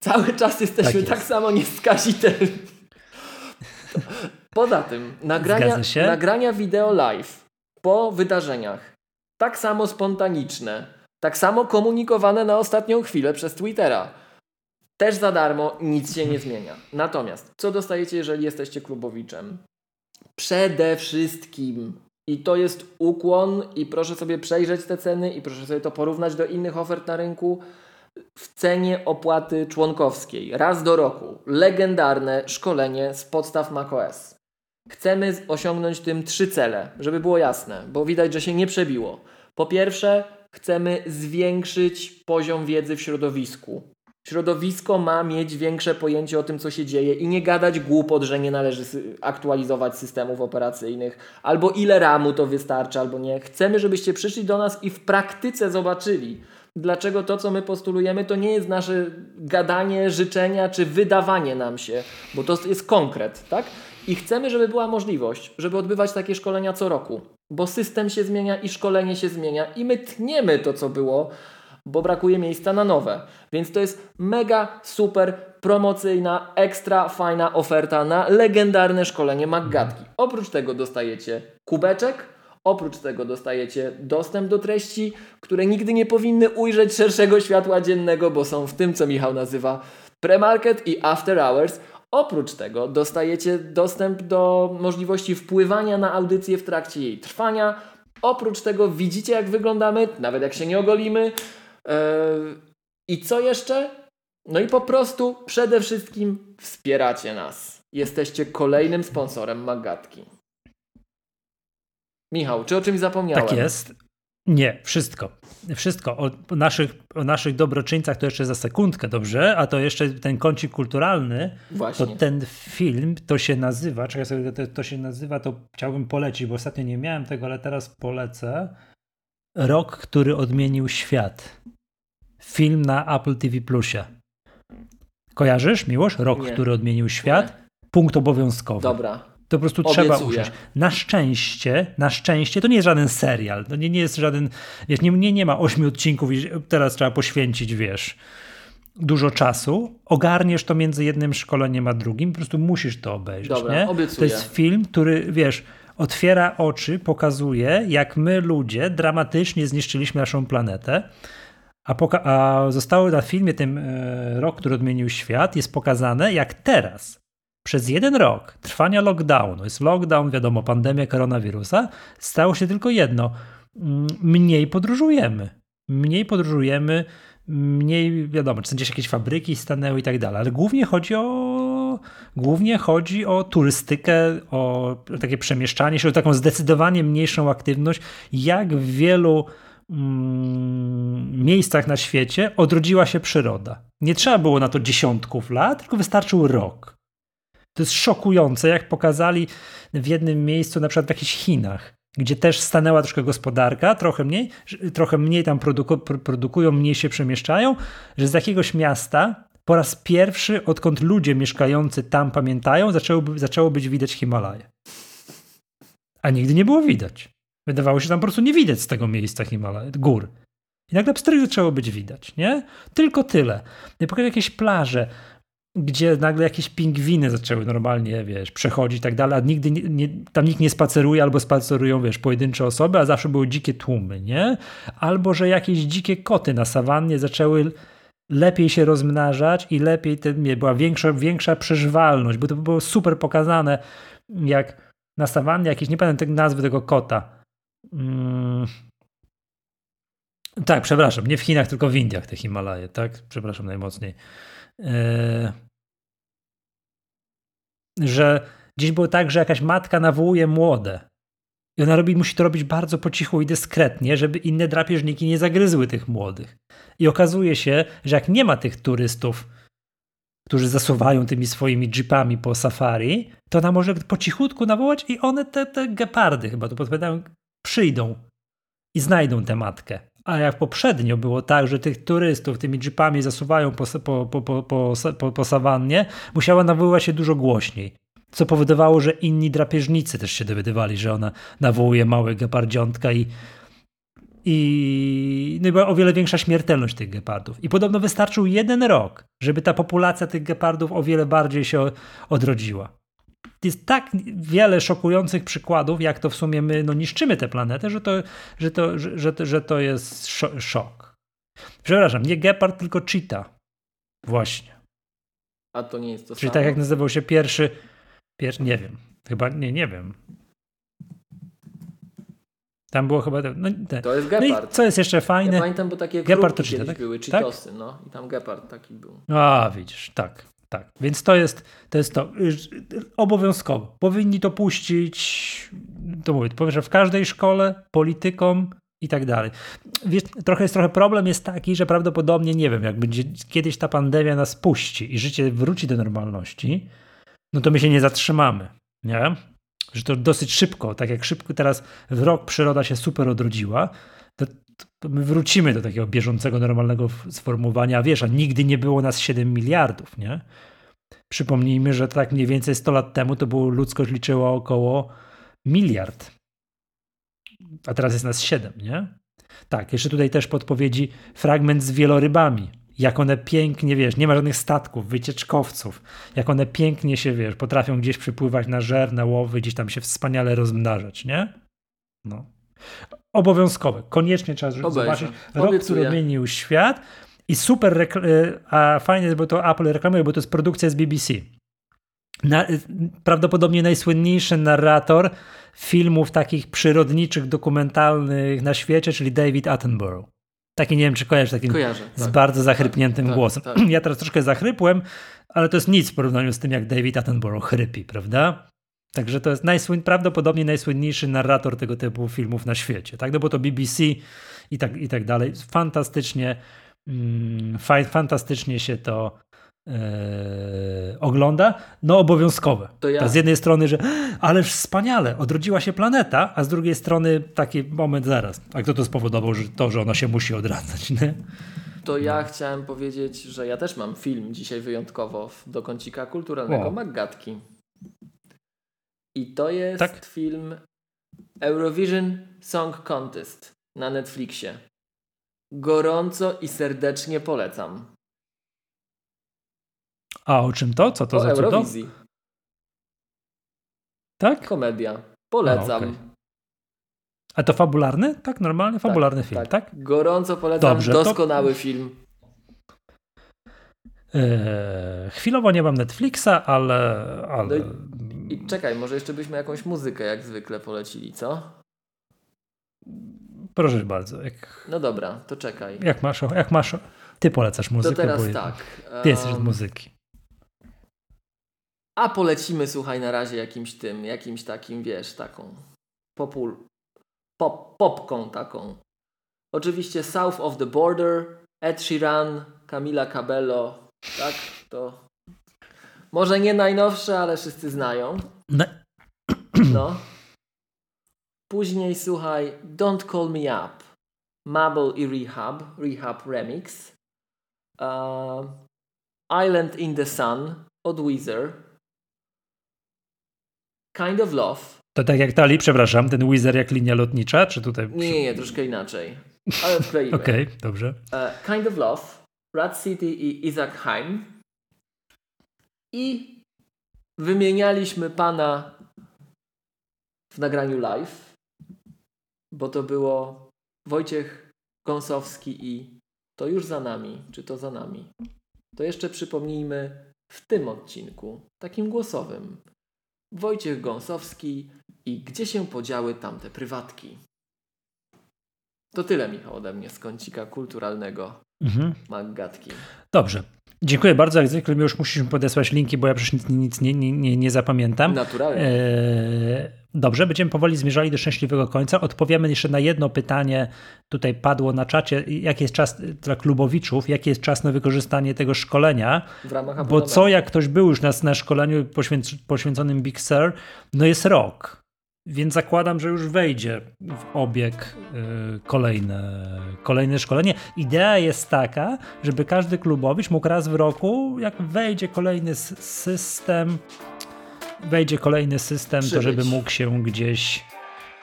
Cały czas jesteśmy tak, tak samo nieskazitelni. Poza tym, nagrania, nagrania wideo live po wydarzeniach, tak samo spontaniczne, tak samo komunikowane na ostatnią chwilę przez Twittera. Też za darmo, nic się nie zmienia. Natomiast, co dostajecie, jeżeli jesteście klubowiczem? Przede wszystkim. I to jest ukłon, i proszę sobie przejrzeć te ceny, i proszę sobie to porównać do innych ofert na rynku. W cenie opłaty członkowskiej raz do roku legendarne szkolenie z podstaw macOS. Chcemy osiągnąć tym trzy cele, żeby było jasne, bo widać, że się nie przebiło. Po pierwsze, chcemy zwiększyć poziom wiedzy w środowisku. Środowisko ma mieć większe pojęcie o tym, co się dzieje i nie gadać głupot, że nie należy aktualizować systemów operacyjnych, albo ile ramu to wystarczy, albo nie. Chcemy, żebyście przyszli do nas i w praktyce zobaczyli, dlaczego to, co my postulujemy, to nie jest nasze gadanie, życzenia czy wydawanie nam się, bo to jest konkret, tak? I chcemy, żeby była możliwość, żeby odbywać takie szkolenia co roku, bo system się zmienia i szkolenie się zmienia i my tniemy to, co było bo brakuje miejsca na nowe. Więc to jest mega, super, promocyjna, ekstra fajna oferta na legendarne szkolenie Maggatki. Oprócz tego dostajecie kubeczek, Oprócz tego dostajecie dostęp do treści, które nigdy nie powinny ujrzeć szerszego światła dziennego, bo są w tym, co Michał nazywa premarket i after hours. Oprócz tego dostajecie dostęp do możliwości wpływania na audycję w trakcie jej trwania. Oprócz tego widzicie, jak wyglądamy, nawet jak się nie ogolimy. I co jeszcze? No i po prostu przede wszystkim wspieracie nas. Jesteście kolejnym sponsorem Magatki. Michał, czy o czymś zapomniałem?
Tak jest. Nie, wszystko. Wszystko. O naszych, o naszych dobroczyńcach to jeszcze za sekundkę, dobrze? A to jeszcze ten kącik kulturalny.
Właśnie.
To ten film, to się nazywa, czekaj sobie, to, to się nazywa, to chciałbym polecić, bo ostatnio nie miałem tego, ale teraz polecę. Rok, który odmienił świat film na Apple TV Plusie. Kojarzysz, Miłosz? Rok, Nie. który odmienił świat. Nie. Punkt obowiązkowy.
Dobra.
To po prostu Obiecuję. trzeba usiąść. Na szczęście, na szczęście, to nie jest żaden serial. To nie, nie jest żaden, wiesz, nie, nie, nie ma ośmiu odcinków i teraz trzeba poświęcić, wiesz, dużo czasu. Ogarniesz to między jednym szkoleniem a drugim. Po prostu musisz to obejrzeć.
Dobra,
nie?
Obiecuję.
To jest film, który, wiesz, otwiera oczy, pokazuje, jak my ludzie dramatycznie zniszczyliśmy naszą planetę. A, poka- a zostało na filmie tym e, rok, który odmienił świat, jest pokazane, jak teraz, przez jeden rok trwania lockdownu, jest lockdown, wiadomo, pandemia koronawirusa, stało się tylko jedno: mm, mniej podróżujemy. Mniej podróżujemy, mniej, wiadomo, czy gdzieś jakieś fabryki stanęły i tak dalej, ale głównie chodzi o głównie chodzi o turystykę, o takie przemieszczanie się, o taką zdecydowanie mniejszą aktywność, jak w wielu mm, miejscach na świecie odrodziła się przyroda. Nie trzeba było na to dziesiątków lat, tylko wystarczył rok. To jest szokujące, jak pokazali w jednym miejscu, na przykład w jakichś Chinach, gdzie też stanęła troszkę gospodarka, trochę mniej, trochę mniej tam produku, produkują, mniej się przemieszczają, że z jakiegoś miasta po raz pierwszy, odkąd ludzie mieszkający tam pamiętają, zaczęło, zaczęło być widać Himalaje. A nigdy nie było widać. Wydawało się tam po prostu nie widać z tego miejsca Himalaje, gór. I nagle pstryk zaczęło być widać, nie? Tylko tyle. I pokażę jakieś plaże, gdzie nagle jakieś pingwiny zaczęły normalnie, wiesz, przechodzić i tak dalej, a nigdy nie, nie, tam nikt nie spaceruje albo spacerują, wiesz, pojedyncze osoby, a zawsze były dzikie tłumy, nie? Albo, że jakieś dzikie koty na sawannie zaczęły lepiej się rozmnażać i lepiej ten, była większa, większa przeżywalność, bo to było super pokazane, jak na sawannie jakieś, nie pamiętam nazwy tego kota. Hmm. Tak, przepraszam, nie w Chinach, tylko w Indiach te Himalaje, tak? Przepraszam najmocniej. Yy, że gdzieś było tak, że jakaś matka nawołuje młode. Ona robi, musi to robić bardzo po cichu i dyskretnie, żeby inne drapieżniki nie zagryzły tych młodych. I okazuje się, że jak nie ma tych turystów, którzy zasuwają tymi swoimi jeepami po safari, to ona może po cichutku nawołać i one, te, te gepardy chyba to podpowiadają, przyjdą i znajdą tę matkę. A jak poprzednio było tak, że tych turystów tymi jeepami zasuwają po, po, po, po, po, po sawannie, musiała nawoływać się dużo głośniej. Co powodowało, że inni drapieżnicy też się dowiadywali, że ona nawołuje małe gepardziątka i, i no była o wiele większa śmiertelność tych gepardów. I podobno wystarczył jeden rok, żeby ta populacja tych gepardów o wiele bardziej się odrodziła jest tak wiele szokujących przykładów, jak to w sumie my no, niszczymy tę planetę, że to, że to, że, że, że to jest szok. Przepraszam, nie gepard, tylko cheetah. Właśnie.
A to nie jest to
Czyli
samo?
tak jak nazywał się pierwszy, nie wiem, chyba, nie, nie wiem. Tam było chyba. No,
te. To jest gepard. No
i co jest jeszcze fajne?
Ja pamiętam, bo takie gepard to cheetah, tak? były, cheetosy, tak? no i tam gepard taki był.
A, widzisz, tak. Tak, więc to jest to. Jest to. Obowiązkowo. Powinni to puścić, to mówię, powiem, że w każdej szkole, politykom i tak dalej. Wiesz, trochę jest trochę problem jest taki, że prawdopodobnie, nie wiem, jak będzie kiedyś ta pandemia nas puści i życie wróci do normalności, no to my się nie zatrzymamy, nie? Że to dosyć szybko, tak jak szybko teraz w rok przyroda się super odrodziła, to, to my wrócimy do takiego bieżącego, normalnego sformułowania. Wiesz, a nigdy nie było nas 7 miliardów, nie? Przypomnijmy, że tak mniej więcej 100 lat temu to było ludzkość liczyła około miliard. A teraz jest nas 7, nie? Tak, jeszcze tutaj też podpowiedzi fragment z wielorybami. Jak one pięknie, wiesz, nie ma żadnych statków, wycieczkowców. Jak one pięknie się, wiesz, potrafią gdzieś przypływać na żer, na łowy, gdzieś tam się wspaniale rozmnażać, nie? No obowiązkowe. Koniecznie trzeba Obejrzę. zobaczyć. Rok, Obiecuję. który odmienił świat i super, y, a fajnie, bo to Apple reklamuje, bo to jest produkcja z BBC. Na, y, prawdopodobnie najsłynniejszy narrator filmów takich przyrodniczych, dokumentalnych na świecie, czyli David Attenborough. Taki nie wiem, czy kojarzysz, takim
Kojarzę,
z tak, bardzo zachrypniętym tak, głosem. Tak, [CLEARS THROAT] ja teraz troszkę zachrypłem, ale to jest nic w porównaniu z tym, jak David Attenborough chrypi, prawda? Także to jest najsłyn, prawdopodobnie najsłynniejszy narrator tego typu filmów na świecie, tak? No bo to BBC i tak, i tak dalej. Fantastycznie, mm, fantastycznie się to e, ogląda. No obowiązkowe. To ja. z jednej strony, że ależ wspaniale, odrodziła się planeta, a z drugiej strony taki moment zaraz. A kto to spowodował, że to, że ona się musi odradzać, nie?
To ja chciałem powiedzieć, że ja też mam film dzisiaj wyjątkowo do kącika kulturalnego o. Maggatki. I to jest tak? film Eurovision Song Contest na Netflixie. Gorąco i serdecznie polecam.
A o czym to? Co to o za Eurowizji. Cudo? Tak?
Komedia. Polecam. A, okay.
A to fabularny? Tak, normalny, tak, fabularny tak, film, tak. tak?
Gorąco polecam, Dobrze, doskonały to... film.
Eee, chwilowo nie mam Netflixa, ale. ale... No
i, i, czekaj, może jeszcze byśmy jakąś muzykę jak zwykle polecili, co?
Proszę bardzo. Jak...
No dobra, to czekaj.
Jak masz, jak masz. Ty polecasz muzykę.
To teraz tak.
Ty jesteś z muzyki.
A polecimy, słuchaj, na razie jakimś tym, jakimś takim, wiesz, taką popul, pop, popką taką. Oczywiście South of the Border, Ed Sheeran, Camila Cabello, tak? To może nie najnowsze, ale wszyscy znają. No. [CLEARS THROAT] no. Później słuchaj Don't Call Me Up, Mabel i Rehab, Rehab Remix. Uh, Island in the Sun od Weezer. Kind of Love.
To tak jak Tali, przepraszam, ten Wizard jak linia lotnicza, czy tutaj?
Nie, nie, nie troszkę inaczej. Ale odkleimy. [LAUGHS]
Okej, okay, dobrze.
Uh, kind of Love, Rat City i Isaac Heim. I wymienialiśmy pana w nagraniu live, bo to było Wojciech Gąsowski i to już za nami, czy to za nami. To jeszcze przypomnijmy w tym odcinku, takim głosowym. Wojciech Gąsowski i gdzie się podziały tamte prywatki. To tyle, Michał, ode mnie z kącika kulturalnego mhm. Maggatki.
Dobrze. Dziękuję bardzo. Jak zwykle już musisz mi podesłać linki, bo ja przecież nic, nic nie, nie, nie, zapamiętam.
Naturalnie. E,
dobrze, będziemy powoli zmierzali do szczęśliwego końca. Odpowiemy jeszcze na jedno pytanie. Tutaj padło na czacie, jaki jest czas dla klubowiczów, jaki jest czas na wykorzystanie tego szkolenia.
W ramach
Bo co jak ktoś był już na, na szkoleniu poświęconym Big Sur, no jest rok. Więc zakładam, że już wejdzie w obieg y, kolejne, kolejne szkolenie. Idea jest taka, żeby każdy klubowicz mógł raz w roku, jak wejdzie kolejny system, wejdzie kolejny system, Przybyć. to żeby mógł się gdzieś,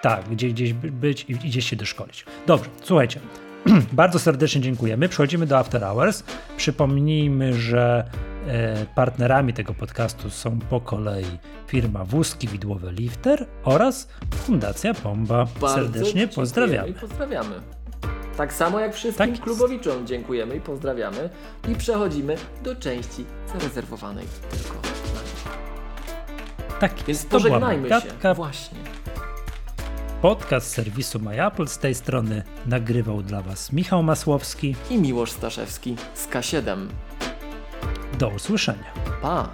tak, gdzieś, gdzieś być i gdzieś się doszkolić. Dobrze, słuchajcie. [CLEARS THROAT] Bardzo serdecznie dziękujemy. Przechodzimy do After Hours. Przypomnijmy, że partnerami tego podcastu są po kolei firma Wózki Widłowe Lifter oraz Fundacja Pomba. Bardzo serdecznie pozdrawiamy.
Pozdrawiamy. Tak samo jak wszystkim tak klubowiczom dziękujemy i pozdrawiamy. I przechodzimy do części zarezerwowanej tylko na
Tak,
Więc pożegnajmy się. Właśnie.
Podcast serwisu MyApple. Z tej strony nagrywał dla Was Michał Masłowski
i Miłosz Staszewski z K7.
Do usłyszenia.
Pa!